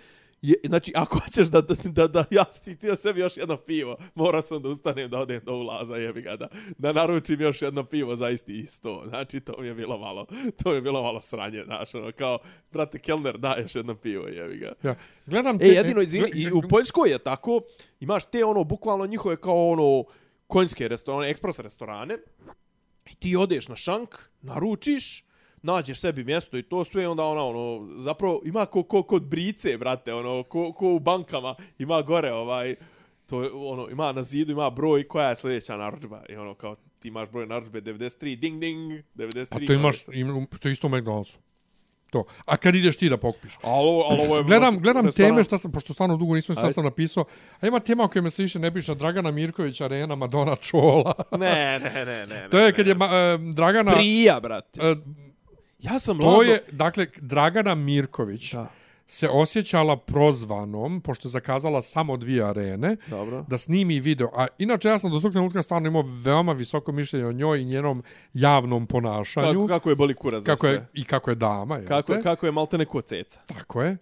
Je, znači, ako hoćeš da, da, da, da ja ti ti sebi još jedno pivo, morao sam da ustanem da odem do ulaza, jebi ga, da, da naručim još jedno pivo za isti isto. Znači, to mi je bilo malo, to mi je bilo malo sranje, znaš, ono, kao, brate, kelner, daj još jedno pivo, jebi ga. Ja. Gledam te... E, jedino, izvini, i u Poljskoj je tako, imaš te, ono, bukvalno njihove kao, ono, konjske restorane, ekspres restorane, i ti odeš na šank, naručiš, nađeš sebi mjesto i to sve, onda ona, ono, zapravo ima ko, ko kod brice, brate, ono, ko, ko u bankama, ima gore, ovaj, to je, ono, ima na zidu, ima broj koja je sljedeća narudžba, i ono, kao, ti imaš broj narudžbe 93, ding, ding, 93. A to imaš, im, to je isto u McDonald'su. To. A kad ideš ti da pokupiš? Ali ovo, ali ovo je... Gledam, gledam restoran. teme što sam, pošto stvarno dugo nisam šta sam napisao. A ima tema o kojima se više ne piše. Dragana Mirković, Arena, Madonna Čola. Ne, ne, ne, ne. to je ne, kad ne. je ma, e, Dragana... Prija, brate. e, Ja sam to je, dakle, Dragana Mirković Da. se osjećala prozvanom, pošto je zakazala samo dvije arene, Dobro. da snimi video. A inače, ja sam do tog trenutka stvarno imao veoma visoko mišljenje o njoj i njenom javnom ponašanju. Kako, kako je boli kurac za kako sve. je, I kako je dama. Kako, te? kako je malte neko ceca. Tako je.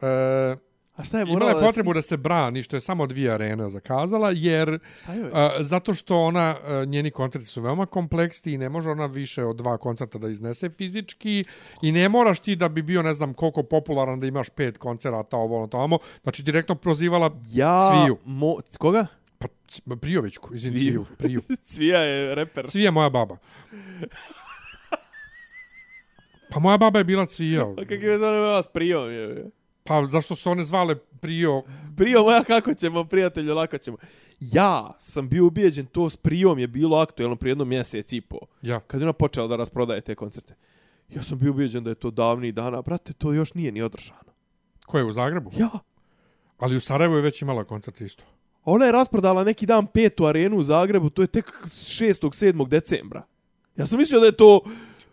E, A šta je Imala morala je potrebu da se brani što je samo dvije arene zakazala, jer a, zato što ona, a, njeni koncerti su veoma kompleksni i ne može ona više od dva koncerta da iznese fizički i ne moraš ti da bi bio ne znam koliko popularan da imaš pet koncerata ovo ono tamo. Znači direktno prozivala Ja... Cviju. Mo... Koga? Pa, Prijovićku, izvim Cviju. Cviju. Priju. Cvija je reper. Cvija moja baba. Pa moja baba je bila Cvija. A kak je zove vas prijom je? Pa zašto su one zvale Prijo? Prijo moja, kako ćemo, prijatelju, lako ćemo. Ja sam bio ubijeđen, to s prijom je bilo aktuelno prije jedno mjesec i po. Ja. Kad je ona počela da rasprodaje te koncerte. Ja sam bio ubijeđen da je to davni dana. Brate, to još nije ni održano. Ko je u Zagrebu? Ja. Ali u Sarajevu je već imala koncert isto. Ona je rasprodala neki dan petu arenu u Zagrebu, to je tek 6. 7. decembra. Ja sam mislio da je to...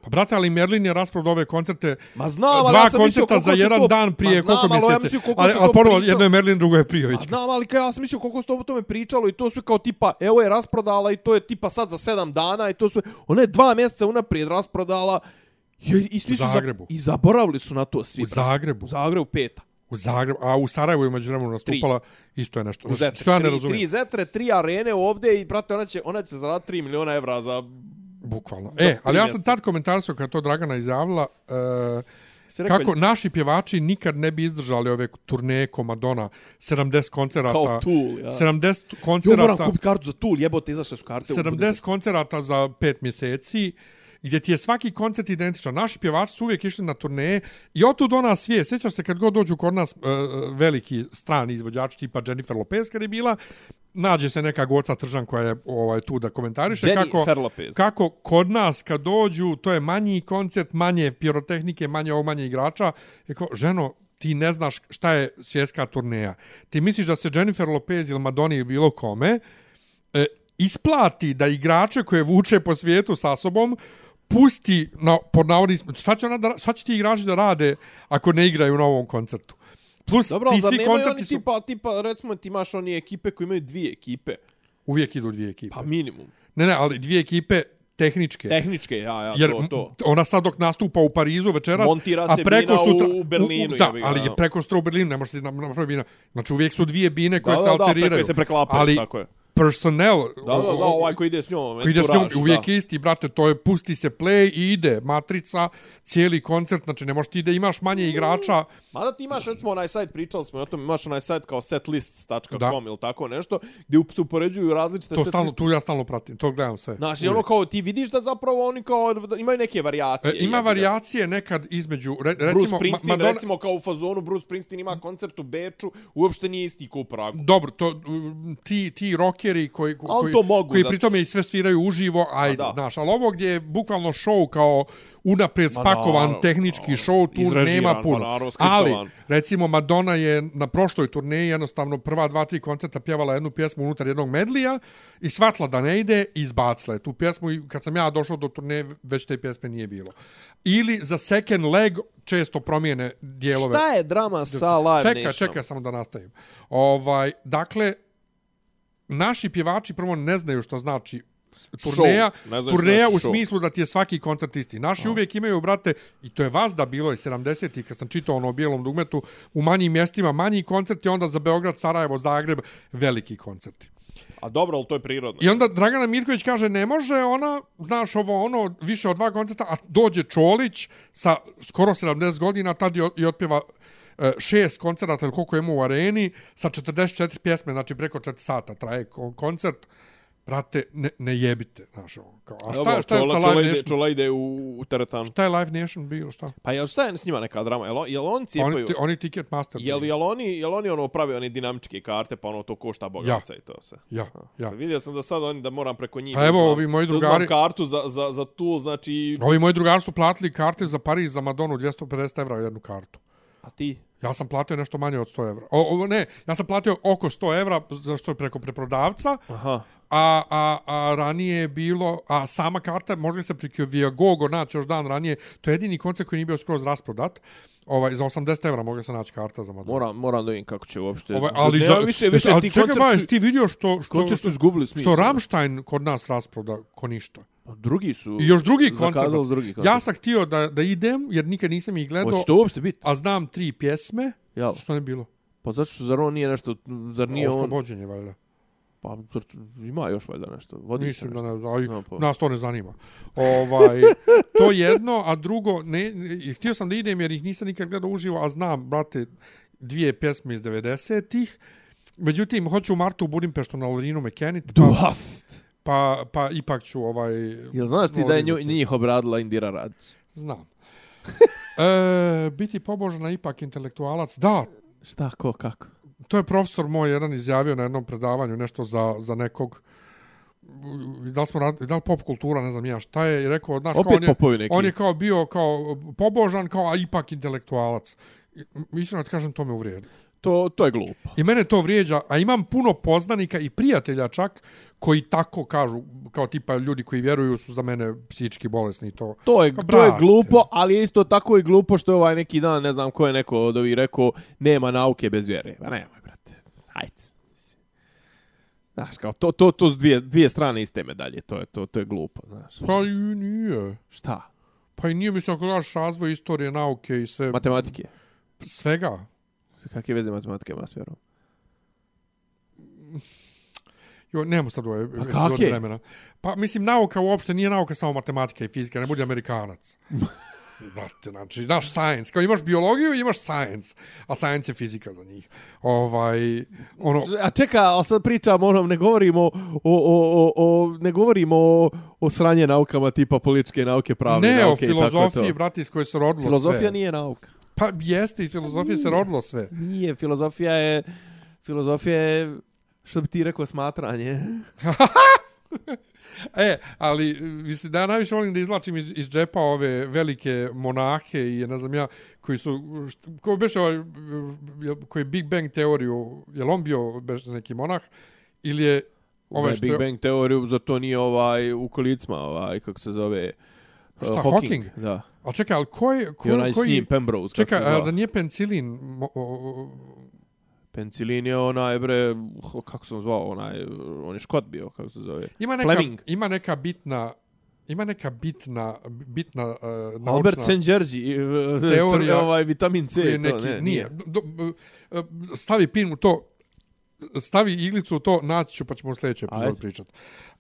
Brate, ali Merlin je rasprodao ove koncerte Ma znam, ali dva ja sam koncerta za jedan to- dan prije Ma znam, koliko ali ja mjeseci. mislio koliko ali, ali pričalo. jedno je Merlin, drugo je Prijović. A znam, ali kao ja sam mislio koliko se o tome pričalo i to sve kao tipa, evo je rasprodala i to je tipa sad za sedam dana i to sve, ona je dva mjeseca unaprijed rasprodala i, i svi U su za- Zagrebu. I zaboravili su na to svi. U brate. Zagrebu. U Zagrebu peta. U Zagrebu. A u Sarajevu je među nastupala isto je nešto. U zetre. Što ja ne tri, razumijem. tri zetre, tri arene ovdje i brate, ona će, ona će zaraditi 3 miliona evra za... Bukvalno. E, ali ja sam tad komentarsao kad to Dragana izjavila, uh, rekao, kako naši pjevači nikad ne bi izdržali ove turneje ko Madonna, 70 koncerata. Kao Tool, ja. 70 Jo, moram koncerata. kupiti kartu za Tool, jebote, izašle su karte. u 70 koncerata za 5 mjeseci gdje ti je svaki koncert identičan. Naši pjevači su uvijek išli na turneje i otud ona svije. Sjećaš se kad god dođu kod nas uh, veliki strani izvođači tipa Jennifer Lopez kad je bila, nađe se neka goca tržan koja je ovaj, tu da komentariše. Jennifer kako, kako kod nas kad dođu, to je manji koncert, manje pirotehnike, manje ovo manje igrača. I kao, ženo, ti ne znaš šta je svjetska turneja. Ti misliš da se Jennifer Lopez ili Madonna ili bilo kome, e, isplati da igrače koje vuče po svijetu sa sobom pusti na pod navodnicima šta će ona da, šta će ti igrači da rade ako ne igraju na ovom koncertu plus Dobro, ti svi koncerti su tipa, tipa, recimo ti imaš oni ekipe koji imaju dvije ekipe. uvijek idu dvije ekipe Pa minimum. ne ne ali dvije ekipe tehničke Tehničke, ja, ja, Jer to, to. ona sad dok nastupa u Parizu večeras, Montira a preko bina sutra u Berlinu, Da, ga, ali da. je preko sutra u Berlinu, ne može se na- napraviti bina. Znači uvijek su dvije bine koje Da, se da, da, alteriraju. preko se preklapaju, ali tako je. Personnel, Da, da, da, ovaj koji ide s njom. koji ide s njom, uvijek da. isti, brate, to je pusti se play i ide, matrica, cijeli koncert, znači ne možeš ti da imaš manje igrača, Mada ti imaš recimo onaj sajt, pričali smo o tom, imaš onaj sajt kao setlists.com ili tako nešto, gdje se upoređuju različite to stalno, tu ja stalno pratim, to gledam sve. Znači, ono Uvijek. kao ti vidiš da zapravo oni kao imaju neke varijacije. E, ima varijacije nekad između, re, Bruce recimo, Ma- Springsteen, Madonna, recimo kao u fazonu, Bruce Springsteen ima koncert u Beču, uopšte nije isti ko u Pragu. Dobro, to mm, ti ti rockeri koji koji to mogu, koji zato pritome i sve sviraju uživo, ajde, znaš, ali ovo gdje je bukvalno show kao unaprijed spakovan naravno, tehnički show, tu nema ma puno. naravno, Ali, recimo, Madonna je na prošloj turneji jednostavno prva dva, tri koncerta pjevala jednu pjesmu unutar jednog medlija i shvatila da ne ide i izbacila je tu pjesmu i kad sam ja došao do turneje već te pjesme nije bilo. Ili za second leg često promijene dijelove. Šta je drama sa Live Čekaj, čekaj samo da nastavim. Ovaj, dakle, naši pjevači prvo ne znaju što znači turneja, Show. Što turneja znači u show. smislu da ti je svaki koncert isti. Naši A. uvijek imaju, brate, i to je vas da bilo i 70-ih, kad sam čitao ono o bijelom dugmetu, u manjim mjestima manji koncerti, onda za Beograd, Sarajevo, Zagreb, veliki koncerti. A dobro, ali to je prirodno. I onda Dragana Mirković kaže, ne može ona, znaš, ovo ono, više od dva koncerta, a dođe Čolić sa skoro 70 godina, tad i, i otpjeva šest koncerata ili koliko ima u areni, sa 44 pjesme, znači preko 4 sata traje kon- koncert. Brate, ne, ne jebite, znaš, ono, kao, a šta, Dobro, šta je Čola, sa Čola Live ide, Nation? Čola ide u, u teretanu. Šta je Live Nation bilo, šta? Pa jel šta je s njima neka drama? Jel, on- jel oni Oni, cijepaju? ti, oni Ticket Master. Jel, jel, oni, jel oni ono pravi one dinamičke karte, pa ono to košta bogaca i to sve? Ja, ja. Vidio sam da sad oni da moram preko njih. Pa evo, ovi moji da drugari- kartu za, za, za tu, znači... Ovi moji drugari su platili karte za Pariz, za Madonu, 250 evra jednu kartu. A ti? Ja sam platio nešto manje od 100 evra. O, o, ne, ja sam platio oko 100 evra, zašto je preko preprodavca, Aha. a, a, a ranije je bilo, a sama karta može se preko Viagogo naći još dan ranije, to je jedini koncert koji nije bio skroz rasprodat, ovaj, za 80 evra može se naći karta za Madonna. Moram, moram da vidim kako će uopšte... Ovaj, ali Nema za, više, više ali ti čekaj, ba, jesi ti vidio što, što, što, su izgubili smisla. što Rammstein kod nas rasproda ko ništa. Drugi su... I još drugi koncert. Drugi koncert. Ja sam htio da, da idem, jer nikad nisam ih gledao, Hoće to uopšte biti? a znam tri pjesme. Jel? Što ne bilo? Pa zato što zar on nije nešto... Zar nije on... Oslobođenje, valjda. Pa ima još valjda nešto. Vodi Mislim se da nešto. ne znam, Nemam pojma. nas to ne zanima. Ovaj, to jedno, a drugo, ne, i htio sam da idem jer ih nisam nikad gledao uživo, a znam, brate, dvije pjesme iz 90-ih. Međutim, hoću u martu u Budimpeštu na Lorinu pa, Dust! Pa, pa ipak ću ovaj... Jel znaš ti da je nju, njih obradila Indira Radić? Znam. e, biti pobožna ipak intelektualac, da, Šta, ko, kako? to je profesor moj jedan izjavio na jednom predavanju nešto za, za nekog da li, smo rad, da li pop kultura, ne znam ja šta je, i rekao, znaš, kao Opet on je, neki. on je kao bio kao pobožan, kao, a ipak intelektualac. I, Iskreno ti kažem, to me uvrijedi. To, to je glupo. I mene to vrijeđa, a imam puno poznanika i prijatelja čak, koji tako kažu, kao tipa ljudi koji vjeruju su za mene psihički bolesni i to. To je, Pa, to je glupo, ali je isto tako i glupo što je ovaj neki dan, ne znam ko je neko od ovih rekao, nema nauke bez vjere. Pa nemoj, brate. Hajde. Znaš, kao, to, to, to su dvije, dvije strane iste medalje, to je, to, to je glupo, znaš. Pa i nije. Šta? Pa i nije, mislim, ako gledaš razvoj istorije, nauke i sve, Matematike. svega. Kakve veze matematike ima s vjerom? Jo, nemamo sad ovaj Pa epizod kak je? vremena. Pa mislim, nauka uopšte nije nauka samo matematika i fizika, ne budi amerikanac. Brate, znači, naš science. Kao imaš biologiju, imaš science. A science je fizika za njih. Ovaj, ono, A čeka, a sad pričamo onom, ne govorimo o, o, o, o ne govorimo o, o sranje naukama tipa političke nauke, pravne ne o nauke i tako filozofiji, to. brate, iz koje se rodilo Filozofija sve. nije nauka. Pa jeste, iz filozofije se rodilo sve. Nije, filozofija je, filozofija je, što bi ti rekao, smatranje. E, ali, mislim, da ja najviše volim da izlačim iz, iz džepa ove velike monahe i ne znam ja, koji su, št- ko beše ovaj, koji je Big Bang teoriju, je on bio beše neki monah, ili je Ove Ove što Big Bang teoriju, za to nije ovaj u kolicima, ovaj, kako se zove, uh, Šta, Hawking. Hawking? Da. Ali čekaj, ali ko je... Ko, I onaj koji, s njim, kako Čekaj, se a zvao. da nije penicilin... Mo, o, o, Penicillin je onaj, bre, kako se on zvao, onaj, on je škot bio, kako se zove. ima, neka, Fleming. ima neka bitna... Ima neka bitna, bitna uh, naučna... Albert St. Georgi, teorija ovaj, vitamin C, je to, neki, ne, nije. Do, do, uh, stavi pin u to, stavi iglicu u to, naći ću pa ćemo u sljedećoj Ajde. epizodi pričat.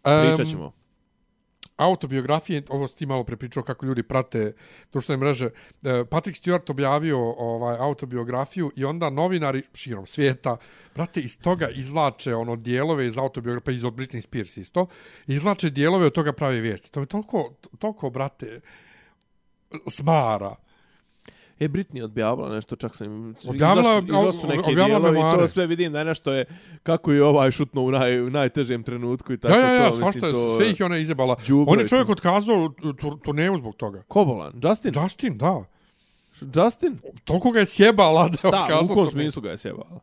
Pričat Em, ćemo autobiografije, ovo si ti malo prepričao kako ljudi prate društvene mreže. E, Patrick Stewart objavio ovaj autobiografiju i onda novinari širom svijeta, brate, iz toga izlače ono dijelove iz autobiografije, pa iz od Britney Spears isto, izlače dijelove od toga prave vijesti. To je toliko, toliko, brate, smara. E, Britney objavila nešto, čak sam... Objavila- izašli- izašli su neke objavila dijelovi i to sve vidim da je nešto je, kako je ovaj šutno u, naj, u najtežem trenutku i tako Ja, ja, ja, to. svašta, je, to, sve ih je ona izjebala. On je čovjek otkazao tur, turneju zbog toga. Kobolan, Justin? Justin, da. Justin? Toliko ga je sjebala da je Šta, otkazao u kom turneju. smislu ga je sjebala?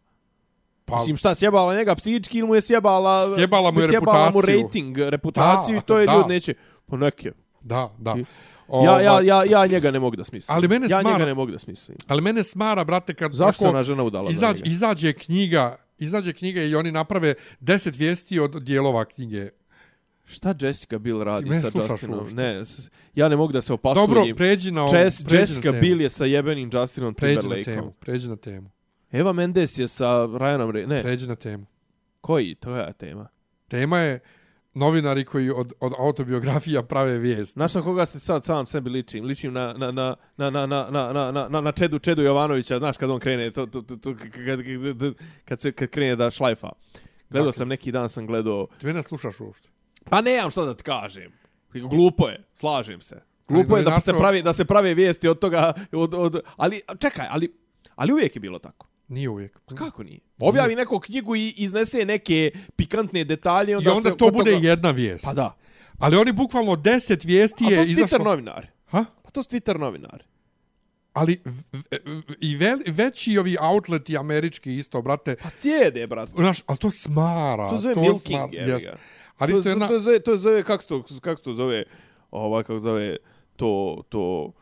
Pa, Mislim, šta, sjebala njega psihički ili mu je sjebala... Sjebala mu je sjebala mu reputaciju. rating, reputaciju Da, i to je da. neće... Pa neke. da, da. I- Ja, ja, Ovaj, ja, ja njega ne mogu da smislim. Ali mene ja smara- njega ne mogu da smislim. Ali mene smara, brate, kad Zašto tako ona žena udala za izađe, njega? izađe knjiga, izađe knjiga i oni naprave deset vijesti od dijelova knjige. Šta Jessica Biel radi sa Justinom? uopšte? Ne, ja ne mogu da se opasujem. Dobro, pređi na ovo. Jess, pređi Jessica na. Biel je sa jebenim Justinom Pređi na Timberlakeom. temu, pređi na temu. Eva Mendes je sa Ryanom Re... Ne, Pređi na temu. koji? To je tema. Tema je novinari koji od, od autobiografija prave vijest. Znaš na koga se sad sam sebi ličim? Ličim na, na, na, na, na, na, na, na, na, na, Čedu, Čedu Jovanovića, znaš kad on krene, to, to, to, to, kad, kad, kad, se, kad krene da šlajfa. Gledao Dakle. sam neki dan, sam gledao... Ti mene slušaš uopšte. Pa nemam šta da ti kažem. Glupo je, slažem se. Glupo je da se pravi da se prave vijesti od toga od, od ali čekaj, ali ali uvijek je bilo tako. Nije uvijek. Pa kako nije? Objavi neku knjigu i iznese neke pikantne detalje I onda, onda se to bude toga... jedna vijest. Pa da. Ali oni bukvalno deset vijesti A to je su izašlo... Twitter novinari. Ha? Pa to su Twitter novinari. Ali i ve, veći ovi outleti američki isto, brate. Pa cijede, brat. Znaš, ali to smara. To zove to milking, smara, jebi jest. Ali to, isto jedna... to, to, zove, to zove, kako se to, kako to zove, ovaj, kako zove, to, to,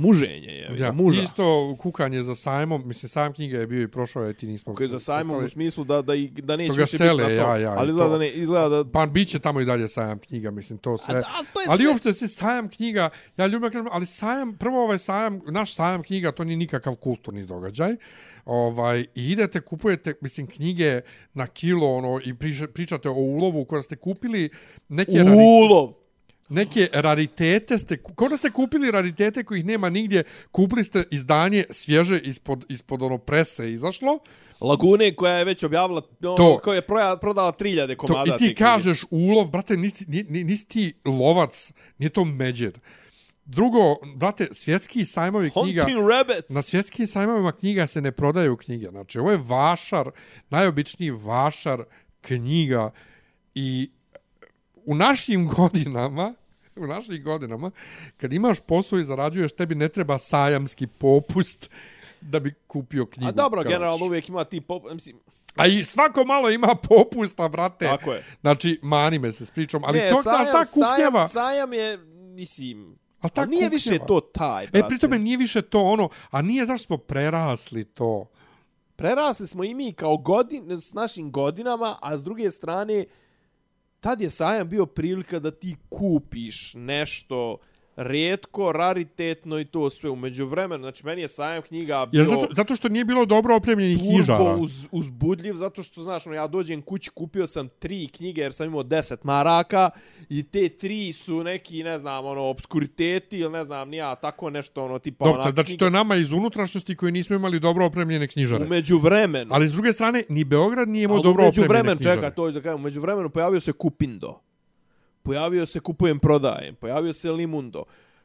muženje, je, Ja, muža. Isto kukanje za sajmom, mislim sajam knjiga je bio i prošao je ti nismo. Koji za sajmom u smislu da, da, i- da neće više sele, biti na to. ja, ja, Ali izgleda to. da, ne, izgleda da... Pa bit će tamo i dalje sajam knjiga, mislim, to sve. A, a to ali sve- uopšte se sajam knjiga, ja ljubim kažem, ali sajam, prvo ovaj sajam, naš sajam knjiga, to nije nikakav kulturni događaj. Ovaj, i idete, kupujete, mislim, knjige na kilo, ono, i priča, pričate o ulovu koja ste kupili neke, rari, Ulov! Neke raritete, ste, kao da ste kupili raritete kojih nema nigdje, kupili ste izdanje svježe ispod, ispod ono prese izašlo, Lagune koja je već objavila, ono, To. koja je proja, prodala 3000 To, komada. I te ti knjige. kažeš ulov, brate, nisi, ni, ni, nisi ti lovac, nije to međer. Drugo, brate, svjetski sajmovi knjiga... Hunting rabbits! Na svjetskim sajmovima knjiga se ne prodaju knjige. Znači, ovo je vašar, najobičniji vašar knjiga i u našim godinama u našim godinama, kad imaš posao i zarađuješ, tebi ne treba sajamski popust da bi kupio knjigu. A dobro, kao generalno uvijek ima ti pop... Mislim, A i svako malo ima popusta, brate. Tako je. Znači, mani me se s pričom, ali ne, to, sajam, ta, kuknjava, Sajam, sajam je, mislim... a ta ali nije više to taj, E, brate. pri tome nije više to ono, a nije zašto smo prerasli to. Prerasli smo i mi kao godin, s našim godinama, a s druge strane, tad je sajam bio prilika da ti kupiš nešto rijetko, raritetno i to sve umeđu vremenu. Znači, meni je sajam knjiga bio Jer zato, zato što nije bilo dobro opremljenih knjižara. turbo uz, uzbudljiv, zato što, znaš, ono, ja dođem kući, kupio sam tri knjige jer sam imao deset maraka i te tri su neki, ne znam, ono, obskuriteti ili ne znam, nija, tako nešto, ono, tipa, Dobro, ona znači to je nama iz unutrašnjosti koji nismo imali dobro opremljene knjižare. Umeđu vremenu. Ali s druge strane, ni Beograd nije imao dobro opremljene knjižare. čeka, to je za kajem, umeđu vremenu pojavio se Kupindo. Pojavio se Kupujem prodajem. Pojavio se Limundo.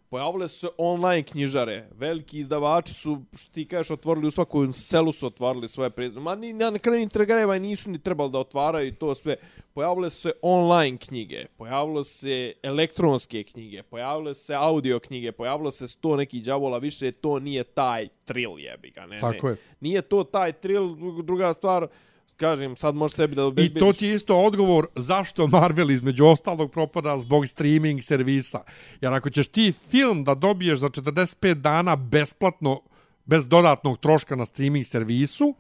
Pojavile su se online knjižare. Veliki izdavači su, što ti kažeš, otvorili u svakom selu su otvorili svoje prezime. Ma ni, na kraju integrajeva nisu ni trebali da otvaraju to sve. Pojavile su se online knjige. Pojavilo se elektronske knjige. Pojavile se audio knjige. Pojavilo se sto nekih đavola. Više to nije taj trill jebi ga. Ne, Tako ne. je. Nije to taj trill, druga stvar, kažem, sad možeš sebi da I obezbediš. to ti je isto odgovor zašto Marvel između ostalog propada zbog streaming servisa. Jer ako ćeš ti film da dobiješ za 45 dana besplatno, bez dodatnog troška na streaming servisu,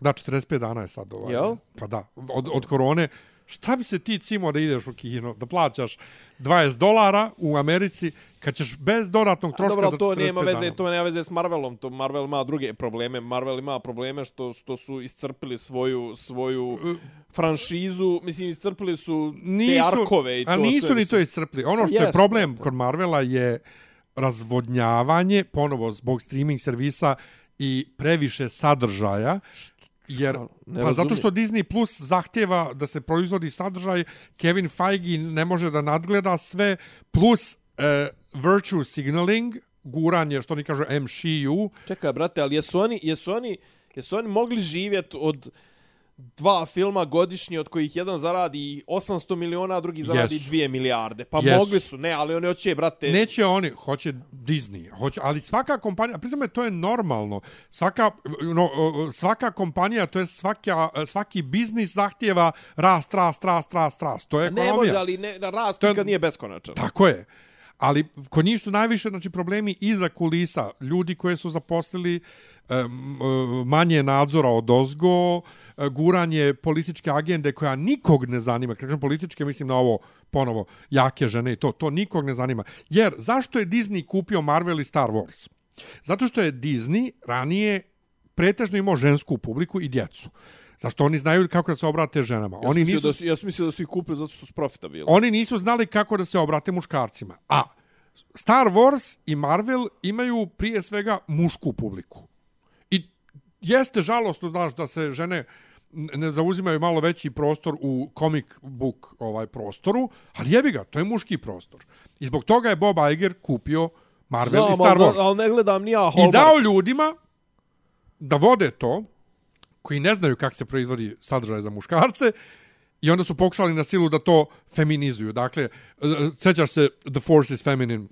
da, 45 dana je sad ovaj. Jel? Pa da, od, od korone, šta bi se ti cimo da ideš u kino, da plaćaš 20 dolara u Americi, kad ćeš bez dodatnog A troška dobro, za ali 45 to nema veze, dana? to nema veze s Marvelom, to Marvel ima druge probleme. Marvel ima probleme što što su iscrpili svoju svoju franšizu, mislim iscrpili su te arkove i to a nisu sve, ni to iscrpli. Ono što je Jesu, problem brate. kod Marvela je razvodnjavanje, ponovo zbog streaming servisa i previše sadržaja, jer Ne pa zato što Disney Plus zahtjeva da se proizvodi sadržaj, Kevin Feige ne može da nadgleda sve, plus e, virtue signaling, guranje, što oni kažu, MCU, Čekaj, brate, ali jesu oni, jesu oni, jesu oni mogli živjeti od dva filma godišnje od kojih jedan zaradi 800 miliona, a drugi zaradi Jesu. 2 milijarde. Pa Jesu. mogli su, ne, ali oni hoće, brate... Neće oni, hoće Disney, hoće, ali svaka kompanija, pritom je to je normalno. Svaka no, svaka kompanija, to je svaka svaki biznis zahtjeva rast, rast, rast, rast, rast. To je ne ekonomija. može, ali ne, rast To je- nikad nije beskonačan. Tako je. Ali kod njih su najviše znači problemi iza kulisa, ljudi koje su zaposlili e, manje nadzora od ozgo, e, guranje političke agende koja nikog ne zanima. Kažem političke, mislim na ovo ponovo jake žene i to, to nikog ne zanima. Jer zašto je Disney kupio Marvel i Star Wars? Zato što je Disney ranije pretežno imao žensku publiku i djecu. Zašto oni znaju kako da se obrate ženama. Ja oni nisu Da su, ja sam mislio da su ih kupili zato što su profitabilni. oni nisu znali kako da se obrate muškarcima. A Star Wars i Marvel imaju prije svega mušku publiku. Jeste žalostno znaš, da se žene ne zauzimaju malo veći prostor u comic book ovaj prostoru, ali jebi ga, to je muški prostor. I zbog toga je Bob Iger kupio Marvel Znam, i Star Wars. ali ne gledam ni ja I dao ljudima da vode to, koji ne znaju kako se proizvodi sadržaj za muškarce, i onda su pokušali na silu da to feminizuju. Dakle, e, sećaš se The Force is Feminine,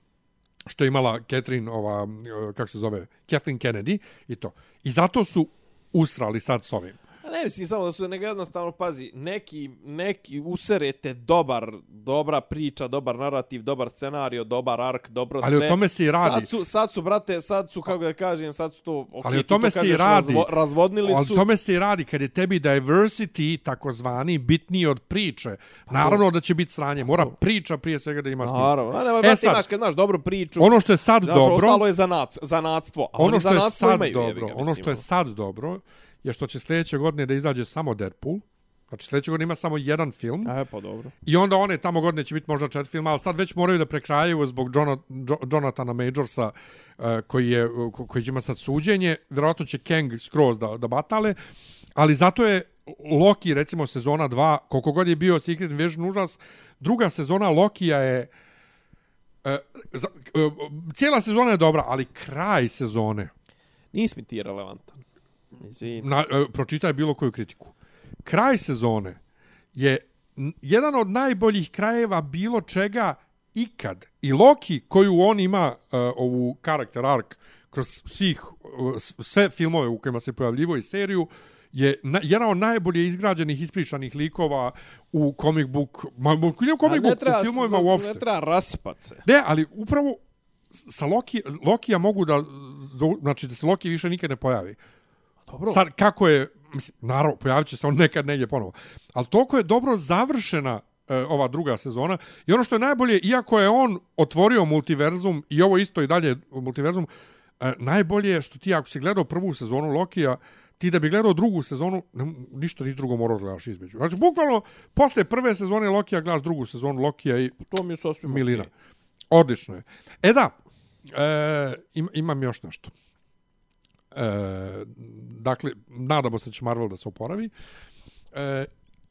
što je imala Catherine, ova, eh, kako se zove, Kathleen Kennedy i to. I zato su usrali sad s ovim. Ne mislim samo da su nego jednostavno pazi, neki neki userete dobar dobra priča, dobar narativ, dobar scenario, dobar ark, dobro Ali o sve. tome se i radi. Sad su sad su brate, sad su kako da kažem, sad su to okay, Ali o tome to se i radi. razvo- razvodnili Ali su. tome se i radi kad je tebi diversity takozvani bitniji od priče. Naravno da će biti sranje. Mora priča prije svega da ima smisla. Naravno, a ne, E sad, znaš, kad znaš dobru priču, Ono što je sad znaš, dobro, ostalo je zanac, zanatstvo. A ono oni što je sad imaju, dobro, ono što je sad dobro je što će sljedeće godine da izađe samo Deadpool. Znači sljedeće godine ima samo jedan film. E, pa dobro. I onda one tamo godine će biti možda četiri filma, ali sad već moraju da prekrajaju zbog Jona, Jo, Jonathana Majorsa uh, koji, je, ko- koji će ima sad suđenje. Vjerojatno će Kang skroz da, da batale. Ali zato je Loki, recimo, sezona 2, koliko god je bio Secret Invasion užas, druga sezona Lokija je Uh, za, uh, cijela sezona je dobra, ali kraj sezone, Nis mi ti relevantan. Izvini. na, uh, pročitaj bilo koju kritiku. Kraj sezone je jedan od najboljih krajeva bilo čega ikad. I Loki, koju on ima uh, ovu karakter arc kroz svih, uh, sve filmove u kojima se pojavljivo i seriju, je na, jedan od najbolje izgrađenih, ispričanih likova u comic book, ma, u comic book, treba, u filmovima s- uopšte. Ne treba rasipat se. Ne, ali upravo sa Loki, Lokija mogu da, znači da se Loki više nikad ne pojavi. Dobro. Sad, kako je, mislim, naravno, pojavit će se on nekad negdje ponovo. Ali toliko je dobro završena e, ova druga sezona. I ono što je najbolje, iako je on otvorio multiverzum, i ovo isto i dalje multiverzum, e, najbolje je što ti ako si gledao prvu sezonu Lokija, ti da bi gledao drugu sezonu, ne, ništa ni drugo moraš gledaš između. Znači, bukvalno, posle prve sezone Lokija gledaš drugu sezonu Lokija i To mi je sasvim Milina. okej. Odlično je. E da, e, im, imam još nešto. E, dakle, nadamo se da će Marvel da se oporavi. E,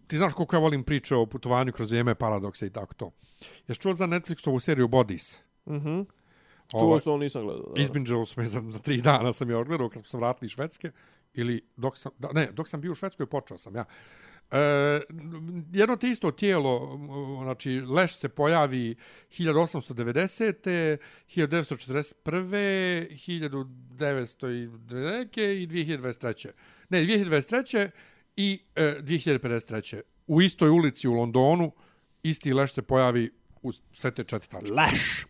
ti znaš koliko ja volim priče o putovanju kroz vrijeme, paradokse i tako to. Jesi čuo za Netflixovu seriju Bodies? Mhm. Čuo Ovaj, sam, ali nisam gledao. da. Izbinđao sam je za, za tri dana sam je odgledao kad se vratili iz Švedske. Ili dok sam, da, ne, dok sam bio u Švedskoj počeo sam ja. E, jedno te isto tijelo, znači Leš se pojavi 1890. 1941. 1900 i neke i 2023. Ne, 2023. I e, 2053. u istoj ulici u Londonu isti leš se pojavi u sve te četiri tačke. Leš.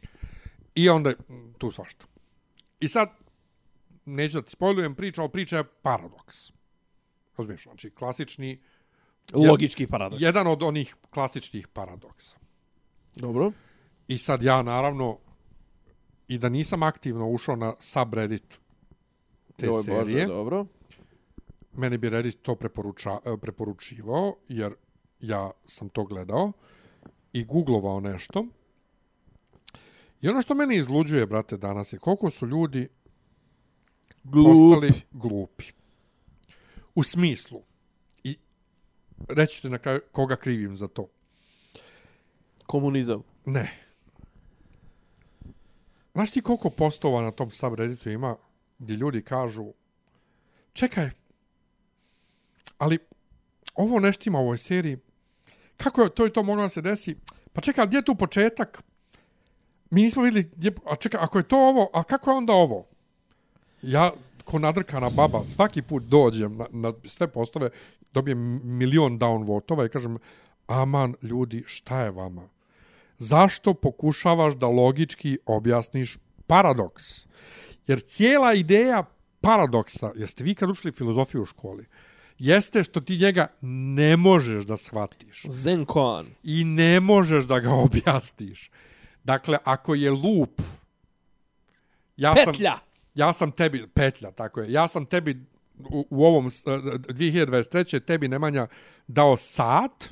I onda tu svašta. I sad, neću da ti spojlujem priču, ali priča je paradoks. Razumiješ, znači klasični, Logički paradoks. jedan od onih klasičnih paradoksa. Dobro. I sad ja, naravno, i da nisam aktivno ušao na subreddit te Joj, serije, Bože, dobro. meni bi Reddit to preporuča, e, preporučivao, jer ja sam to gledao i googlovao nešto. I ono što meni izluđuje, brate, danas je koliko su ljudi postali glupi. U smislu, reći ću na kraju koga krivim za to. Komunizam. Ne. Znaš ti koliko postova na tom subredditu ima gdje ljudi kažu čekaj, ali ovo nešto ima u ovoj seriji, kako je to i to moglo da se desi? Pa čekaj, gdje je tu početak? Mi nismo vidjeli, gdje, a čekaj, ako je to ovo, a kako je onda ovo? Ja, ko nadrkana baba, svaki put dođem na, na sve postove, dobijem milion downvotova i kažem, aman, ljudi, šta je vama? Zašto pokušavaš da logički objasniš paradoks? Jer cijela ideja paradoksa, jeste vi kad učili filozofiju u školi, jeste što ti njega ne možeš da shvatiš Zen koan. i ne možeš da ga objasniš. Dakle, ako je lup, ja sam, Petlja. ja sam tebi, petlja, tako je, ja sam tebi u, u ovom s- e, 2023. tebi Nemanja dao sat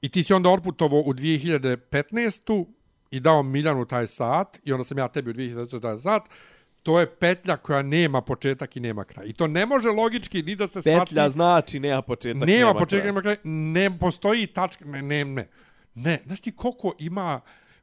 i ti si onda orputovo u 2015. i dao Miljanu taj sat i onda sam ja tebi u 2023. taj sat, to je petlja koja nema početak i nema kraj. I to ne može logički ni da se shvati. Petlja znači nema početak, nema, nema početka, kraja. nema kraj. Ne postoji tačka, ne, ne, ne. Ne, znaš ti koliko ima,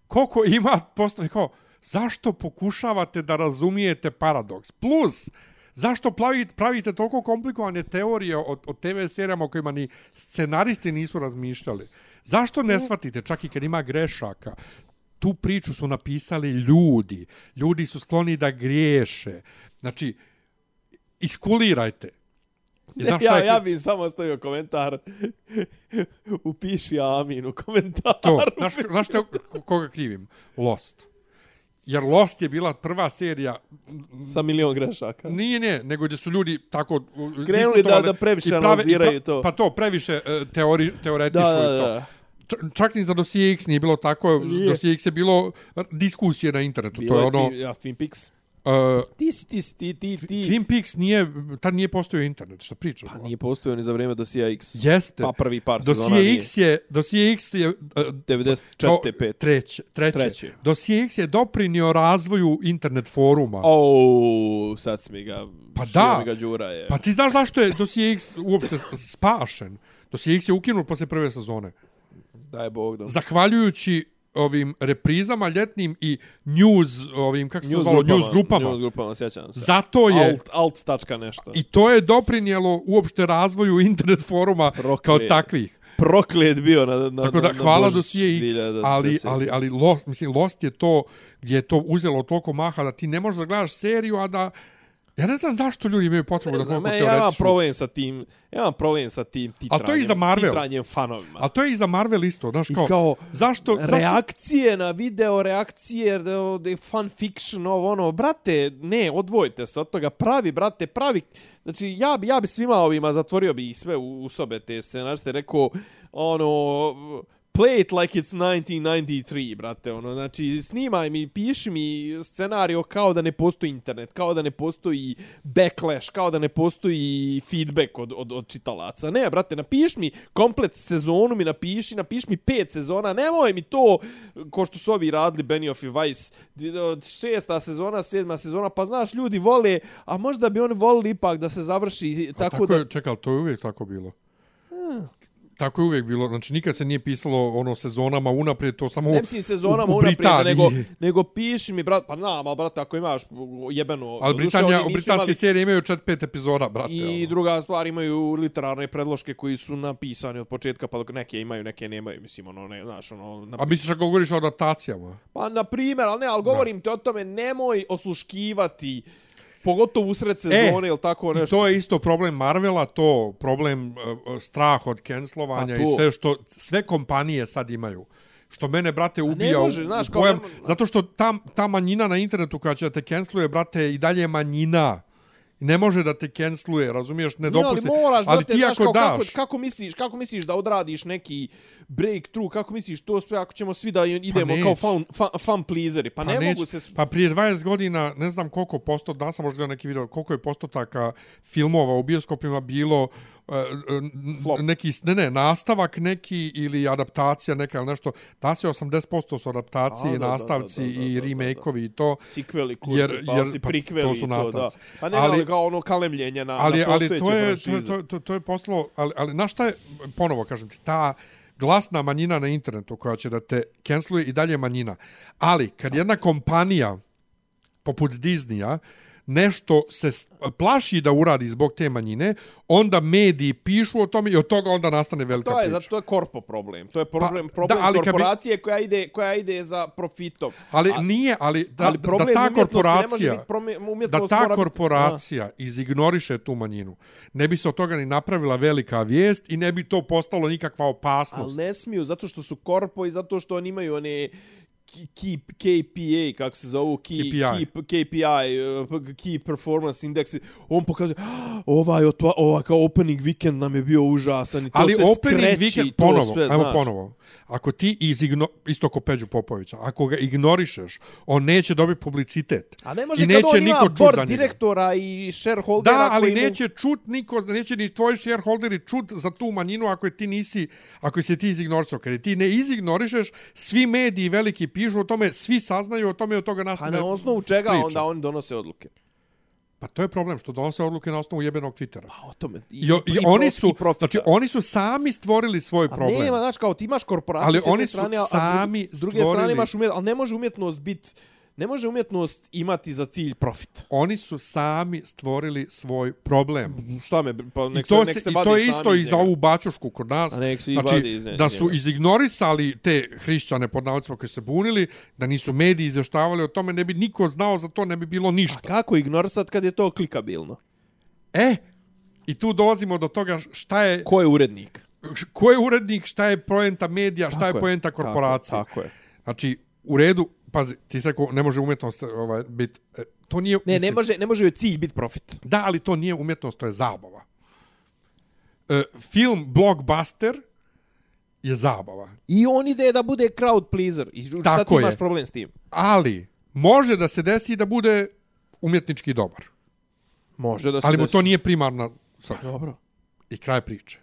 koliko ima postoji, kao, zašto pokušavate da razumijete paradoks? Plus, zašto pravite, pravite toliko komplikovane teorije o, o TV serijama o kojima ni scenaristi nisu razmišljali? Zašto ne shvatite, čak i kad ima grešaka, tu priču su napisali ljudi. Ljudi su skloni da griješe. Znači, iskulirajte. I znaš ja, je- ja bih samo stavio komentar. Upiši Amin u komentaru. To, znaš, znaš te, koga krivim? Lost. Jer Lost je bila prva serija, Sa milion grešaka. nije ne, nego gdje su ljudi tako Krenuli da- da previše analiziraju to. Pa to, previše e, teori, teoretišu Da, da, i to. da. Č- čak ni za dosije X nije bilo tako, Nije. dosije X je bilo diskusije na internetu. Bilo to je je ono... Twin, ja, Twin Peaks. Uh, Ti si, ti si, ti, ti, ti. Twin Peaks nije, tad nije postojao internet, što pričaš? Pa nije postojao ni za vrijeme dosija X. Jeste. Pa prvi par sezona Dosije nije. X je, dosije X je uh, 94. kao 5. treće, treće. Treće. Dosije X je doprinio razvoju internet foruma. O, sad si mi ga... Pa da. ga đura je. Pa ti znaš zašto je Dosije X uopšte spašen? Dosije X je ukinut posle prve sezone. Daj Bog da. Zahvaljujući ovim reprizama ljetnim i news, ovim, kako se to News zvalo, grupama. news grupama. News grupama, sjećam se. Zato je, Alt, alt tačka nešto. i to je doprinijelo uopšte razvoju internet foruma Proklet. kao takvih. Proklet bio na, na, Tako da, na, na hvala Božić Dosije X, 2010. ali, ali, ali Lost, mislim, Lost je to gdje je to uzelo toliko maha da ti ne možeš da gledaš seriju, a da... Ja ne znam zašto ljudi imaju potrebu da Znam, toliko ja imam problem sa tim, ja imam problem sa tim titranjem, to je i za Marvel. titranjem fanovima. A to je i za Marvel isto, znaš I kao, kao, zašto, zašto, reakcije na video, reakcije, da da je fan fiction, ovo ono, brate, ne, odvojite se od toga, pravi, brate, pravi, znači, ja bi, ja bi svima ovima zatvorio bi ih sve u, u sobe te scenariste, rekao, ono, play it like it's 1993, brate, ono, znači, snimaj mi, piši mi scenario kao da ne postoji internet, kao da ne postoji backlash, kao da ne postoji feedback od, od, od čitalaca. Ne, brate, napiši mi komplet sezonu mi napiši, napiši mi pet sezona, nemoj mi to, ko što su ovi radili, Benioff i Weiss, šesta sezona, sedma sezona, pa znaš, ljudi vole, a možda bi oni volili ipak da se završi tako, tako, tako da... je, čekaj, to je uvijek tako bilo. Tako je uvijek bilo, znači nikad se nije pisalo ono sezonama unaprijed, to samo Ne mislim sezonama u, u unaprijed, Britaniji. nego, nego piši mi, brat, pa na, ali brate, ako imaš jebeno... Ali Britanija, nisu britanske imali- serije imaju 4-5 epizoda, brate. I ono. druga stvar, imaju literarne predloške koji su napisani od početka, pa dok neke imaju, neke nemaju, mislim, ono, ne, znaš, ono, na, A misliš ako govoriš o adaptacijama? pa, na primjer, ali ne, ali govorim ti o tome, nemoj osluškivati pogotovo usred sezone ili tako E, I nešto. to je isto problem Marvela, to problem uh, strah od cancelovanja Pa i to. sve što sve kompanije sad imaju. Što mene, brate, ubija može, u, znaš, u pojam. ne mo- Zato što ta, ta manjina na internetu koja će da te canceluje, brate, i dalje je manjina. Ne može da te canceluje, razumiješ, ne Ne, ali dopusti. moraš, ali brate, ti znaš, ako kao, kako, daš, kako, misliš, kako misliš da odradiš neki breakthrough, kako misliš to sve ako ćemo svi da idemo neć. kao fan, fan, fan pleaseri, pa, ne neć- mogu se... Pa prije 20 godina, ne znam koliko posto, da sam možda gledao neki video, koliko je postotaka filmova u bioskopima bilo uh, Flop. neki, ne, ne, nastavak neki ili adaptacija neka ili nešto, da se 80% su adaptacije, A, i da, nastavci da, da, da, i da, da. remake-ovi i to. Sikveli, kurci, Jer- jer, pa, prikveli to su su to, da. nastavci. Pa ne, Ali- kao ono kalemljenje na, ali, na ali to je, to, to, to, to je poslo, ali, ali na šta je, ponovo kažem ti, ta glasna manjina na internetu koja će da te canceluje i dalje je manjina. Ali, kad jedna kompanija poput Disneya nešto se plaši da uradi zbog te manjine, onda mediji pišu o tome i od toga onda nastane velika To je, priča. zato to je korpo problem. To je problem, Pa, problem da, ali kad bi- korporacije koja, ide, koja ide za profitom. Ali A- nije, ali da, ali problem da ta korporacija, biti prome- da ta mora biti- korporacija izignoriše tu manjinu, ne bi se od toga ni napravila velika vijest i ne bi to postalo nikakva Ali opasnost. ne smiju, zato što su korpo i zato što oni imaju one key, KPA, kako se zovu, key, KPI. Key, KPI, uh, Key Performance Index, on pokazuje, "Ah, ovaj, otva, ovaj kao opening weekend nam je bio užasan i to Ali opening skreći weekend, ponovo, sve, ajmo znaš. ponovo. Ako ti izigno, isto ko Peđu Popovića, ako ga ignorišeš, on neće dobiti publicitet. A ne može I kad neće on ima niko board direktora i shareholdera Da, ali koji mu- neće čut niko, neće ni tvoji shareholderi čut za tu manjinu ako je ti nisi, ako se ti izignorisao. Kad je ti ne izignorišeš, svi mediji veliki pišu o tome, svi saznaju o tome i od toga A nastane na osnovu čega priča. onda oni donose odluke? Pa to je problem, što donose odluke na osnovu jebenog Twittera. Pa o tome. I, I, i, oni prof- su, i znači, oni su sami stvorili svoj A problem. nema, znaš, kao ti imaš korporaciju Ali s oni su strane, a- a s sami druge, strane imaš umjet, ali ne može umjetnost biti ne može umjetnost imati za cilj profit. Oni su sami stvorili svoj problem. Šta me, pa I nek to, se, se, nek se i vadi to je isto i za ovu bačušku kod nas. A nek se i znači, iz da su izignorisali te hrišćane pod navodicima koji se bunili, da nisu mediji izvještavali o tome, ne bi niko znao za to, ne bi bilo A ništa. kako ignorisat kad je to klikabilno? E, i tu dolazimo do toga šta je, Ko je urednik? ko je urednik, šta je poenta medija, šta Tako je poenta Tako, korporacije. tako je. Znači, u redu, pazi, ti si rekao, ne može umjetnost ovaj, biti, e, to nije... Ne, ne mislim, može, ne može joj cilj biti profit. Da, ali to nije umjetnost, to je zabava. E, film Blockbuster je zabava. I on ide da bude crowd pleaser. I šta Tako ti imaš je. problem s tim? Ali, može da se desi da bude umjetnički dobar. Može da se Ali mu desi. to nije primarna svrha. Dobro. I kraj priče.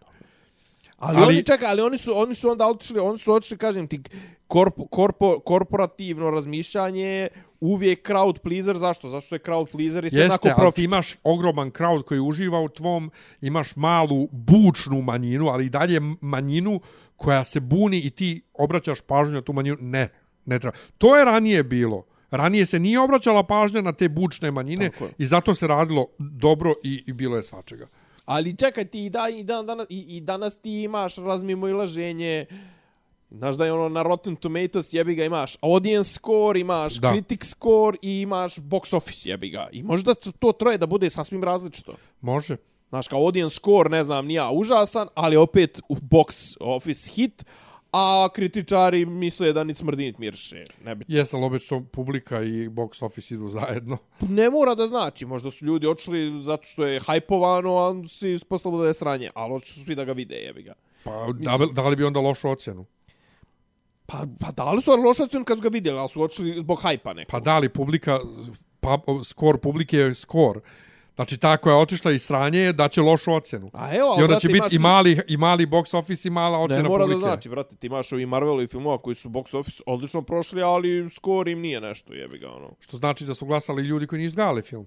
Ali, Ali- oni čekaj, ali oni su oni su onda otišli, oni su otišli, kažem ti, korpo, korpo, korporativno razmišljanje je uvijek crowd pleaser, zašto? Zašto je crowd pleaser isto Jeste, ali profit. ti imaš ogroman crowd koji uživa u tvom, imaš malu bučnu manjinu, ali i dalje manjinu koja se buni i ti obraćaš pažnju na tu manjinu. Ne, ne treba. To je ranije bilo. Ranije se nije obraćala pažnja na te bučne manjine i zato se radilo dobro i, i bilo je svačega. Ali čekaj ti i, da, i, dan, danas, i, i danas ti imaš razmimo ilaženje Znaš da je ono na Rotten Tomatoes jebi ga imaš audience score, imaš da. critic score i imaš box office jebi ga. I možda to troje da bude sasvim različito. Može. Znaš, kao audience score, ne znam, nija užasan, ali opet u box office hit, a kritičari misle da ni smrdi nit mirše. Ne, bi... Jeste, ali obično publika i box office idu zajedno. ne mora da znači, možda su ljudi odšli zato što je hajpovano, a si ispostavilo da je sranje, ali odšli su svi da ga vide, jebi ga. Pa da, da li bi onda lošu ocjenu? Pa, pa dali su lošu ocjenu kad su ga vidjeli, ali su odšli zbog hajpa nekog. Pa da li publika, pa, skor publike je skor. Znači ta koja je otišla iz sranje je da će lošu ocjenu. A evo, I onda brate, će biti i mali, i mali box office i mala ocjena Ne mora publike. da znači, brate, ti imaš ovi Marvelovi filmova koji su box office odlično prošli, ali skor im nije nešto, jebi ga, ono. Što znači da su glasali ljudi koji nisu gledali film.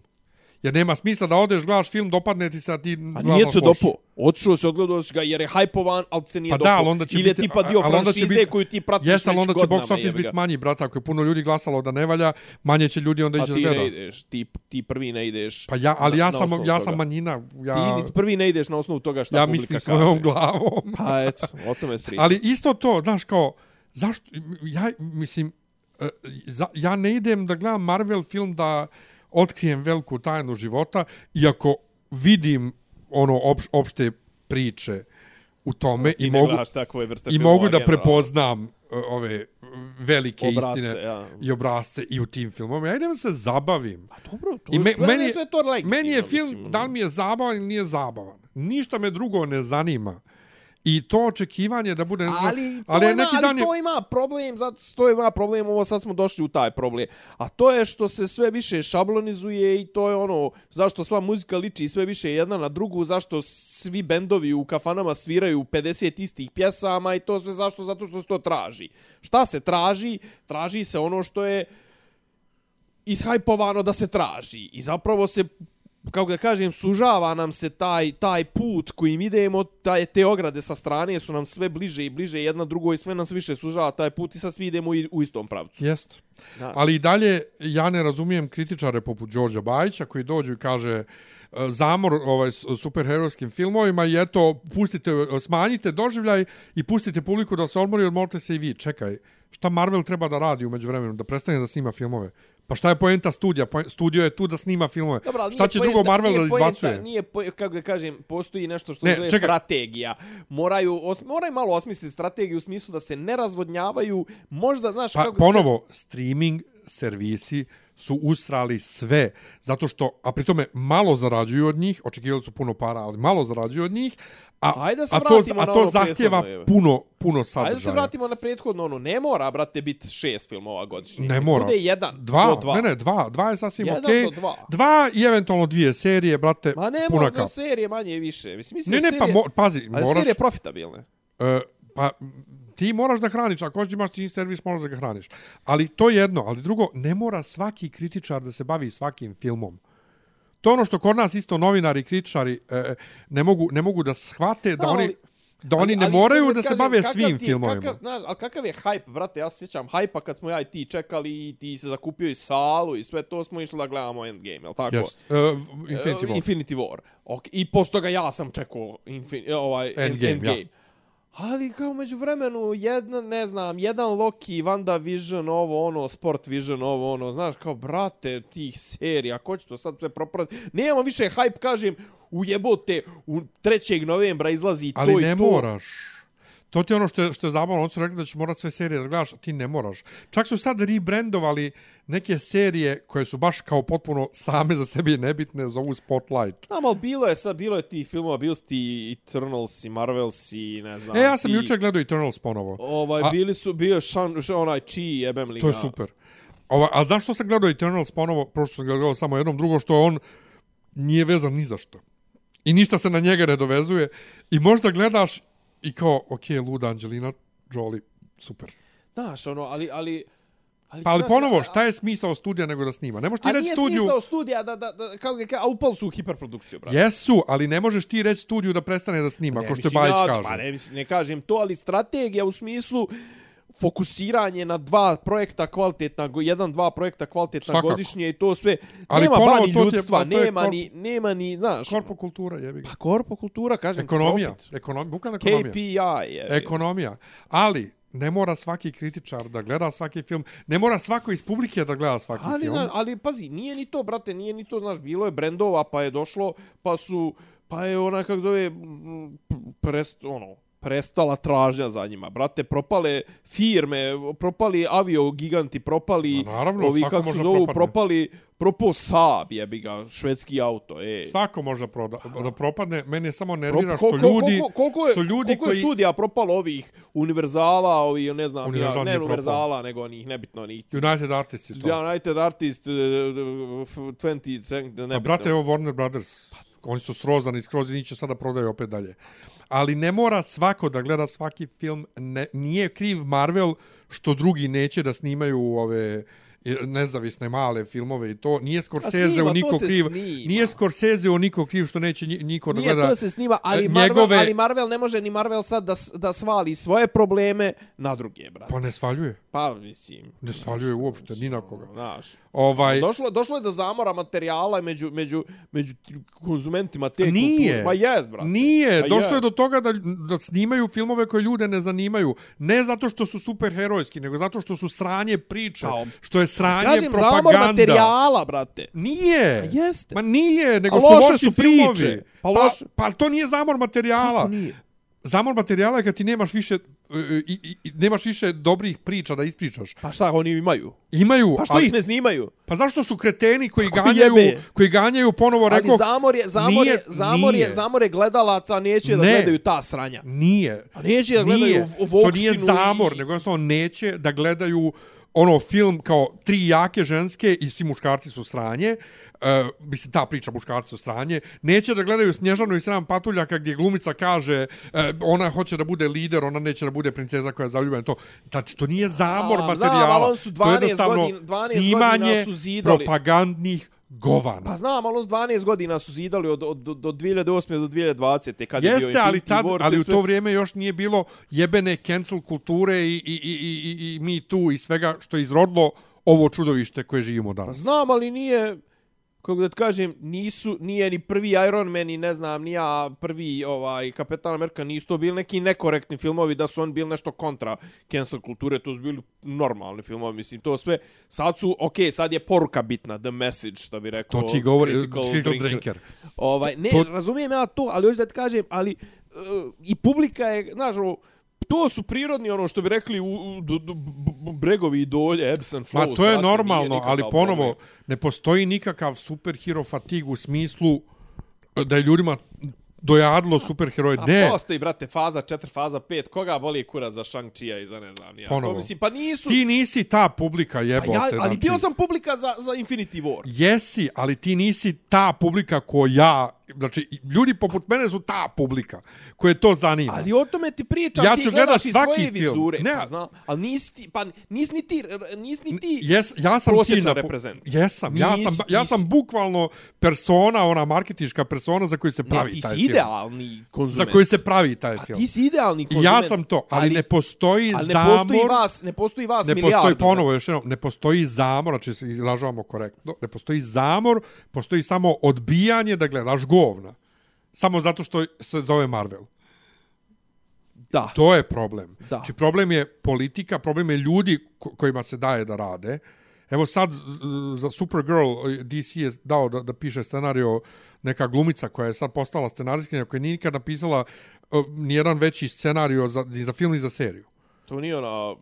Jer nema smisla da odeš, gledaš film, dopadne ti se, a ti A nije se loše. dopo. Otišao se, odgledao si ga jer je hajpovan, ali se nije Pa dopo. da, ali onda će Ili je biti, tipa dio franšize biti- koju ti pratiš Jeste, ali već onda će box office biti manji, brate. Ako je puno ljudi glasalo da ne valja, manje će ljudi onda A ići da ti gleda. ne ideš, ti, ti prvi ne ideš. Pa ja, ali na- ja sam, ja sam manjina. Ti Ja, ni prvi ne ideš na osnovu toga šta ja publika mislim kaže. svojom glavom. Pa eto, o tome pričam. Ali isto to, znaš, kao, zašto, ja, mislim, e, ja ne idem da gledam Marvel film da otkrijem veliku tajnu života, iako vidim ono opš, opšte priče u tome i ne mogu, i mogu da prepoznam uh, ove velike Obrazce, istine ja. i obrazce i u tim filmovima. Ja idem se zabavim. Pa dobro, to I me, sve, meni, je sve to legitimno. meni je film, mislim, ono. da li mi je zabavan ili nije zabavan. Ništa me drugo ne zanima. I to očekivanje da bude... Ali, to, ali ima, neki ali dan je, to ima problem, zato to ima problem, ovo sad smo došli u taj problem. A to je što se sve više šablonizuje i to je ono, zašto sva muzika liči sve više jedna na drugu, zašto svi bendovi u kafanama sviraju 50 istih pjesama i to sve zašto? Zato što se to traži. Šta se traži? Traži se ono što je ishajpovano da se traži. I zapravo se kako da kažem, sužava nam se taj taj put kojim idemo, taj, te ograde sa strane su nam sve bliže i bliže jedna drugoj i sve nas više sužava taj put i sad svi idemo i- u istom pravcu. Jest. Da. Ali i dalje ja ne razumijem kritičare poput Đorđa Bajića koji dođu i kaže e, zamor ovaj superherojskim filmovima i eto pustite smanjite doživljaj i pustite publiku da se odmori odmorite se i vi čekaj šta Marvel treba da radi u međuvremenu da prestane da snima filmove pa šta je poenta studija studio je tu da snima filmove Dobro, ali šta će poenta- drugo Marvel da izbacuje Nije, po, kako da kažem, postoji nešto što Ne, zove čekaj. strategija. Moraju, os, moraju malo osmisliti strategiju u smislu da se ne razvodnjavaju. Možda, znaš, Pa kako ponovo, streaming servisi su ustrali sve, zato što, a pritome malo zarađuju od njih, očekivali su puno para, ali malo zarađuju od njih, a, Ajde da se a to, a to ono zahtjeva puno, puno Ajde da se sadržaja. vratimo na prethodno ono. Ne mora, brate, biti šest filmova godišnje. Ne mora. Bude jedan Dva, do dva. ne, ne, dva, dva je sasvim okej. do dva. Dva i eventualno dvije serije, brate, Ma ne mora za serije manje i više. Mislim, mislim Ne, ne, serije, pa mo, pazi, ali moraš... serije profitabilne. E, pa ti moraš da hraniš, ako hoćeš imaš ti servis, moraš da ga hraniš. Ali to je jedno, ali drugo, ne mora svaki kritičar da se bavi svakim filmom. To je ono što kod nas isto novinari i kritičari e, ne, mogu, ne mogu da shvate da Da, oni, ali- da oni ne ali, moraju da se kažem, bave kakav svim ti je- filmovima. Kakav, znaš, ali kakav je hype, brate, ja se sjećam hype kad smo ja i ti čekali i ti se zakupio i salu i sve to smo išli da gledamo Endgame, jel tako? Yes. Uh, Infinity E, War. Infinity War. Ok, I posto toga ja sam čekao infin, ovaj, Endgame, Endgame. ja. Ali kao među vremenu, jedna, ne znam, jedan Loki, Wanda Vision, ovo ono, Sport Vision, ovo ono, znaš, kao, brate, tih serija, ko će to sad sve proprati? Nemamo više hype, kažem, ujebote, u 3. novembra izlazi Ali to i ne to. moraš. To ti je ono što je, što je zabavno. Oni su rekli da ćeš morat sve serije da gledaš, a ti ne moraš. Čak su sad rebrandovali neke serije koje su baš kao potpuno same za sebi nebitne, zovu Spotlight. Znam, ali bilo je sad, bilo je ti filmova, bili su ti Eternals i Marvels i ne znam. E, ja sam ti, jučer gledao Eternals ponovo. Ovaj, A- bili su, bio šan, š, onaj Chi jebem li To je super. Ova, ali znaš što sam gledao Eternals ponovo? Prošto sam gledao samo jednom. Drugo što on nije vezan ni za što. I ništa se na njega ne dovezuje. I možda gledaš i kao, ok, luda Angelina Jolie, super. Znaš, ono, ali, ali, ali, Pa ali znaš, ponovo, a- šta je smisao studija nego da snima? Ne možeš ti A reći nije studiju... smisao studija da, da, da kao ga ka, a upali su u hiperprodukciju, brate. Jesu, ali ne možeš ti reći studiju da prestane da snima, Ne, ko što mislim, Bajić ja, kaže. Pa ne, ne kažem to, ali strategija u smislu fokusiranje na dva projekta kvalitetna, jedan, dva projekta kvalitetna Svakako. godišnje i to sve. Ali nema ponovo, ba ni ljudstva, je nema, korp- ni, nema ni, znaš, Korpo kultura, jebi ga. pa korpo kultura, kažem, Ekonomija, profit. ekonomija, bukvalno ekonomija. KPI je. Ekonomija. Ali, ne mora svaki kritičar da gleda svaki film, ne mora svako iz publike da gleda svaki Ali, film. na, ali pazi, nije ni to, brate, nije ni to, znaš, bilo je brendova, pa je došlo, pa su, pa je ona, kako zove, prest, ono, prestala tražnja za njima. Brate, propale firme, propali avio giganti, propali, Ma naravno, ovi, kako se zovu, propadne. propali, propao Saab, jebi ga, švedski auto, ej. Svako može da, proda, da propadne, meni je samo Pro- nervira koliko- što ljudi, koliko, koliko je, što ljudi koliko koji... je studija propalo ovih univerzala, ovi, ne znam, Univerzal ja, ne univerzala, nego onih, nebitno, onih United Artists i to. United Artist uh, 20, ne A brate, evo Warner Brothers, oni su srozani skroz i njih će sada prodaju opet dalje. Ali ne mora svako da gleda svaki film, ne, nije kriv Marvel što drugi neće da snimaju ove e, nezavisne male filmove i to nije Scorsese snima, u niko kriv snima. nije Scorsese u niko kriv što neće niko da Nije, gleda to se snima, ali, e, Marvel, njegove- ali Marvel ne može ni Marvel sad da, da svali svoje probleme na druge, brate. pa ne svaljuje Pa, mislim. ne svaljuje uopšte ni na koga Znaš, ovaj došlo, došlo je do zamora materijala među, među, među konzumentima te Nije. kulture. Pa jes, brate. Nije, Pa došlo je do toga da, da snimaju filmove koje ljude ne zanimaju. Ne zato što su superherojski, nego zato što su sranje priče, Kao, što je sranje Kažem, zamor propaganda. materijala, brate. Nije. A jeste. Ma nije, nego A su loši su filmovi. priče. Pa Pa, loše. pa, to nije zamor materijala. Kako nije? Zamor materijala je kad ti nemaš više i, i, i nemaš više dobrih priča da ispričaš. Pa šta oni imaju? Imaju, Pa što ali, ih ne snimaju? pa zašto su kreteni koji Kako ganjaju, jebe? koji ganjaju ponovo rekao Ali zamor je, zamor nije, je, zamor je, nije. zamor je gledalaca, neće da Ne. gledaju ta sranja. Nije. A neće da gledaju nije. u- u To nije zamor, i- nego jednostavno neće da gledaju ono film kao tri jake ženske i svi muškarci su sranje. Uh, mislim, ta priča muškarci su sranje. Neće da gledaju Snježanu i Sedam patuljaka gdje glumica kaže uh, ona hoće da bude lider, ona neće da bude princeza koja je zaljubljena. To, znači, to nije zamor A, materijala. oni su to je 12 jednostavno godina- 12 snimanje su propagandnih govana. Pa znam, ali s 12 godina su zidali od, od, od 2008. do 2020. Kad je bio Jeste, ali, tad, War, ali u to vrijeme još nije bilo jebene cancel kulture i, i, i, i, i, i Me Too i svega što je izrodilo ovo čudovište koje živimo Pa danas. znam, ali nije kako da ti kažem, nisu, nije ni prvi Iron Man i ne znam, ni ja prvi ovaj, Kapetan Amerika, nisu to bili neki nekorektni filmovi da su on bili nešto kontra cancel kulture, to su bili normalni filmovi, mislim, to sve. Sad su, ok, sad je poruka bitna, the message, što bi rekao. To ti govori critical Critical drinker. Drinker. Ovaj, ne, To- razumijem ja to, ali hoću da ti kažem, ali uh, i publika je, znaš, ono, to su prirodni, ono što bi rekli, u, u, b- b- bregovi i dolje, ebbs and Ma flows. to je normalno, ali ponovo problem. ne postoji nikakav superhero fatig u smislu da je ljudima dojadilo superheroje. A Ne, postoji, brate, faza 4, faza 5, koga boli kura za Shang-Chia i za ne znam, ja. Ponovo. To, mislim, pa nisu... ti nisi ta publika Pa jebote. ja, ali znači, bio sam publika za, za Infinity War. Jesi, ali ti nisi ta publika ko ja, znači ljudi poput mene su ta publika koje to zanima. Ali o tome ti pričam, Ja ti gledaš svaki svoje film. vizure. Ne. Pa, znam, ali nisi ti, pa nisi ni ti, nisi ni ti Jes, ja sam ciljna... reprezent. Jesam, ja Nis- sam, ja sam bukvalno persona, ona marketiška persona za koju se Ne, pravi ti taj si film. idealni Za konzument. koju se pravi taj A film. ti si idealni konzument. ja sam to, ali, ne postoji ali ne zamor... postoji vas, ne postoji vas ne milijardu. postoji ponovo još jednom, ne postoji zamor, znači se izražavamo korektno, ne postoji zamor, postoji samo odbijanje da gledaš govna. Samo zato što se zove Marvel. Da. To je problem. Da. Znači problem je politika, problem je ljudi ko- kojima se daje da rade. Evo sad za Supergirl eh, DC je dao da, da piše scenario neka glumica koja je sad postala scenarijskinja koja nije nikad napisala uh, nijedan veći scenario za, ni za film ni za seriju. To nije ona...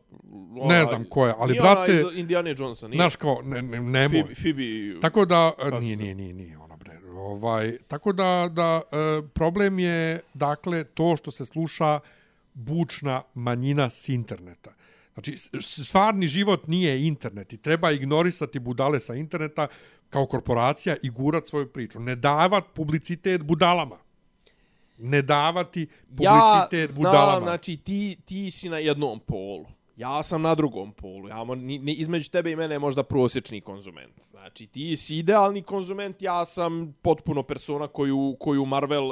ona Ne znam ko je, ali, nije brate, Ona iz Indiana Jonesa, nije. Znaš kao, ne, ne, nemoj. Phoebe, Phoebe... Tako da, e, nije, nije, nije, nije. Ovaj, tako da, da e, problem je, dakle, to što se sluša bučna manjina s interneta. Znači, stvarni život nije internet i treba ignorisati budale sa interneta kao korporacija i gurat svoju priču. Ne davat publicitet budalama. Ne davati ja publicitet znam, budalama. znači ti, ti si na jednom polu. Ja sam na drugom polu. Ja, mo- ni, ni, između tebe i mene je možda prosječni konzument. Znači, ti si idealni konzument, ja sam potpuno persona koju, koju Marvel,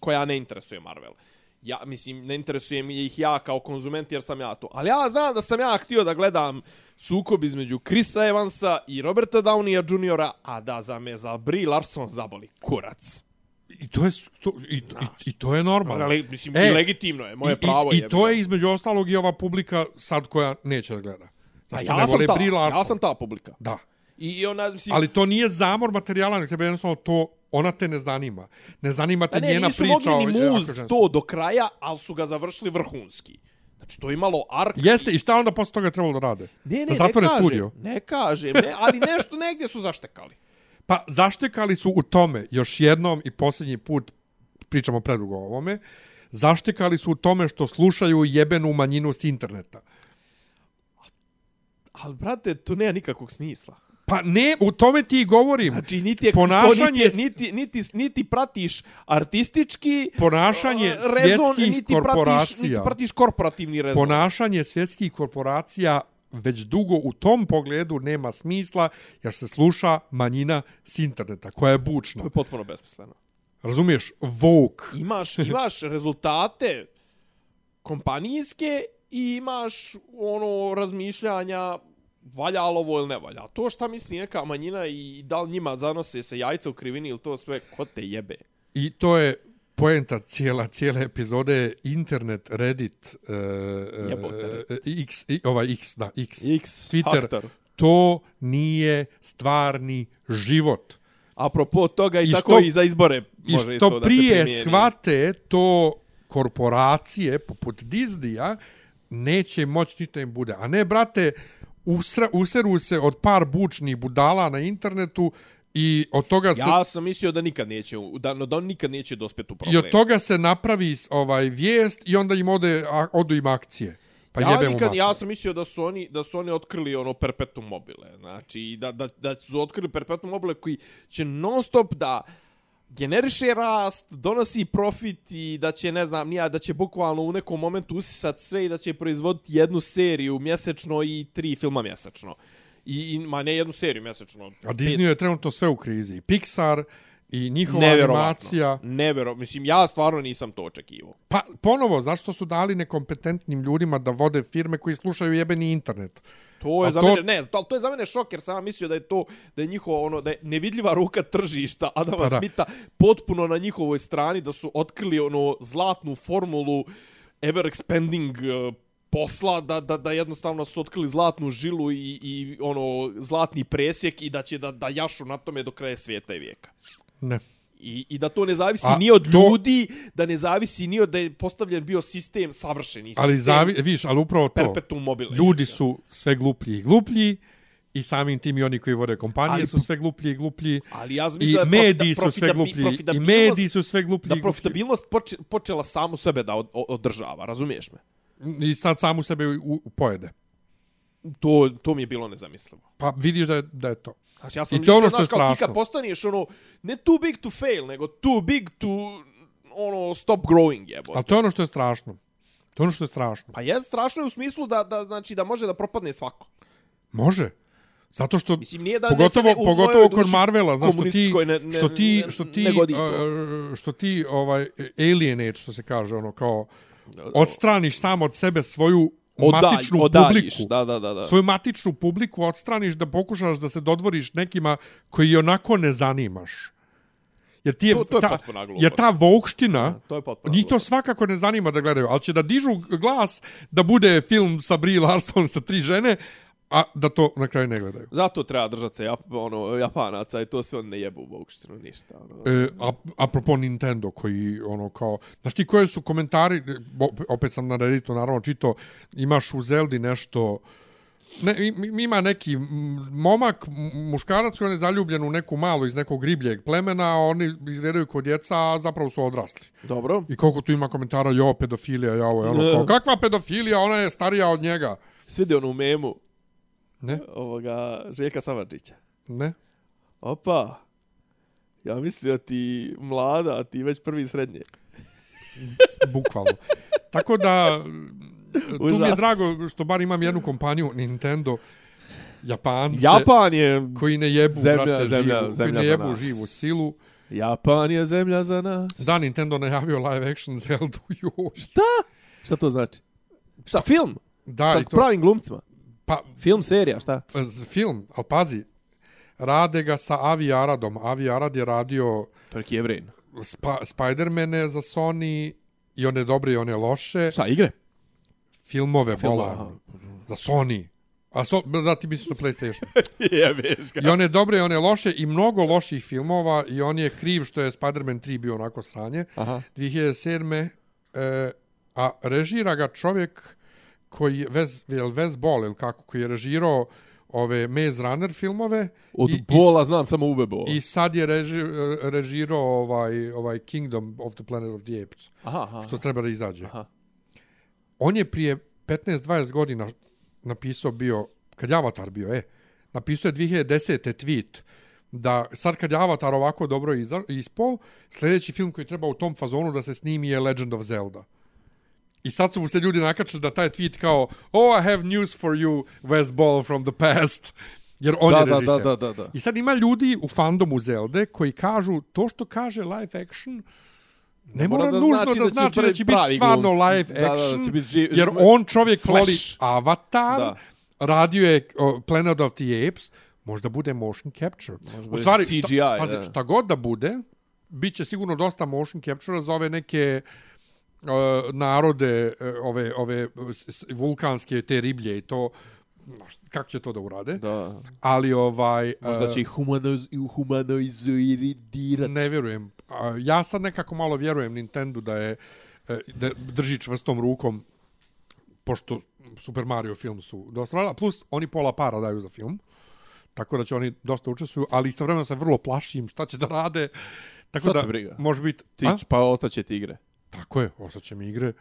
koja ne interesuje Marvel. Ja, mislim, ne interesuje mi ih ja kao konzument jer sam ja to. Ali ja znam da sam ja htio da gledam sukob između Krisa Evansa i Roberta Downija Juniora, a da za me za Brie Larson zaboli kurac. I to je, to, i, i, i to je normalno. Ale, mislim, E, legitimno je, moje I, pravo i, je. I to je između ostalog i ova publika sad koja neće da gleda. A Zašto ja ne sam, ta, ja sam ta publika. Da. I, i ona, mislim, Ali to nije zamor materijala, nego tebe jednostavno to, ona te ne zanima. Ne zanima te pa ne, njena nisu priča mogli ni muz to do kraja, ali su ga završili vrhunski. Znači, to je imalo ark. Jeste, i šta onda posle toga trebalo da rade? Ne, ne, da zatvore ne kažem, studio? ne kažem, ne, ali nešto negdje su zaštekali. Pa zaštekali su u tome, još jednom i posljednji put pričamo predugo o ovome, zaštekali su u tome što slušaju jebenu manjinu s interneta. Ali, brate, to nema nikakvog smisla. Pa ne, u tome ti i govorim. Znači, niti je, Ponašanje niti, je, niti, niti, niti pratiš artistički Ponašanje rezon, svjetskih niti Pratiš, korporacija. niti pratiš korporativni rezon. ponašanje svjetskih korporacija već dugo u tom pogledu nema smisla jer se sluša manjina s interneta koja je To bučna. je potpuno besmisleno. Razumiješ? Vogue. imaš, imaš rezultate kompanijske i imaš ono razmišljanja valjalo ovo ili ne valja. To šta misli neka manjina i da li njima zanose se jajca u krivini ili to sve, ko te jebe. I to je poenta cijela, cijela epizode je internet, Reddit, uh, uh, X, i, ovaj X, da, X, X Twitter. faktor. To nije stvarni život. Apropo toga i, I tako što- i za izbore I može isto što da prije se primijeni. shvate to korporacije poput Disneya neće moći ništa im bude. A ne, brate, usra, useru se od par bučnih budala na internetu i od toga se... Ja sam mislio da nikad neće, da, da on nikad neće dospjeti u I problem. od toga se napravi ovaj vijest i onda im ode, a, odu im akcije. Pa ja, nikad, ja sam mislio da su oni da su oni otkrili ono perpetuum mobile. Znači i da da da su otkrili perpetuum mobile koji će non stop da generiše rast, donosi profit i da će, ne znam, nija, da će bukvalno u nekom momentu usisat sve i da će proizvoditi jednu seriju mjesečno i tri filma mjesečno. I, i ma ne jednu seriju mjesečno. A Disney je trenutno sve u krizi. I Pixar i njihova animacija. Nevero, mislim, ja stvarno nisam to očekivao. Pa ponovo, zašto su dali nekompetentnim ljudima da vode firme koji slušaju jebeni internet? To je A za to- mene, ne, to, to je za mene šok jer sam ja mislio da je to da je njihovo ono da je nevidljiva ruka tržišta Adama Pa da. Smitha potpuno na njihovoj strani da su otkrili ono zlatnu formulu ever expanding uh, posla da, da, da jednostavno su otkrili zlatnu žilu i, i ono zlatni presjek i da će da, da jašu na tome do kraja svijeta i vijeka. Ne. I, I da to ne zavisi A ni od to- ljudi, da ne zavisi ni od da je postavljen bio sistem savršeni Ali sistem zavi, viš, ali upravo to. perpetuum mobile. Ljudi su sve gluplji i gluplji i samim tim i oni koji vode kompanije Ali- su sve gluplji i gluplji. Ali ja mislio da mediji su sve gluplji. I mediji su sve gluplji da profitabilnost poče, počela samu sebe da od, od- održava, razumiješ me? I sad samu sebe u, u pojede. To, to mi je bilo nezamislivo. Pa vidiš da je, da je to. Znači, ja sam I to je ono što je kao ti strašno. kad postaneš ono, ne too big to fail, nego too big to ono, stop growing, jebote. Ali to je ono što je strašno. To je ono što je strašno. Pa je strašno je u smislu da, da, znači, da može da propadne svako. Može. Zato što Mislim, nije da pogotovo ne u pogotovo kod Marvela, znaš što ti ne- ne- što ti što ti ne uh, što ti ovaj alienate što se kaže ono kao odstraniš sam od sebe svoju Odalj, matičnu odaljiš, publiku. Da, da, da. da. Svoju matičnu publiku odstraniš da pokušaš da se dodvoriš nekima koji onako ne zanimaš. Jer ti je, To- to je ta, jer ta vokština, to je njih to svakako ne zanima da gledaju, ali će da dižu glas da bude film sa Brie Larson sa tri žene, a da to na kraju ne gledaju. Zato treba držati se Jap, ono, Japanaca i to sve on ne jebu u Vokštinu, ništa. Ono. E, a, apropo Nintendo koji ono kao znaš ti koje su komentari op- opet sam na Redditu naravno čito imaš u Zeldi nešto ne, im- ima neki momak, muškarac koji je zaljubljen u neku malu iz nekog ribljeg plemena, a oni izgledaju kod djeca, a zapravo su odrasli. Dobro. I koliko tu ima komentara, jo, pedofilija, ja ovo, ono, kao, kakva pedofilija, ona je starija od njega. Svidi ono u memu Ne, ovoga Željka Samadžića. ne. Opa, ja mislim da ti mlada, a ti već prvi srednje. bukvalno. Tako da, tu mi je Užas. drago što bar imam jednu kompaniju, Nintendo, Japance, Japan je, koji ne jebu, Zemlja- brate, zemlja- živu, koji zemlja ne za jebu nas. živu silu. Japan je zemlja za nas. Da, Nintendo najavio live action Zelda, joj. Šta? Šta to znači? Šta, film? Da, Sa i to, pravim glumcima? Pa, Film, serija, šta? film, ali pazi, rade ga sa Avi Aradom. Avi Arad je radio To je neki jevrin. spa, Spider-Mane za Sony, i one dobre i one loše, Šta, igre? filmove, aha. za Sony. A so, da ti misliš na PlayStation. Jebeš ga. I one dobre i one loše i mnogo loših filmova i on je kriv što je Spider-Man 3 bio onako stranje. Aha. 2007. E, a režira ga čovjek koji je Vez, je Vez Ball ili kako, koji je režirao ove Maze Runner filmove. Od i, bola znam samo Uwe Bola. I, sad je reži, režirao ovaj, ovaj Kingdom of the Planet of the Apes, Aha, aha. što treba da izađe. Aha. On je prije 15-20 godina napisao bio, kad je Avatar bio, e, napisao je 2010. tweet da sad kad je Avatar ovako dobro ispao, sljedeći film koji treba u tom fazonu da se snimi je Legend of Zelda. I sad su mu se ljudi nakačili da taj tweet kao Oh, I have news for you, Wes Ball from the past. Jer on Da, je da, režiser. da, da, da, da. I sad ima ljudi u fandomu Zelde koji kažu to što kaže live action ne mora, da nužno znači da da će znači da će biti stvarno live Da, da, da action, će biti živ- jer on čovjek Flash. voli Avatar, Da. radio je o, Planet of the Apes, možda bude motion capture. U bude stvari, CGI, šta, pazi, da. šta god da bude, bit će sigurno dosta motion capture za ove neke uh, narode, uh, ove, ove vulkanske, te riblje i to, kako će to da urade. Da. Ali ovaj... Možda uh, će ih humanoiz. Ne vjerujem. Ja sad nekako malo vjerujem Nintendo da je e, da drži čvrstom rukom pošto Super Mario film su dosta radili, a plus oni pola para daju za film. Tako da će oni dosta učestvuju, ali istovremeno se vrlo plašim šta će da rade. Tako Šta da briga? može biti Ti, pa ostaće ti igre. Tako je, ostaće mi igre.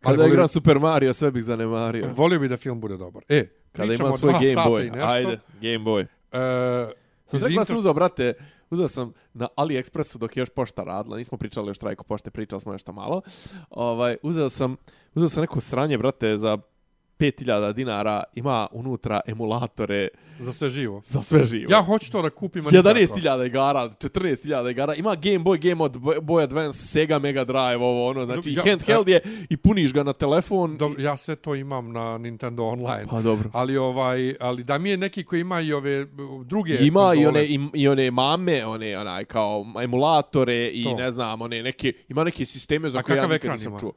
Kada volio- igram Super Mario, sve bih zanemario. Volio bi da film bude dobar. E, Kada pričamo ima o svoj Game Boy. Ajde, Game Boy. E, Sam rekla sam uzao, brate, uzao sam na AliExpressu dok je još pošta radila, nismo pričali o štrajku pošte, pričali smo nešto malo. Ovaj, uzeo sam, uzeo sam neko sranje, brate, za 5000 dinara, ima unutra emulatore za sve živo. za sve živo. Ja hoću to da kupim. a nikako. 11.000 igara, 14.000 igara, ima Game Boy, Game od Boy Advance, Sega Mega Drive, ovo ono, znači Ja- handheld je i puniš ga na telefon. Dobro, ja sve to imam na Nintendo Online. Pa dobro. Ali ovaj, ali da mi je neki koji ima i ove druge Ima i konzole. one, i, i one mame, one onaj kao emulatore i To. ne znam, one neke, ima neke sisteme za A koje ja nikad nisam ima? čuo.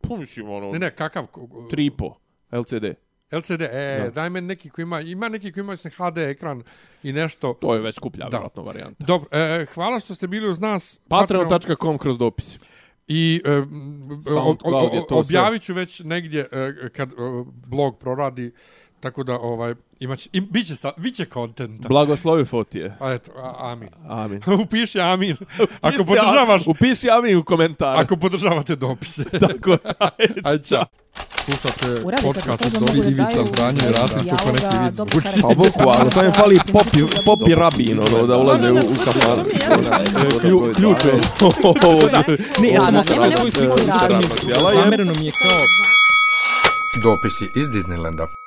Pa mislim, ono, Ne, ne, kakav? 3,5 LCD. LCD, e, Da. daj meni neki koji ima, ima neki koji ima mislim, HD ekran i nešto. To je već skuplja, Da. vjerojatno, varijanta. Dobro, e, hvala što ste bili uz nas. Patreon.com kroz dopis. I e, m, o- o- SoundCloud o- objavit ću već negdje e, kad e, blog proradi, tako da ovaj, Imaće, im, biće, sa, biće kontenta. Blagoslovi fotije. A eto, a, amin. Amin. upiši amin. upiši Ako podržavaš... Upiši amin u komentar. Ako podržavate dopise. Tako, ajde. Ajde, čao. Slušate podcast od Dobri Divica, Zdanje, i Rasim, kako neki vid zvuči. Pa boku, ali sam je fali popi, popi rabin, ono, da ulaze u, u kafar. Ključe. Ne, ja sam okrat. Zamereno mi je kao... Dopisi iz Disneylanda.